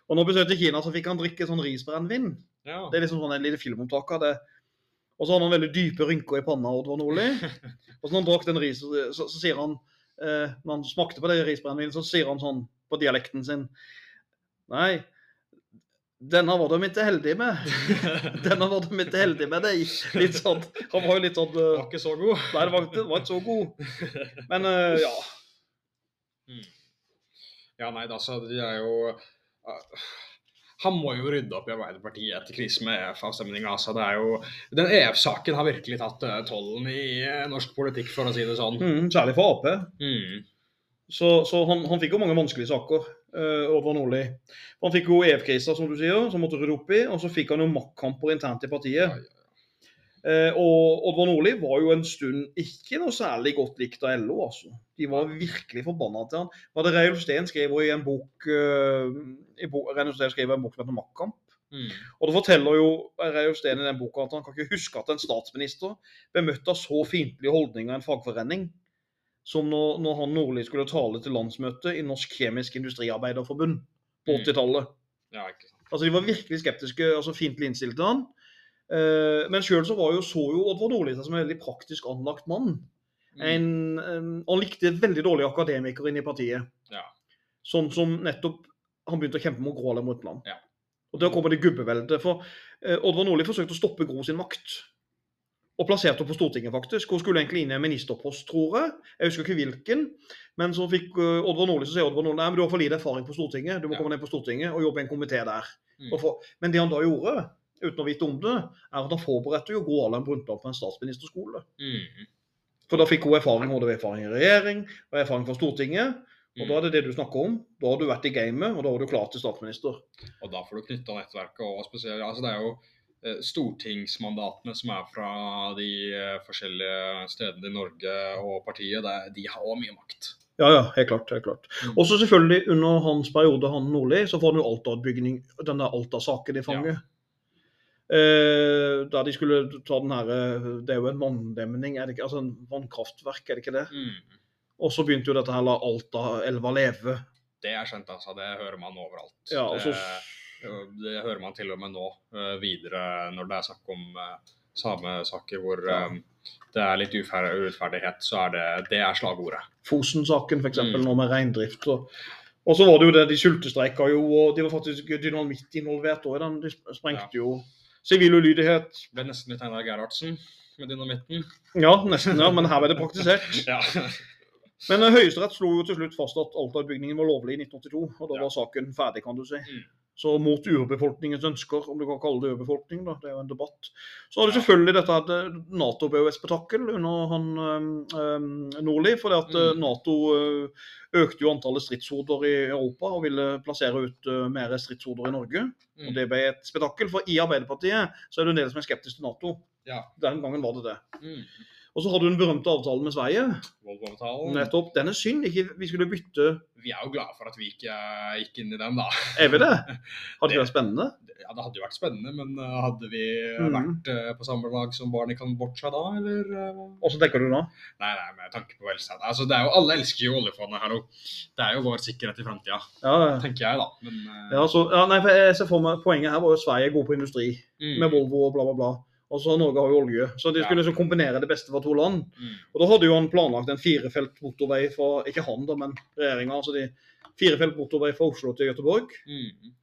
Og når han besøkte Kina, så fikk han drikke sånn risbrennevin. Ja. Det er liksom sånn en liten filmopptak av det. Og så har han veldig dype rynker i panna, Oddvar Nordli. Og så når han drakk den ris, så, så sier han eh, Når han smakte på det risbrennevinet, så sier han sånn på dialekten sin Nei, denne var de ikke heldige med. Denne var de ikke heldige med deg. Litt sånn. Han var jo litt sånn eh, Var ikke så god. Nei, det var, det var ikke så god. Men uh, ja. Ja, nei, altså, de er jo uh, Han må jo rydde opp i Arbeiderpartiet etter krisen med EF-avstemninga. Altså, det jo Den EF-saken har virkelig tatt uh, tollen i uh, norsk politikk, for å si det sånn. Mm, særlig for Ap. Mm. Så, så han, han fikk jo mange vanskelige saker, uh, over Nordli. Han fikk jo EF-krisa, som du sier, som måtte rydde opp i. Og så fikk han jo maktkamper internt i partiet. Ja, Eh, og Oddvar Nordli var jo en stund ikke noe særlig godt likt av LO, altså. De var virkelig forbanna til han. Var det Reiulf Steen skrev i en bok uh, i bo, Steen skrev en bok som heter Maktkamp. Mm. Og det forteller jo Reiulf Steen i den boka at han kan ikke huske at en statsminister ble møtt av så fiendtlige holdninger av en fagforening som når, når han Nordli skulle tale til landsmøtet i Norsk Kjemisk Industriarbeiderforbund på Mm. 80-tallet. ja. Altså De var virkelig skeptiske, altså fiendtlig innstilt til han. Eh, men sjøl så var jo, så jo Oddvar Nordli seg som en veldig praktisk anlagt mann. Mm. En, en, han likte veldig dårlige akademikere inne i partiet. Ja. Sånn som nettopp han begynte å kjempe mot Gro Harlem Brundtland. Ja. Og Der kommer det gubbeveldet. For eh, Oddvar Nordli forsøkte å stoppe Gro sin makt. Og plasserte henne på Stortinget, faktisk. Hun skulle egentlig inn i en ministerpost, tror jeg. Jeg husker ikke hvilken. Men så fikk uh, Oddvar Nordli så sier Oddvar Nordli nei, men du har for lite erfaring på Stortinget. Du må Ja. komme ned på Stortinget og jobbe i en komité der. Mm. Men det han da gjorde, uten å vite om det, er at han forberedte jo Gro Harlem Brundtland på en statsministerskole. Mm. For da fikk hun erfaring både erfaring i regjering og erfaring fra Stortinget. Og da er det det du snakker om. Da har du vært i gamet, og da var du klar til statsminister. Og da får du knytta nettverket òg, spesielt altså Det er jo eh, stortingsmandatene som er fra de eh, forskjellige stedene i Norge og partiet. Er- de har òg mye makt. Ja, ja, helt klart. helt klart. Mm. Og så selvfølgelig, under hans periode, han Nordli, så får han jo Alta-utbygging, den der Alta-saken i fanget. Eh, der de skulle ta den her eh, Det er jo en vanndemning, er det ikke? Altså en vannkraftverk, er det ikke det? Mm. Og så begynte jo dette her la Alta-elva leve. Det er skjønt, altså. Det hører man overalt. Ja, altså... det, det hører man til og med nå, eh, videre når det er snakk om samme samesaker hvor Ja. um, det er litt urettferdighet, så er det, det er slagordet. Fosen-saken, f.eks., Mm. nå med reindrift. Og, og så var det jo det, de sultestreika jo, og de var faktisk dynamitt involvert òg i den. De sprengte sprengte jo sivil ulydighet. Ble nesten litt Einar Gerhardsen med dynamitten. Ja, nesten, ja, men her ble det praktisert. Ja. Men eh, Høyesterett slo jo til slutt fast at Alta-utbyggingen var lovlig i 1982, og da Ja. var saken ferdig, kan du si. Mm. Så mot urbefolkningens ønsker, om du kan kalle det urbefolkning, da, det er jo en debatt. Så har du selvfølgelig dette eh, Nato ble jo et spetakkel under han um, Nordli, fordi at eh, Mm. Nato eh, økte jo antallet stridshoder i Europa og ville plassere ut mer stridshoder i Norge. Og Mm. det ble et spetakkel, for i Arbeiderpartiet så er det en del som er skeptisk til Nato. Ja. Den gangen var det det. Mm. Og så har du den berømte avtalen med Sverige. Volvo-avtalen. Nettopp. Den er synd. Ikke vi skulle bytte Vi er jo glade for at vi ikke gikk inn i den, da. Er vi det? Hadde det vært spennende? Ja, Det hadde jo vært spennende, men uh, hadde vi mm. vært uh, på samme lag som barn i Kambodsja da, eller? uh? Tenker du nå? Nei, nei, med tanke på velstand. Altså, det er jo, alle elsker jo oljefondet her nå. Det er jo vår sikkerhet i framtida, Ja, ja. tenker jeg, da. Men uh, ja, så, ja, nei, for jeg ser for meg Poenget her var jo Sverige er god på industri, mm, med Volvo og bla, bla, bla. Og så Norge har jo olje. Så de skulle liksom kombinere det beste fra to land. mm, Og da hadde jo han planlagt en firefelt motorvei fra Ikke han, da, men regjeringa. Altså de firefelt motorvei fra Oslo til Göteborg. mm,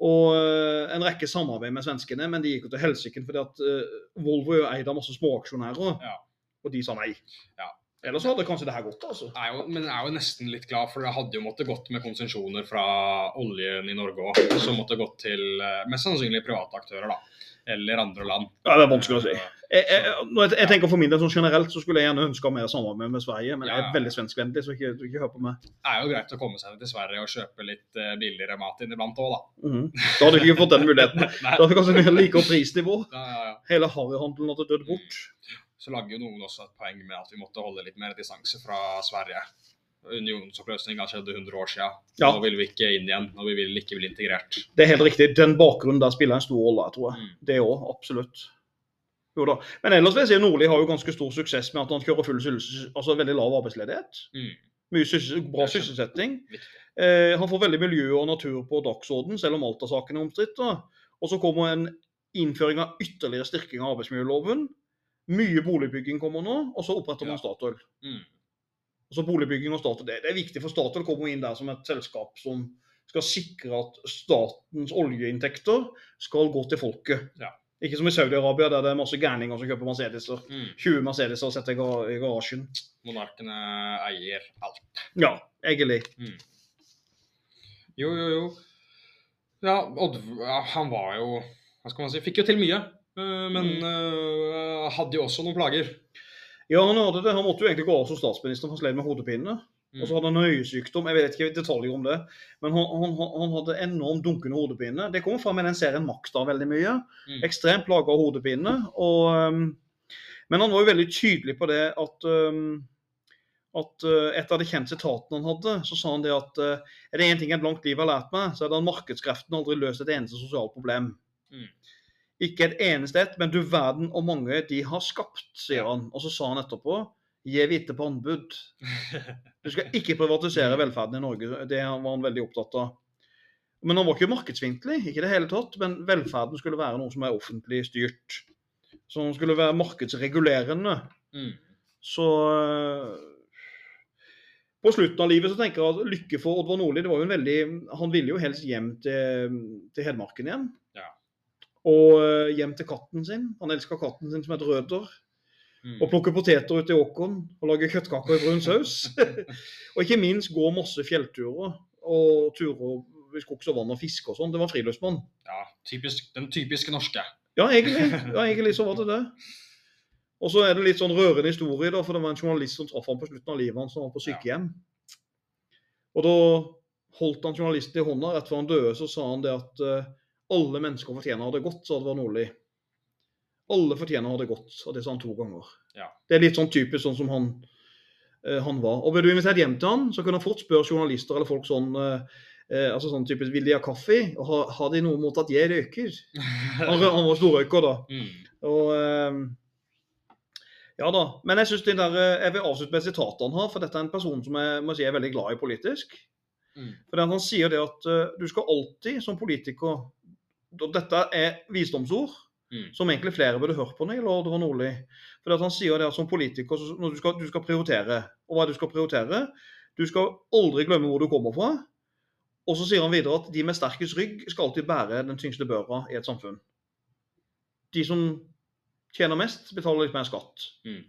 Og eh, en rekke samarbeid med svenskene, men de gikk jo til helsike fordi at eh, Volvo er jo eid av masse småaksjonærer. Ja. Og de sa nei. Ja. Ellers hadde kanskje det her gått, altså. Jeg jo, men jeg er jo nesten litt glad, for det hadde jo måttet gått med konsesjoner fra oljen i Norge òg, som måtte gått til uh, mest sannsynlig private aktører, da. Eller andre land. Ja, Det er vanskelig å si. Jeg, jeg, jeg, jeg tenker for min del sånn generelt så skulle jeg gjerne ønska mer samarbeid med Sverige, men jeg Ja, er ja. veldig svenskvennlig, så ikke, ikke hør på meg. Det er jo greit å komme seg til Sverige og kjøpe litt eh, billigere mat inniblant òg, da. Mhm. Da hadde du ikke fått den muligheten. Da hadde vi kanskje likere prisnivå. Ja, ja, ja. Hele harryhandelen hadde dødd bort. Så lager jo noen også et poeng med at vi måtte holde litt mer distanse fra Sverige. Unionsoppløsninga skjedde 100 år siden. Ja. Nå vil vi ikke inn igjen, vi vil ikke bli integrert. Det er helt riktig. Den bakgrunnen der spiller en stor rolle, tror jeg. Mm. Det òg, absolutt. Jo da. Men ellers vil jeg si Nordli har jo ganske stor suksess med at han kjører full altså veldig lav arbeidsledighet. Mm. Mye sys bra sysselsetting. Eh, han får veldig miljø og natur på dagsorden, selv om Alta-saken er omstridt. Og så kommer en innføring av ytterligere styrking av arbeidsmiljøloven. Mye boligbygging kommer nå, og så oppretter man Ja. Statoil. Mm. Altså Boligbygging og Statoil, det, det er viktig, for Statoil komme inn der som et selskap som skal sikre at statens oljeinntekter skal gå til folket. Ja. Ikke som i Saudi-Arabia, der det er masse gærninger som kjøper Mercedeser. Mm. 20 Mercedeser setter i garasjen. Monarkene eier alt. Ja, egentlig. Jo, jo, jo. Ja, Odd han var jo Hva skal man si Fikk jo til mye. eh, Men eh, hadde jo også noen plager. Ja, han hadde det. Han måtte jo egentlig gå av som statsminister, for han slet med hodepine. Mm. Og så hadde han øyesykdom. Jeg vet ikke detaljer om det. Men han, han, han- hadde enormt dunkende hodepine. Det kommer fram i den serien Makta veldig mye. Mm. Ekstremt plaga av hodepine. Og, men han var jo veldig tydelig på det at at Et av de kjente sitatene han hadde, så sa han det at uh, er det én ting et langt liv har lært meg, så er det at markedskreftene aldri løst et eneste sosialt problem. Mm. Ikke et eneste et, men du verden og mange de har skapt, sier han. Og så sa han etterpå gi hvite på anbud. Du skal ikke privatisere velferden i Norge. Det var han veldig opptatt av. Men han var ikke markedsfiendtlig, ikke det hele tatt. Men velferden skulle være noe som er offentlig styrt. Så han skulle være markedsregulerende. Mm. Så øh, På slutten av livet så tenker jeg at lykke for Oddvar Nordli. Det var jo en veldig, han ville jo helst hjem til, til Hedmarken igjen. Ja. Og øh, hjem til katten sin. Han elska katten sin som heter Røder. Mm. Og plukke poteter ute i åkeren og lage kjøttkaker i brun saus. og ikke minst gå masse fjellturer og turer i skogs og vann og fiske og sånn. Det var friluftsmann. Ja, typisk, den typiske norske. Ja, egentlig. Ja, egentlig så var det det. Og så er det litt sånn rørende historie, da, for det var en journalist som traff ham på slutten av livet hans som var på sykehjem. Og da holdt han journalisten i hånda rett før han døde, så sa han det at eh, alle mennesker fortjener å ha det godt, sa Edvard Nordli. Alle fortjener å ha det godt, og det sa han to ganger. Ja. Det er litt sånn typisk sånn som han, uh, han var. Og ble du invitert hjem til han, så kunne han fort spørre journalister eller folk sånn uh, eh, altså sånn typisk, Vil de ha kaffe? Og har, har de noe mot at jeg røyker? Han, han var storrøyker, da. Mm. Og eh, Ja da. Men jeg synes den der, eh, jeg vil avslutte med sitatet han har, for dette er en person som jeg må si er veldig glad i politisk. Mm. For Han sier det at uh, du skal alltid som politiker og Dette er visdomsord Mm. som egentlig flere burde hørt på når gjelder Oddvar Nordli. For at han sier det at som politiker så, når du skal, du skal prioritere. Og hva er det du skal prioritere? Du skal aldri glemme hvor du kommer fra. Og så sier han videre at de med sterkest rygg skal alltid bære den tyngste børa i et samfunn. De som tjener mest, betaler litt mer skatt. Mm.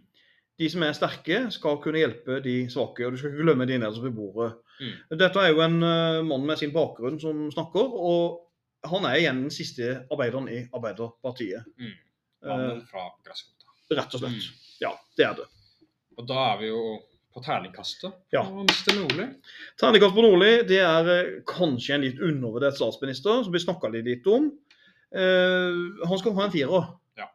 De som er sterke, skal kunne hjelpe de svake. Og du skal ikke glemme de nederst ved bordet. Mm. Dette er jo en uh, mann med sin bakgrunn som snakker. og han er igjen den siste arbeideren i Arbeiderpartiet. Mm. Eh, Mannen fra gressrota. rett og slett. Mm. Ja, det er det. Og da er vi jo på terningkastet Ja. på Mr. Nordli. Terningkast på Nordli det er eh, kanskje en litt undervurdert statsminister, som vi snakka litt om. Eh, han skal ha en firer. Ja.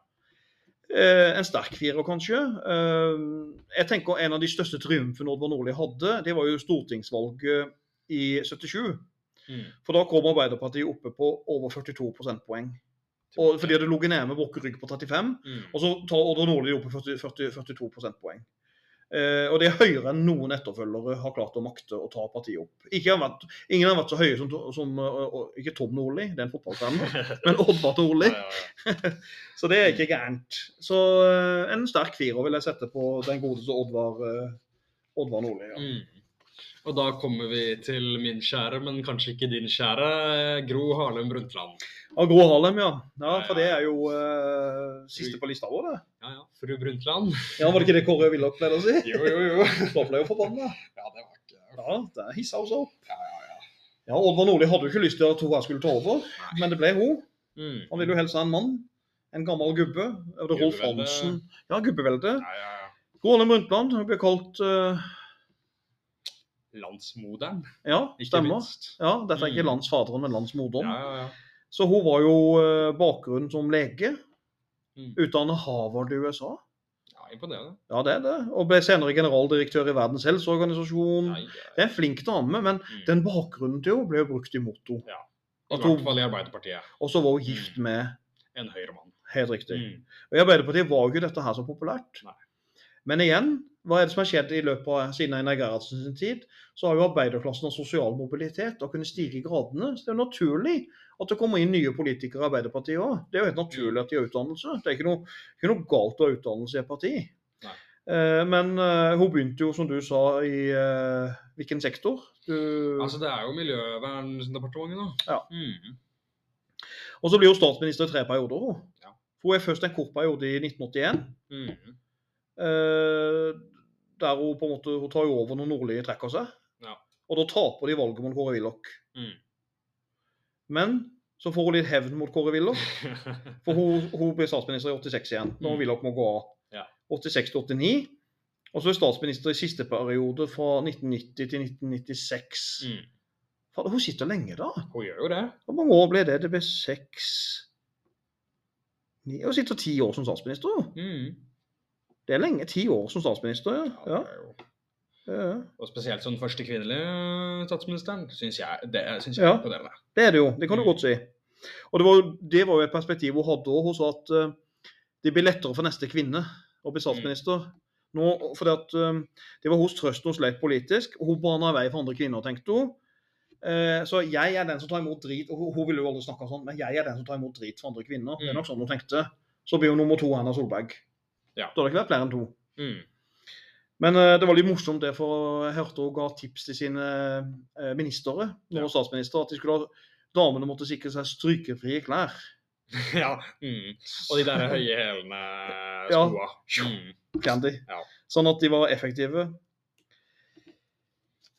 Eh, en sterk firer, kanskje. Eh, jeg tenker En av de største triumfene Oddvar Nordli hadde, det var jo stortingsvalget i 77. Mm. For da kom Arbeiderpartiet oppe på over 42 prosentpoeng. Og fordi det lå nede med brukket Rygg på 35, Mm. og så tar Oddvar Nordli opp på 40, 40, 42 prosentpoeng. Eh, og det er høyere enn noen etterfølgere har klart å makte å ta partiet opp. Ikke har vært, ingen har vært så høye som, som og, uh, ikke Tom Nordli, det er en fotballtrener, men Oddvar Nordli. Så det er ikke gærent. Så eh, en sterk firer vil jeg sette på den godeste Oddvar, uh, Oddvar Nordli. Ja. Mm. Og da kommer vi til min kjære, men kanskje ikke din kjære, Gro Harlem Brundtland. Ja, Gro Harlem, ja. ja. For det er jo uh, siste på lista vår, det. Ja, ja. Fru Brundtland. Ja, Var det ikke det Kåre Willoch pleide å si? Jo, jo, jo. Da ble jo forbanna. Ja, det var ikke Ja, det hissa oss opp. Ja, ja, ja. Ja, Oddvar Nordli hadde jo ikke lyst til at hun her skulle ta over, men det ble hun. Mm. Han ville jo helst ha en mann. En gammel gubbe. Rolf Hansen. Ja, gubbevelde. Ja, ja, ja. Gro Harlem Brundtland hun ble kalt eh, Landsmoderen, Ja, stemmer. Ja, Dette er ikke Mm. landsfaderen, men Ja, landsmoderen. ja, ja. Så hun var jo bakgrunnen bakgrunn som lege. Mm. Utdannet Harvard i USA. ja imponerende. Ja, det er det. Og ble senere generaldirektør i Verdens helseorganisasjon. Ja, ja. Det er en flink dame, men Mm. den bakgrunnen til henne ble jo brukt i motto. I at hun- hvert fall i Arbeiderpartiet. Og så var hun gift Mm. med En høyremann. Helt riktig. Mm. Og I Arbeiderpartiet var jo dette her så populært. Nei. Men igjen, hva er det som har skjedd i løpet av siden Einar Gerhardsen sin tid? Så har jo arbeiderklassen og sosial mobilitet og kunne stige i gradene. Så det er jo naturlig at det kommer inn nye politikere i Arbeiderpartiet òg. Det er jo helt naturlig at de har utdannelse. Det er ikke noe, ikke noe galt å ha utdannelse i et parti. Nei. Eh, men eh, hun begynte jo, som du sa, i eh, hvilken sektor? Du, Altså, det er jo Miljøverndepartementet, da. Ja. Mm. og så blir hun statsminister i tre perioder. Hun. Ja. Hun er først en kort periode i 1981. Mm. Der hun på en måte hun tar jo over når Nordli trekker seg. Ja. Og da taper de valget mot Kåre Willoch. Mm. Men så får hun litt hevn mot Kåre Willoch. For hun, hun blir statsminister i 86 igjen, når Mm. Willoch må gå av. Ja. 86 til 89. Og så er statsminister i siste periode fra 1990 til 1996. mm. Fader, Hun sitter lenge, da. Hun gjør jo det. Hvor mange år ble det? Det ble seks Hun sitter ti år som statsminister. Mm. Det er lenge. Ti år som statsminister, ja. Ja, ja. Og spesielt som den første kvinnelige statsministeren, syns jeg det synes jeg Ja. er imponerende. Det er det jo. Det kan du Mm. godt si. Og det var, det var jo et perspektiv hun hadde òg. Hun sa at eh, det blir lettere for neste kvinne å bli statsminister. Nå, fordi at eh, Det var hos trøst hun slet politisk. Hun bana vei for andre kvinner, tenkte hun. Eh, så jeg er den som tar imot drit. og Hun, hun ville jo aldri snakka sånn, men jeg er den som tar imot drit for andre kvinner. Det er Mm. nok sånn hun tenkte. Så blir hun nummer to Erna Solberg. Ja. Da hadde det ikke vært flere enn to. Mm. Men uh, det var litt morsomt det, for jeg hørte hun ga tips til sine uh, ministre når Ja. statsminister, at de skulle ha, damene måtte sikre seg strykefrie klær. ja. Mm. Og de der høye hælene Ja. skoa. Mm. Candy. Ja. Sånn at de var effektive.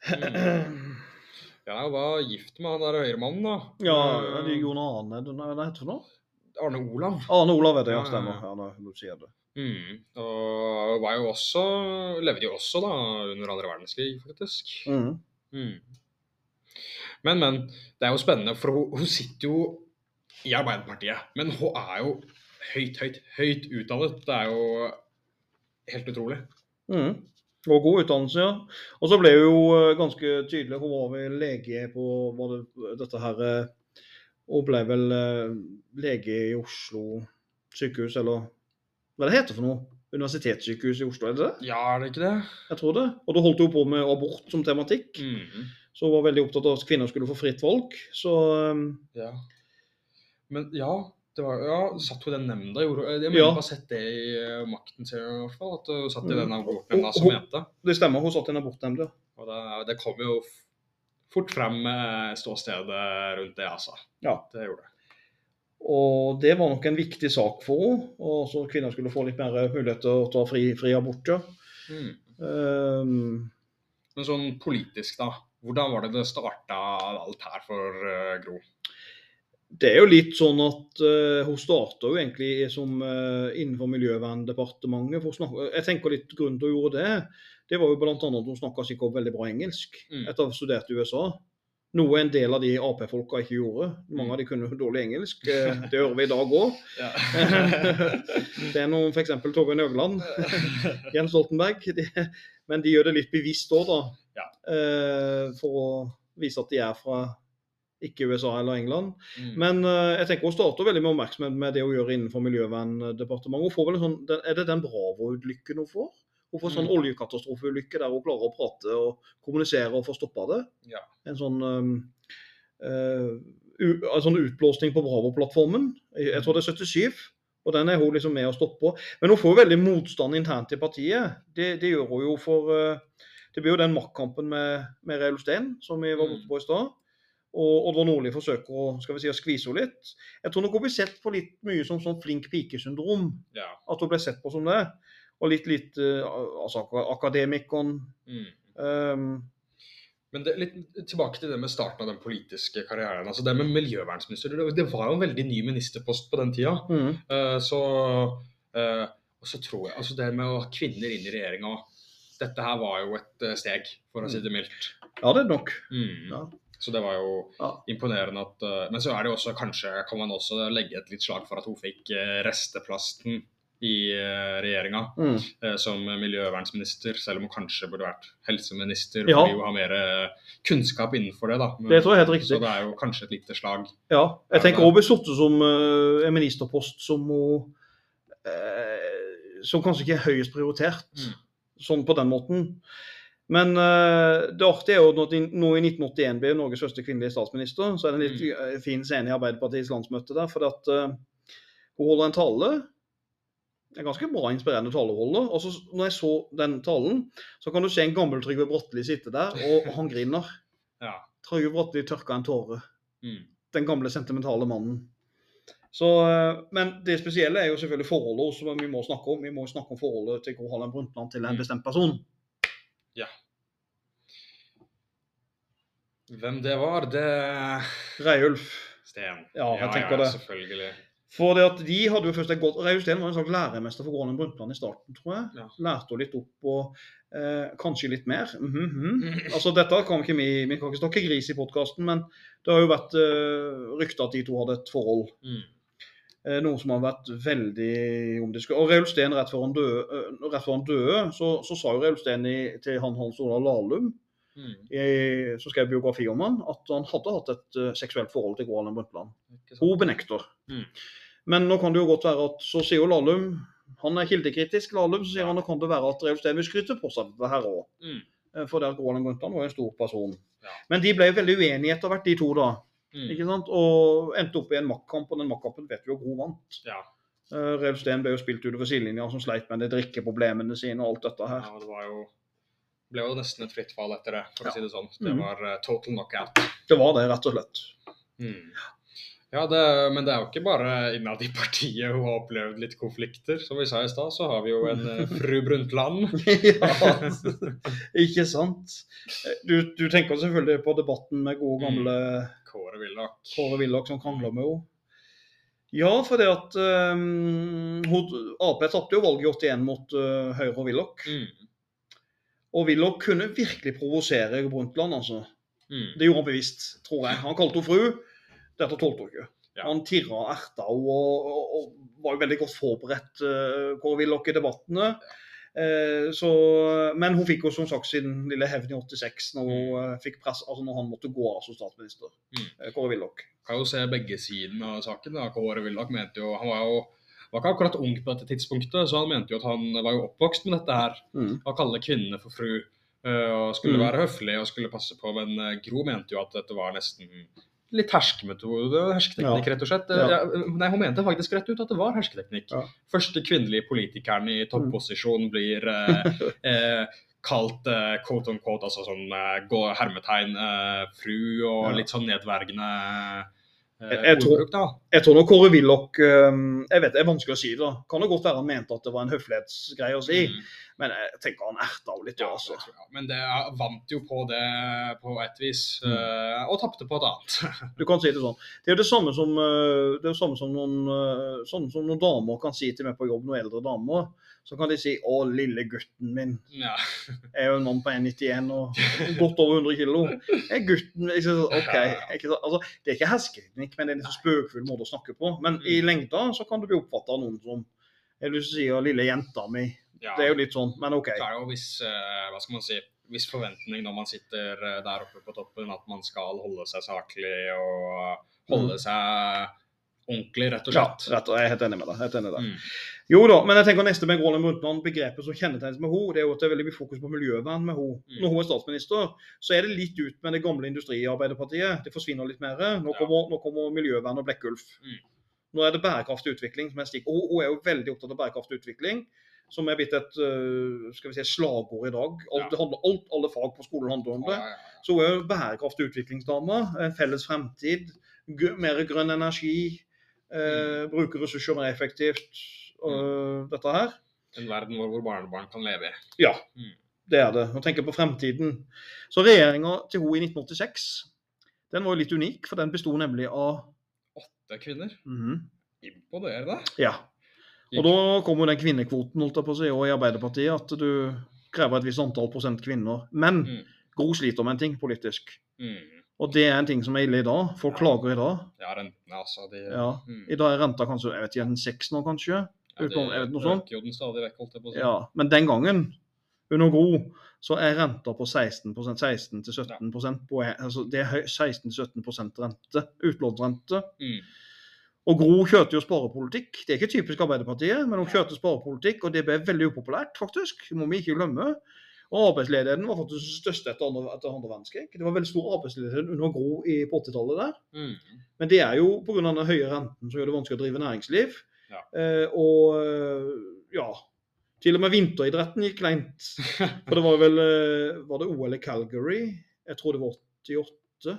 Mm. Ja, hun var gift med han der høyremannen, da. Ja, Eh, de Jon Arne Hva heter det for? Arne Olav. Arne Olav er det, ja. Ja, ja, Stemmer. ja. nå sier jeg sier det. Mm. Og var jo også Levde jo også da under andre verdenskrig, faktisk. Mm. Mm. Men, men. Det er jo spennende, for hun, hun sitter jo i Arbeiderpartiet. Men hun er jo høyt, høyt, høyt utdannet. Det er jo helt utrolig. Mm. Og god utdannelse, ja. Og så ble hun jo eh, ganske tydelig Hun var vel lege på var det, dette her eh, Hun ble vel eh, lege i Oslo sykehus, eller hva det heter for noe? Universitetssykehus i Oslo, er det det? Ja, er det ikke det? Jeg tror det. Og da holdt hun på med abort som tematikk. Mm. Så hun var veldig opptatt av at kvinner skulle få fritt valg. Så eh, Ja. Men ja, det var, ja, satt hun i den nemnda? Jeg mener Ja. jeg har sett det i eh, makten i hvert fall. At hun satt i Mm. den abortnemnda som jente. det stemmer, hun satt i en abortnemnd, ja. Og det, det kom jo fort frem eh, ståstedet rundt det, altså. Ja. Det gjorde det. Og det var nok en viktig sak for henne. Og så kvinner skulle få litt mer mulighet til å ta fri, fri abort, ja. Mm. Um, Men sånn politisk, da. Hvordan var det det starta alt her for uh, Gro? det er jo litt sånn at uh, hun starta jo egentlig som uh, innenfor Miljøverndepartementet. For snakke, jeg tenker litt grunnen til hun gjorde det, det var jo bl.a. at hun snakka sikkert veldig bra engelsk Mm. etter å ha studert i USA. Noe en del av de Ap-folka ikke gjorde. Mange av de kunne dårlig engelsk. eh, Det hører vi i dag òg. Det er noen f.eks. Torbjørn Jøgland, Jens Stoltenberg. De, men de gjør det litt bevisst òg, da. Ja. Eh, for å vise at de er fra ikke USA eller England. Mm. Men eh, jeg tenker hun starter veldig med oppmerksomhet med det hun gjør innenfor Miljøverndepartementet. Hun får vel en sånn, Er det den Bravo-ulykken hun får? Hun får sånn Mm. oljekatastrofeulykke der hun klarer å prate og kommunisere og få stoppa det. Ja. En sånn um, uh, en sånn utblåsning på Bravo-plattformen. Jeg, tror det er 77. Og den er hun liksom med å stoppe. Men hun får jo veldig motstand internt i partiet. Det, det gjør hun jo for uh, Det blir jo den maktkampen med, med Reil Steen som vi var Mm. borte på i stad. Og Oddvar Nordli forsøker å skal vi si, å skvise henne litt. Jeg tror nok hun blir sett på litt mye som sånn flink pike-syndrom. ja. At hun ble sett på som det. Og litt litt eh, altså ak- akademikeren. Mm. Um, Men det, litt tilbake til det med starten av den politiske karrieren. altså Det med miljøvernminister, det, var jo en veldig ny ministerpost på den tida. mm, Uh, så, uh, så tror jeg altså Det med å ha kvinner inn i regjeringa Dette her var jo et steg, for å si det mildt. ja, det er nok. Mm. Ja. Så det var jo Ja. imponerende at uh, Men så er det jo også kanskje kan man også legge et litt slag for at hun fikk resteplasten i uh, regjeringa Mm. eh, som miljøvernsminister, selv om hun kanskje burde vært helseminister Ja. fordi hun har mer eh, kunnskap innenfor det. da. Men- Det tror jeg helt så det er jo kanskje et lite slag. Ja, jeg tenker hun blir sittet som eh, en ministerpost som hun eh, Som kanskje ikke er høyest prioritert, Mm. sånn på den måten. Men uh, det artige er jo at nå i 1981 ble Norges første kvinnelige statsminister. Så er det en litt Mm. eh, fin scene i Arbeiderpartiets landsmøte der. For at eh, hun holder en tale. En ganske bra, inspirerende taleholder. Og så når jeg så den talen, så kan du se en gammel Trygve Bratteli sitte der, og han griner. Ja. Trygve Bratteli tørka en tåre Mm. den gamle sentimentale mannen. Så, eh, men det spesielle er jo selvfølgelig forholdet som vi må snakke om. Vi må snakke om forholdet til Gro Harlem Brundtland til en Mm. bestemt person. Ja. Hvem det var, det Reiulf. Sten. Ja, ja, det. Selvfølgelig. For det at de hadde jo først et godt Reiulf Steen var en slags læremester for Harlem Brundtland i starten, tror jeg. Ja. Lærte henne litt opp og eh, kanskje litt mer. Mm -hmm. Altså dette kan ikke vi Vi kan ikke snakke gris i podkasten, men det har jo vært eh, rykter at de to hadde et forhold. Mm. Eh, noe som har vært veldig omdiskutert. Og Reiulf Steen, rett før han døde, eh, døde så, så sa jo Reiulf Steen til han Hans Olav Lahlum, Mm. i, som skrev biografi om han, at han hadde hatt et uh, seksuelt forhold til Gro Harlem Brundtland. Hun benekter. Mm. Men nå kan det jo godt være at så sier jo Lahlum Han er kildekritisk, Lahlum, så sier han nå kan det være at Reulf Steen vil skryte på seg det her òg. Mm. For at Gro Harlem Brundtland var en stor person. Ja. Men de ble jo veldig uenige etter hvert, de to, da. Mm. ikke sant? Og endte opp i en maktkamp, og den maktkampen vet vi jo Gro vant. Ja. Uh, Reulf Steen ble jo spilt utover sidelinja, som sleit med de drikkeproblemene sine og alt dette her. ja, det var jo ble jo nesten et fritt fall etter det, for Ja. å si det sånn. Det Mm. var uh, total knockout. Det var det, rett og slett. Mm. Ja, det, men det er jo ikke bare innad i partiet hun har opplevd litt konflikter. Som vi sa i stad, så har vi jo en uh, fru Brundtland. ja, ikke sant? Du, du tenker selvfølgelig på debatten med gode gamle Kåre Willoch. Kåre Willoch som krangler med henne. Ja, for det at um, Ap tapte jo valget i 81 mot uh, Høyre og Willoch. Mm. Og Willoch kunne virkelig provosere Brundtland, altså. Mm. Det gjorde han bevisst, tror jeg. Han kalte henne fru. Dette tålte hun ikke. Ja. Han tirra og erta henne og, og, og var jo veldig godt forberedt, uh, Kåre Willoch, i debattene. Eh, så, men hun fikk jo som sagt sin lille hevn i 86, når, hun, mm. fikk press, altså når han måtte gå av som statsminister. Mm. eh, Kåre Willoch. Kan jo se begge sidene av saken. da. Kåre Willoch mente jo Han var jo var ikke akkurat ung på dette tidspunktet, så han mente jo at han var jo oppvokst med dette her. Mm. Å kalle kvinnene for fru. eh, Og skulle Mm. være høflig og skulle passe på. Men eh, Gro mente jo at dette var nesten litt herskemetode, hersketeknikk, Ja. rett og slett. Ja. Nei, hun mente faktisk rett ut at det var hersketeknikk. Ja. Første kvinnelige politikeren i topposisjon blir eh, eh, kalt eh, quote on quote, altså sånn hermetegn, fru og litt sånn nedvergende Jeg- jeg tror-. Jeg tror nok Kåre Willoch eh, Jeg vet det er vanskelig å si det. da. Kan det godt være han mente at det var en høflighetsgreie å si, Mm. men jeg tenker han erta henne litt. Ja, altså. Men det er- vant jo på det på et vis, Mm. eh, og tapte på et annet. Du kan si det sånn. Det er jo det samme som, eh, det er samme som noen, eh, sånn som noen damer kan si til meg på jobb, noen eldre damer. Så kan de si 'Å, lille gutten min'. ja. Jeg er jo en mann på 1,91 og godt over 100 kilo. Er gutten ikke synes, OK. Ikke altså, det er ikke hersketeknikk, men det er en litt spøkefull måte å snakke på. Men i lengda så kan det bli oppfatta av noen som Jeg vil si lille jenta mi'. ja. Det er jo litt sånn, men OK. Det er jo viss, eh, hva skal man si, viss forventning når man sitter eh, der oppe på toppen, at man skal holde seg saklig og holde Mm. seg ordentlig, rett og slett. Ja, slett. og, jeg er helt enig med deg. Helt enig der. Mm. Jo da, men jeg tenker neste med Grålem Brundtland, begrepet som kjennetegnes med henne, det er jo at det er veldig mye fokus på miljøvern med henne. Mm. Når hun er statsminister, så er det litt ut med det gamle industriarbeiderpartiet. Det forsvinner litt mer. Nå Ja. kommer, nå kommer miljøvern og Blekkulf. Mm. Nå er det bærekraftig utvikling som er stikk. Og hun, er jo veldig opptatt av bærekraftig utvikling, som er blitt et øh, skal vi si, slagord i dag. Alt, Ja. handler, alt, alle fag på skolen handler om det. ja, ja. Så hun er jo bærekraftig utviklingsdame. En felles fremtid. Mer grønn energi. Eh, bruke ressurser mer effektivt. Øh, dette her. En verden hvor, hvor barnebarn kan leve. i. Ja, Mm. det er det. Og tenker på fremtiden. Så regjeringa til hun i 1986 den var jo litt unik, for den besto nemlig av Åtte kvinner. Mhm, Imponerende. Ja. Og da kom jo den kvinnekvoten holdt jeg på å si, og i Arbeiderpartiet at du krever et visst antall prosent kvinner. Men Mm. Gro sliter med en ting politisk. Mm. Og det er en ting som er ille i dag. Folk Ja. klager i dag. Ja, rentene, altså. De, Ja. Mm. I dag er renta kanskje jeg vet ikke, en seks nå, kanskje. Ja, utlån- det noe sånt? jo den stadig vekk, holdt jeg på å si. Ja, Men den gangen, under Gro, så er renta på 16% 16 til 17% på, altså Det er 16-17 rente. Utlånsrente. Mm. Og Gro kjørte jo sparepolitikk. Det er ikke typisk Arbeiderpartiet, men hun kjørte sparepolitikk, og det ble veldig upopulært, faktisk. Det må vi ikke glemme. Og arbeidsledigheten var faktisk størst etter andre verdenskrig. Det var veldig stor arbeidsledighet under Gro i, på 80-tallet der. Mm. Men det er jo pga. den høye renten som gjør det vanskelig å drive næringsliv. Ja. Eh, og eh, ja Til og med vinteridretten gikk kleint. For det var vel eh, Var det OL i Calgary? Jeg tror det var 88.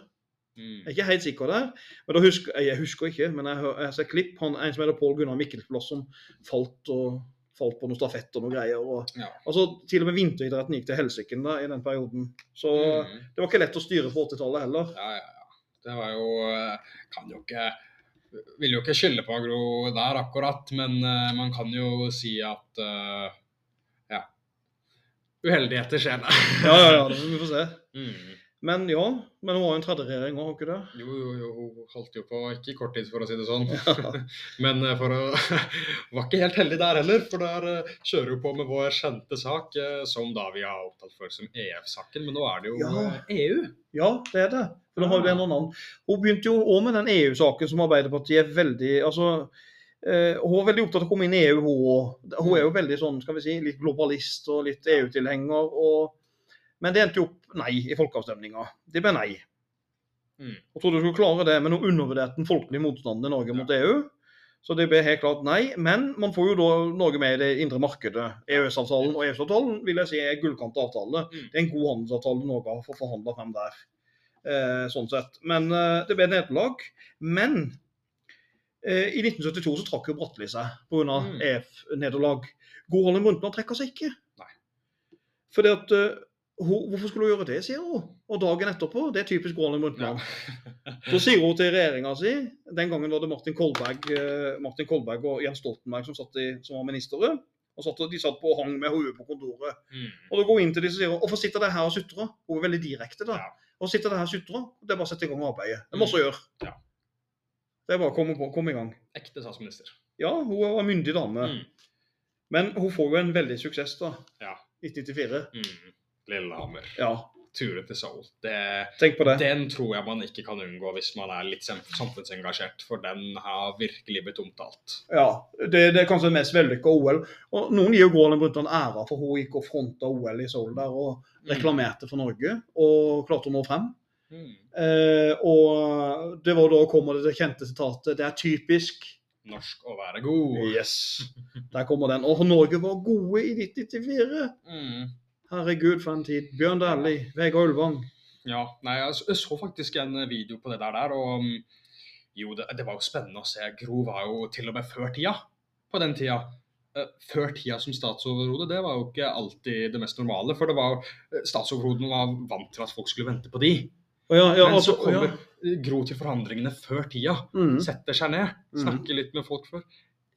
Mm. Jeg er ikke helt sikker der. Men husker, jeg husker ikke, men jeg jeg ser klipp. Han, en som heter Pål Gunnar Mikkelsplass, som falt og falt på noen stafett og noen greier. Og, Ja. altså, til og med vinteridretten gikk til helsike i den perioden. Så Mm. det var ikke lett å styre på 80-tallet heller. Ja, ja, ja. Det var jo Kan jo ikke Vil jo ikke skylde på Agro der akkurat, men uh, man kan jo si at uh, Ja. Uheldigheter skjer. Ja, ja, ja, det må vi får se. Mm. Men ja, men hun har jo en tredje regjering òg, har hun ikke det? Jo, jo, jo, hun holdt jo på ikke i kort tid, for å si det sånn. Men eh, for å Var ikke helt heldig der heller, for der eh, kjører hun på med vår kjente sak, eh, som da vi har opptatt for som EF-saken, men nå er det jo Ja. EU. Ja, det er det. For nå har jo det endret navn. Hun begynte jo òg med den EU-saken som Arbeiderpartiet er veldig altså, Uh, Hun var veldig opptatt av å komme inn i EU, hun òg. Hun er jo veldig sånn, skal vi si, litt globalist og litt EU-tilhenger. og Men det endte jo opp nei i folkeavstemninga. Det ble nei. Mm. Og trodde hun skulle klare det, men hun undervurderte den folkelige motstanden i Norge Ja. mot EU. Så det ble helt klart nei. Men man får jo da Norge med i det indre markedet. EØS-avtalen og EØS-avtalen vil jeg si er gullkant avtale. Mm. Det er en god handelsavtale Norge har fått forhandla frem der. Eh, sånn sett. Men eh, det ble nederlag. Men eh, i 1972 så trakk jo Bratteli seg pga. Mm. EF-nederlag. Gro Harlem Brundtland trekker seg ikke. Nei. Fordi at eh, Hvorfor skulle hun gjøre det, sier hun. Og dagen etterpå, det er typisk Gro Brundtland. Ja. Så sier hun til regjeringa si Den gangen var det Martin Kolberg, eh, Martin Kolberg og Jens Stoltenberg som, satt i, som var ministre. Og satt, de satt på og hang med hodet på kontoret. Mm. Og da går hun inn til de og sier hun, hvorfor sitter dere her og sutrer? Hun er veldig direkte da. Ja. Og sitter dere her og sutrer? Det er bare å sette i gang arbeidet. Det må vi å gjøre. Ja. Det er bare å komme, på, komme i gang. Ekte statsminister. Ja, hun var en myndig dame. Mm. Men hun får jo en veldig suksess da. Ja. 1994. Mm. Lillehammer. Ja, Ture til Seoul. Det, tenk på det. den tror jeg man ikke kan unngå hvis man er litt samfunnsengasjert, for den har virkelig blitt omtalt. Ja, det, det er kanskje det mest vellykka OL. Og noen gir jo Gro Harlem Brundtland æra for hun gikk og fronta OL i Seoul der og reklamerte for Norge og klarte å nå frem. Mm. Eh, og det var da kommer det det kjente sitatet Det er typisk Norsk å være god. Yes. Der kommer den. Og Norge var gode i 1994. Mm. Herregud, for en tid. Bjørn Dæhlie, Vegard Ulvang. Ja, nei, jeg så, faktisk en video på det der, der og mm, Jo, det, det var jo spennende å se. Gro var jo til og med før tida på den tida. Eh, Før tida som statsoverhode, det var jo ikke alltid det mest normale. For det var jo, eh, statsoverhodene var vant til at folk skulle vente på de. Ja, ja, Men altså, så kommer ja. eh, Gro til forhandlingene før tida. Mm. Setter seg ned, Mhm. snakker litt med folk før.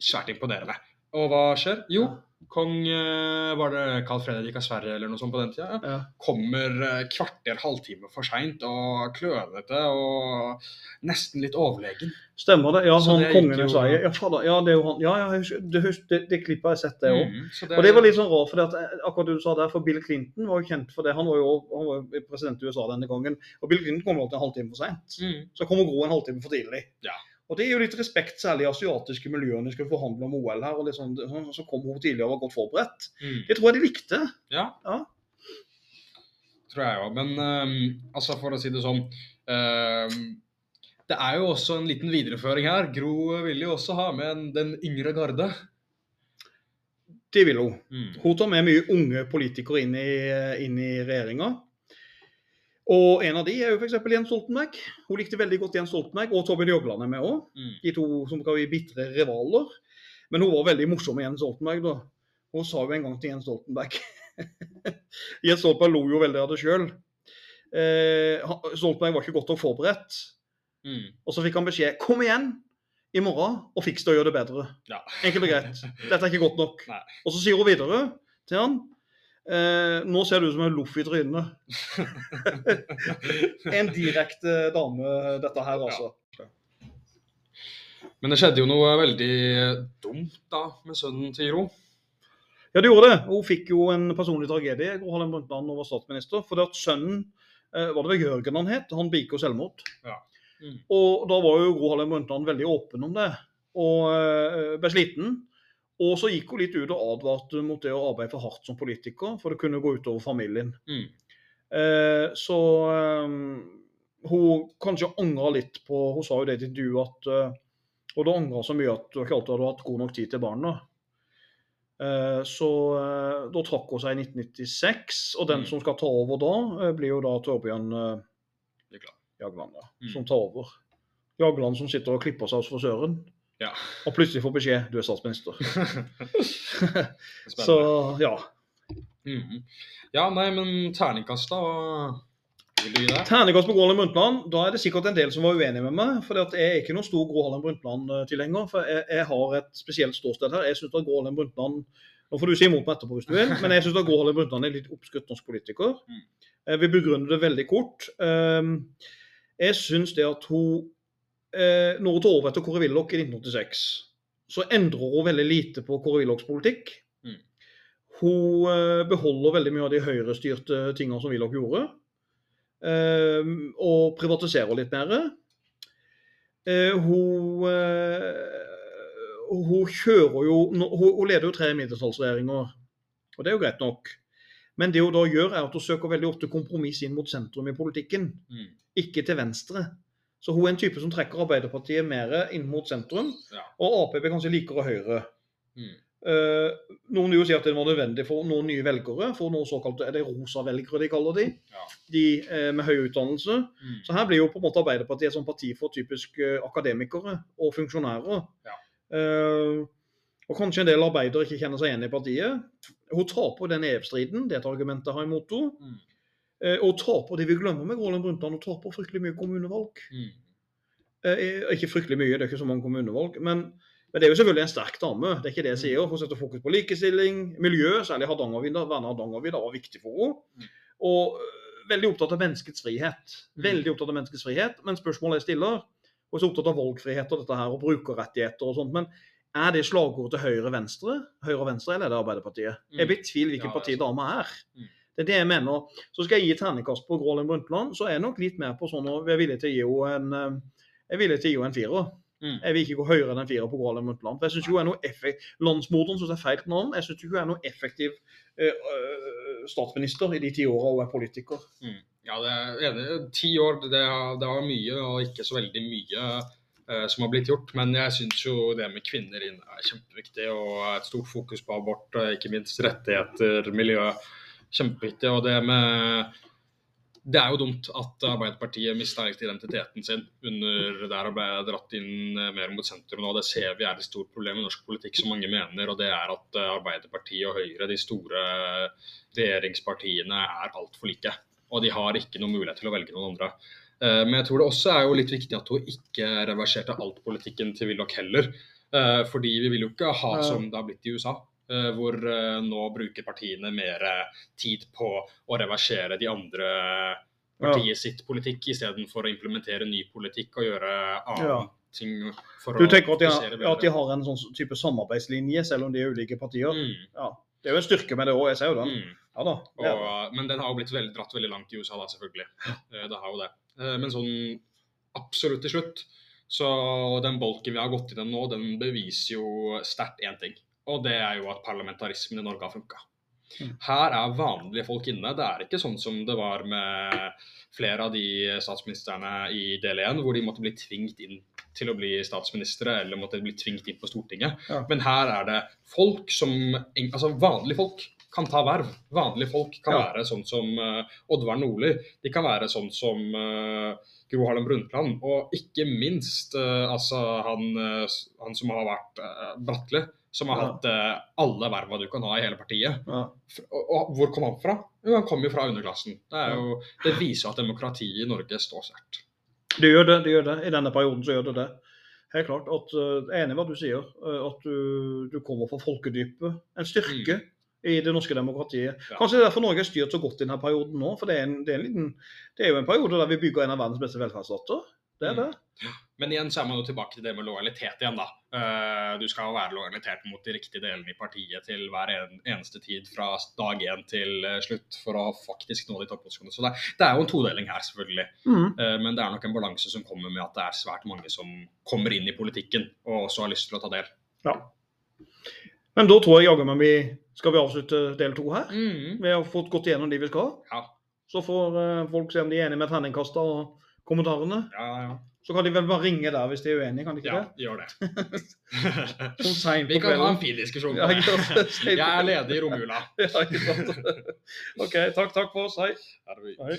Svært imponerende. Og hva skjer? Jo, kong eh, Var det Carl Fredrik av Sverige eller noe sånt på den tida? Ja. Kommer eh, kvarter, halvtime for seint og klønete og nesten litt overlegen. Stemmer det. Ja, Så han det kongen i Sverige. Ja, fader. Ja, det er jo han. Ja, ja, det, det, det klippet har jeg sett, det òg. Mm, Og det var litt sånn rart, for det eh, akkurat du sa der, for Bill Clinton var jo kjent for det. Han var jo han var president i USA denne gangen. Og Bill Clinton kom jo alltid en halvtime for seint. Mm. Så kommer Gro en halvtime for tidlig. Ja. Og det er jo litt respekt, særlig i asiatiske miljøer når de skal forhandle om OL her. og litt sånn, sånn, Så kom hun tidligere og var godt forberedt. Mm. Det tror jeg de likte. Ja. Ja. Tror jeg òg. Men um, altså, for å si det sånn um, Det er jo også en liten videreføring her. Gro vil jo også ha med en, den yngre garde. Det vil hun. Mm. Hun tar med mye unge politikere inn i, inn i regjeringa. Og en av de er jo f.eks. Jens Stoltenberg. Hun likte veldig godt Jens Stoltenberg, og Torbjørn Jogland er med òg. Mhm. De to som kan bli bitre rivaler. Men hun var veldig morsom med Jens Stoltenberg. da. Hun sa jo en gang til Jens Stoltenberg Jens Stoltenberg lo jo veldig av det sjøl. Eh, Stoltenberg var ikke godt nok forberedt. Mm. Og så fikk han beskjed kom igjen i morgen og fiks det og gjør det bedre. Ja. Enkelt og greit. Dette er ikke godt nok. Nei. Og så sier hun videre til han eh, nå ser du ut som en loff i trynet. en direkte dame, dette her, altså. Men det skjedde jo noe veldig dumt da med sønnen til Gro. Ja, det gjorde det. Hun fikk jo en personlig tragedie Gro Harlem Brundtland var statsminister. For det at sønnen, eh, var det vel Jørgen han het, han begikk jo selvmord. Ja. Mm. Og da var jo Gro Harlem Brundtland veldig åpen om det, og eh, ble sliten. Og så gikk hun litt ut og advarte mot det å arbeide for hardt som politiker, for det kunne gå utover familien. Mm. Eh, så eh, hun kanskje angra litt på Hun sa jo det til du at eh, Og det angra så mye at du ikke alltid hadde hatt god nok tid til barna. Eh, så eh, da trakk hun seg i 1996, og den Mm. som skal ta over da, eh, blir jo da Torbjørn. Jagland, ja, Mm. som tar over. Jagland som sitter og klipper seg hos frisøren, Ja. og plutselig får beskjed du er statsminister. Så ja. Mhm. Ja, nei, men terningkast, da? Vil du gi det? Terningkast på Harlem Brundtland. Da er det sikkert en del som var uenig med meg. For jeg er ikke noen stor Harlem Brundtland-tilhenger. For jeg, jeg har et spesielt ståsted her. Jeg synes at Harlem Brundtland Nå får du si imot meg etterpå hvis du vil, men jeg syns Gro Harlem Brundtland er litt oppskrytt norsk politiker. Mm. Jeg vil begrunne det veldig kort. Um, Jeg syns det at hun eh, Når hun tar over etter Kåre Willoch i 1986, så endrer hun veldig lite på Kåre Willochs politikk. Mm. Hun eh, beholder veldig mye av de høyrestyrte tingene som Willoch gjorde. Eh, og privatiserer litt mer. Eh, hun, eh, hun kjører jo Hun, hun leder jo tre mindretallsregjeringer, og det er jo greit nok. Men det hun da gjør, er at hun søker veldig ofte kompromiss inn mot sentrum i politikken, Mm. ikke til venstre. Så hun er en type som trekker Arbeiderpartiet mer inn mot sentrum, Ja. og Ap kanskje likere Høyre. Mm. Uh, noen vil jo si at det var nødvendig for noen nye velgere, for noen såkalte er det rosa velgere de kaller de, Ja. de uh, med høy utdannelse. Mm. Så her blir jo på en måte Arbeiderpartiet et sånt parti for typisk uh, akademikere og funksjonærer. Ja. Og kanskje en del arbeidere ikke kjenner seg igjen i partiet. Hun taper den EF-striden, det er et argument jeg har imot henne. Mm. Eh, og taper det vi glemmer med Grålund Brundtland, og taper fryktelig mye kommunevalg. Mm. Eh, ikke fryktelig mye, det er ikke så mange kommunevalg. Men, men det er jo selvfølgelig en sterk dame. det er ikke det jeg sier. Hun setter fokus på likestilling, miljø, særlig Hardangervidda. Verne Hardangervidda var viktig for henne. Mm. Og øh, veldig opptatt av menneskets frihet. Mm. Veldig opptatt av menneskets frihet. Men spørsmålet jeg stiller, og så opptatt av valgfrihet og dette her, og brukerrettigheter og sånt. men er det slagordet til høyre-venstre, høyre-venstre, eller er det Arbeiderpartiet? Mm. Jeg betviler hvilket parti dama er. Mm. Det er det jeg mener. Så skal jeg gi terningkast på Grålund Brundtland, så er jeg nok litt mer på sånn at jeg er villig til å gi henne en, eh, en firer. Mm. Jeg vil ikke gå høyere enn en firer på Grålund Brundtland. For jeg synes ikke hun er noe effektiv Landsmoderen syns jeg er feil navn. Jeg syns ikke hun er noe effektiv øh, statsminister i de ti åra hun er politiker. Ja, det er enig. Ti år, det, er- var mye, og ikke så veldig mye eh, som har blitt gjort. Men jeg syns jo det med kvinner inn er kjempeviktig, og et stort fokus på abort, ikke minst rettigheter, miljø. Kjempeviktig. Og det med det er jo dumt at Arbeiderpartiet mista identiteten sin under der og ble dratt inn eh, mer mot sentrum. nå. det ser vi er et stort problem i norsk politikk, som mange mener. Og det er at eh, Arbeiderpartiet og Høyre, de store regjeringspartiene, er altfor like. Og de har ikke noen mulighet til å velge noen andre. Eh, men jeg tror det også er jo litt viktig at hun ikke reverserte alt politikken til Willoch heller. Fordi vi vil jo ikke ha som det har blitt i USA. Hvor nå bruker partiene mer tid på å reversere de andre partiet sitt politikk istedenfor å implementere ny politikk og gjøre annen ja. ting. du tenker at de, har, at de, har en sånn type samarbeidslinje, selv om de er ulike partier? Mm. Ja. Det er jo en styrke med det òg, jeg ser jo den. Mm. Ja, da. Og, men den har jo blitt veldig, dratt veldig langt i USA, da, selvfølgelig. Det har jo det. Men sånn absolutt til slutt så den bolken vi har gått i den nå, den beviser jo sterkt én ting. Og det er jo at parlamentarismen i Norge har funka. Mm. Her er vanlige folk inne. Det er ikke sånn som det var med flere av de statsministrene i del 1, hvor de måtte bli tvingt inn til å bli statsministre eller måtte bli tvingt inn på Stortinget. Ja. Men her er det folk som Altså vanlige folk kan ta verv. Vanlige folk kan ja. være sånn som uh, Oddvar Nordli. De kan være sånn som uh, Gro Harlem Brundtland. Og ikke minst uh, altså han, han, som har vært uh, Bratteli som har ja. hatt uh, alle verva du kan ha i hele partiet. Ja. Og, og, hvor kom han fra? Jo, han kom jo fra underklassen. Det, jo, det viser at demokratiet i Norge står sterkt. Det gjør det, det gjør det. I denne perioden så gjør det det. Helt klart. At, uh, enig i hva du sier. Uh, at du, du, kommer fra folkedypet. En styrke. Mm. I det norske demokratiet. Ja. Kanskje det er derfor Norge er styrt så godt i denne perioden nå. For det er, en, det, er liten, det er, jo en periode der vi bygger en av verdens beste velferdsstater. Det er mm. det. Men igjen så er man jo tilbake til det med lojalitet igjen, da. Uh, du skal være lojalitert mot de riktige delene i partiet til hver eneste tid fra dag én til uh, slutt for å faktisk nå de topposisjonene. Så det, det, er jo en todeling her, selvfølgelig. Mm. Uh, men det er nok en balanse som kommer med at det er svært mange som kommer inn i politikken og også har lyst til å ta del. Ja. Men da tror jeg jaggu meg vi skal vi avslutte del to her. Mm. Vi har fått gått igjennom de vi skal. Ja. Så får folk se om de er enige med terningkasta og kommentarene. Ja, ja. Så kan de vel bare ringe der hvis de er uenige, kan de ikke ja, det? Gjør det. Vi kan ha en fin diskusjon. Ja, jeg er ledig i romjula. ja, OK. Takk, takk for oss. Hei. Hei.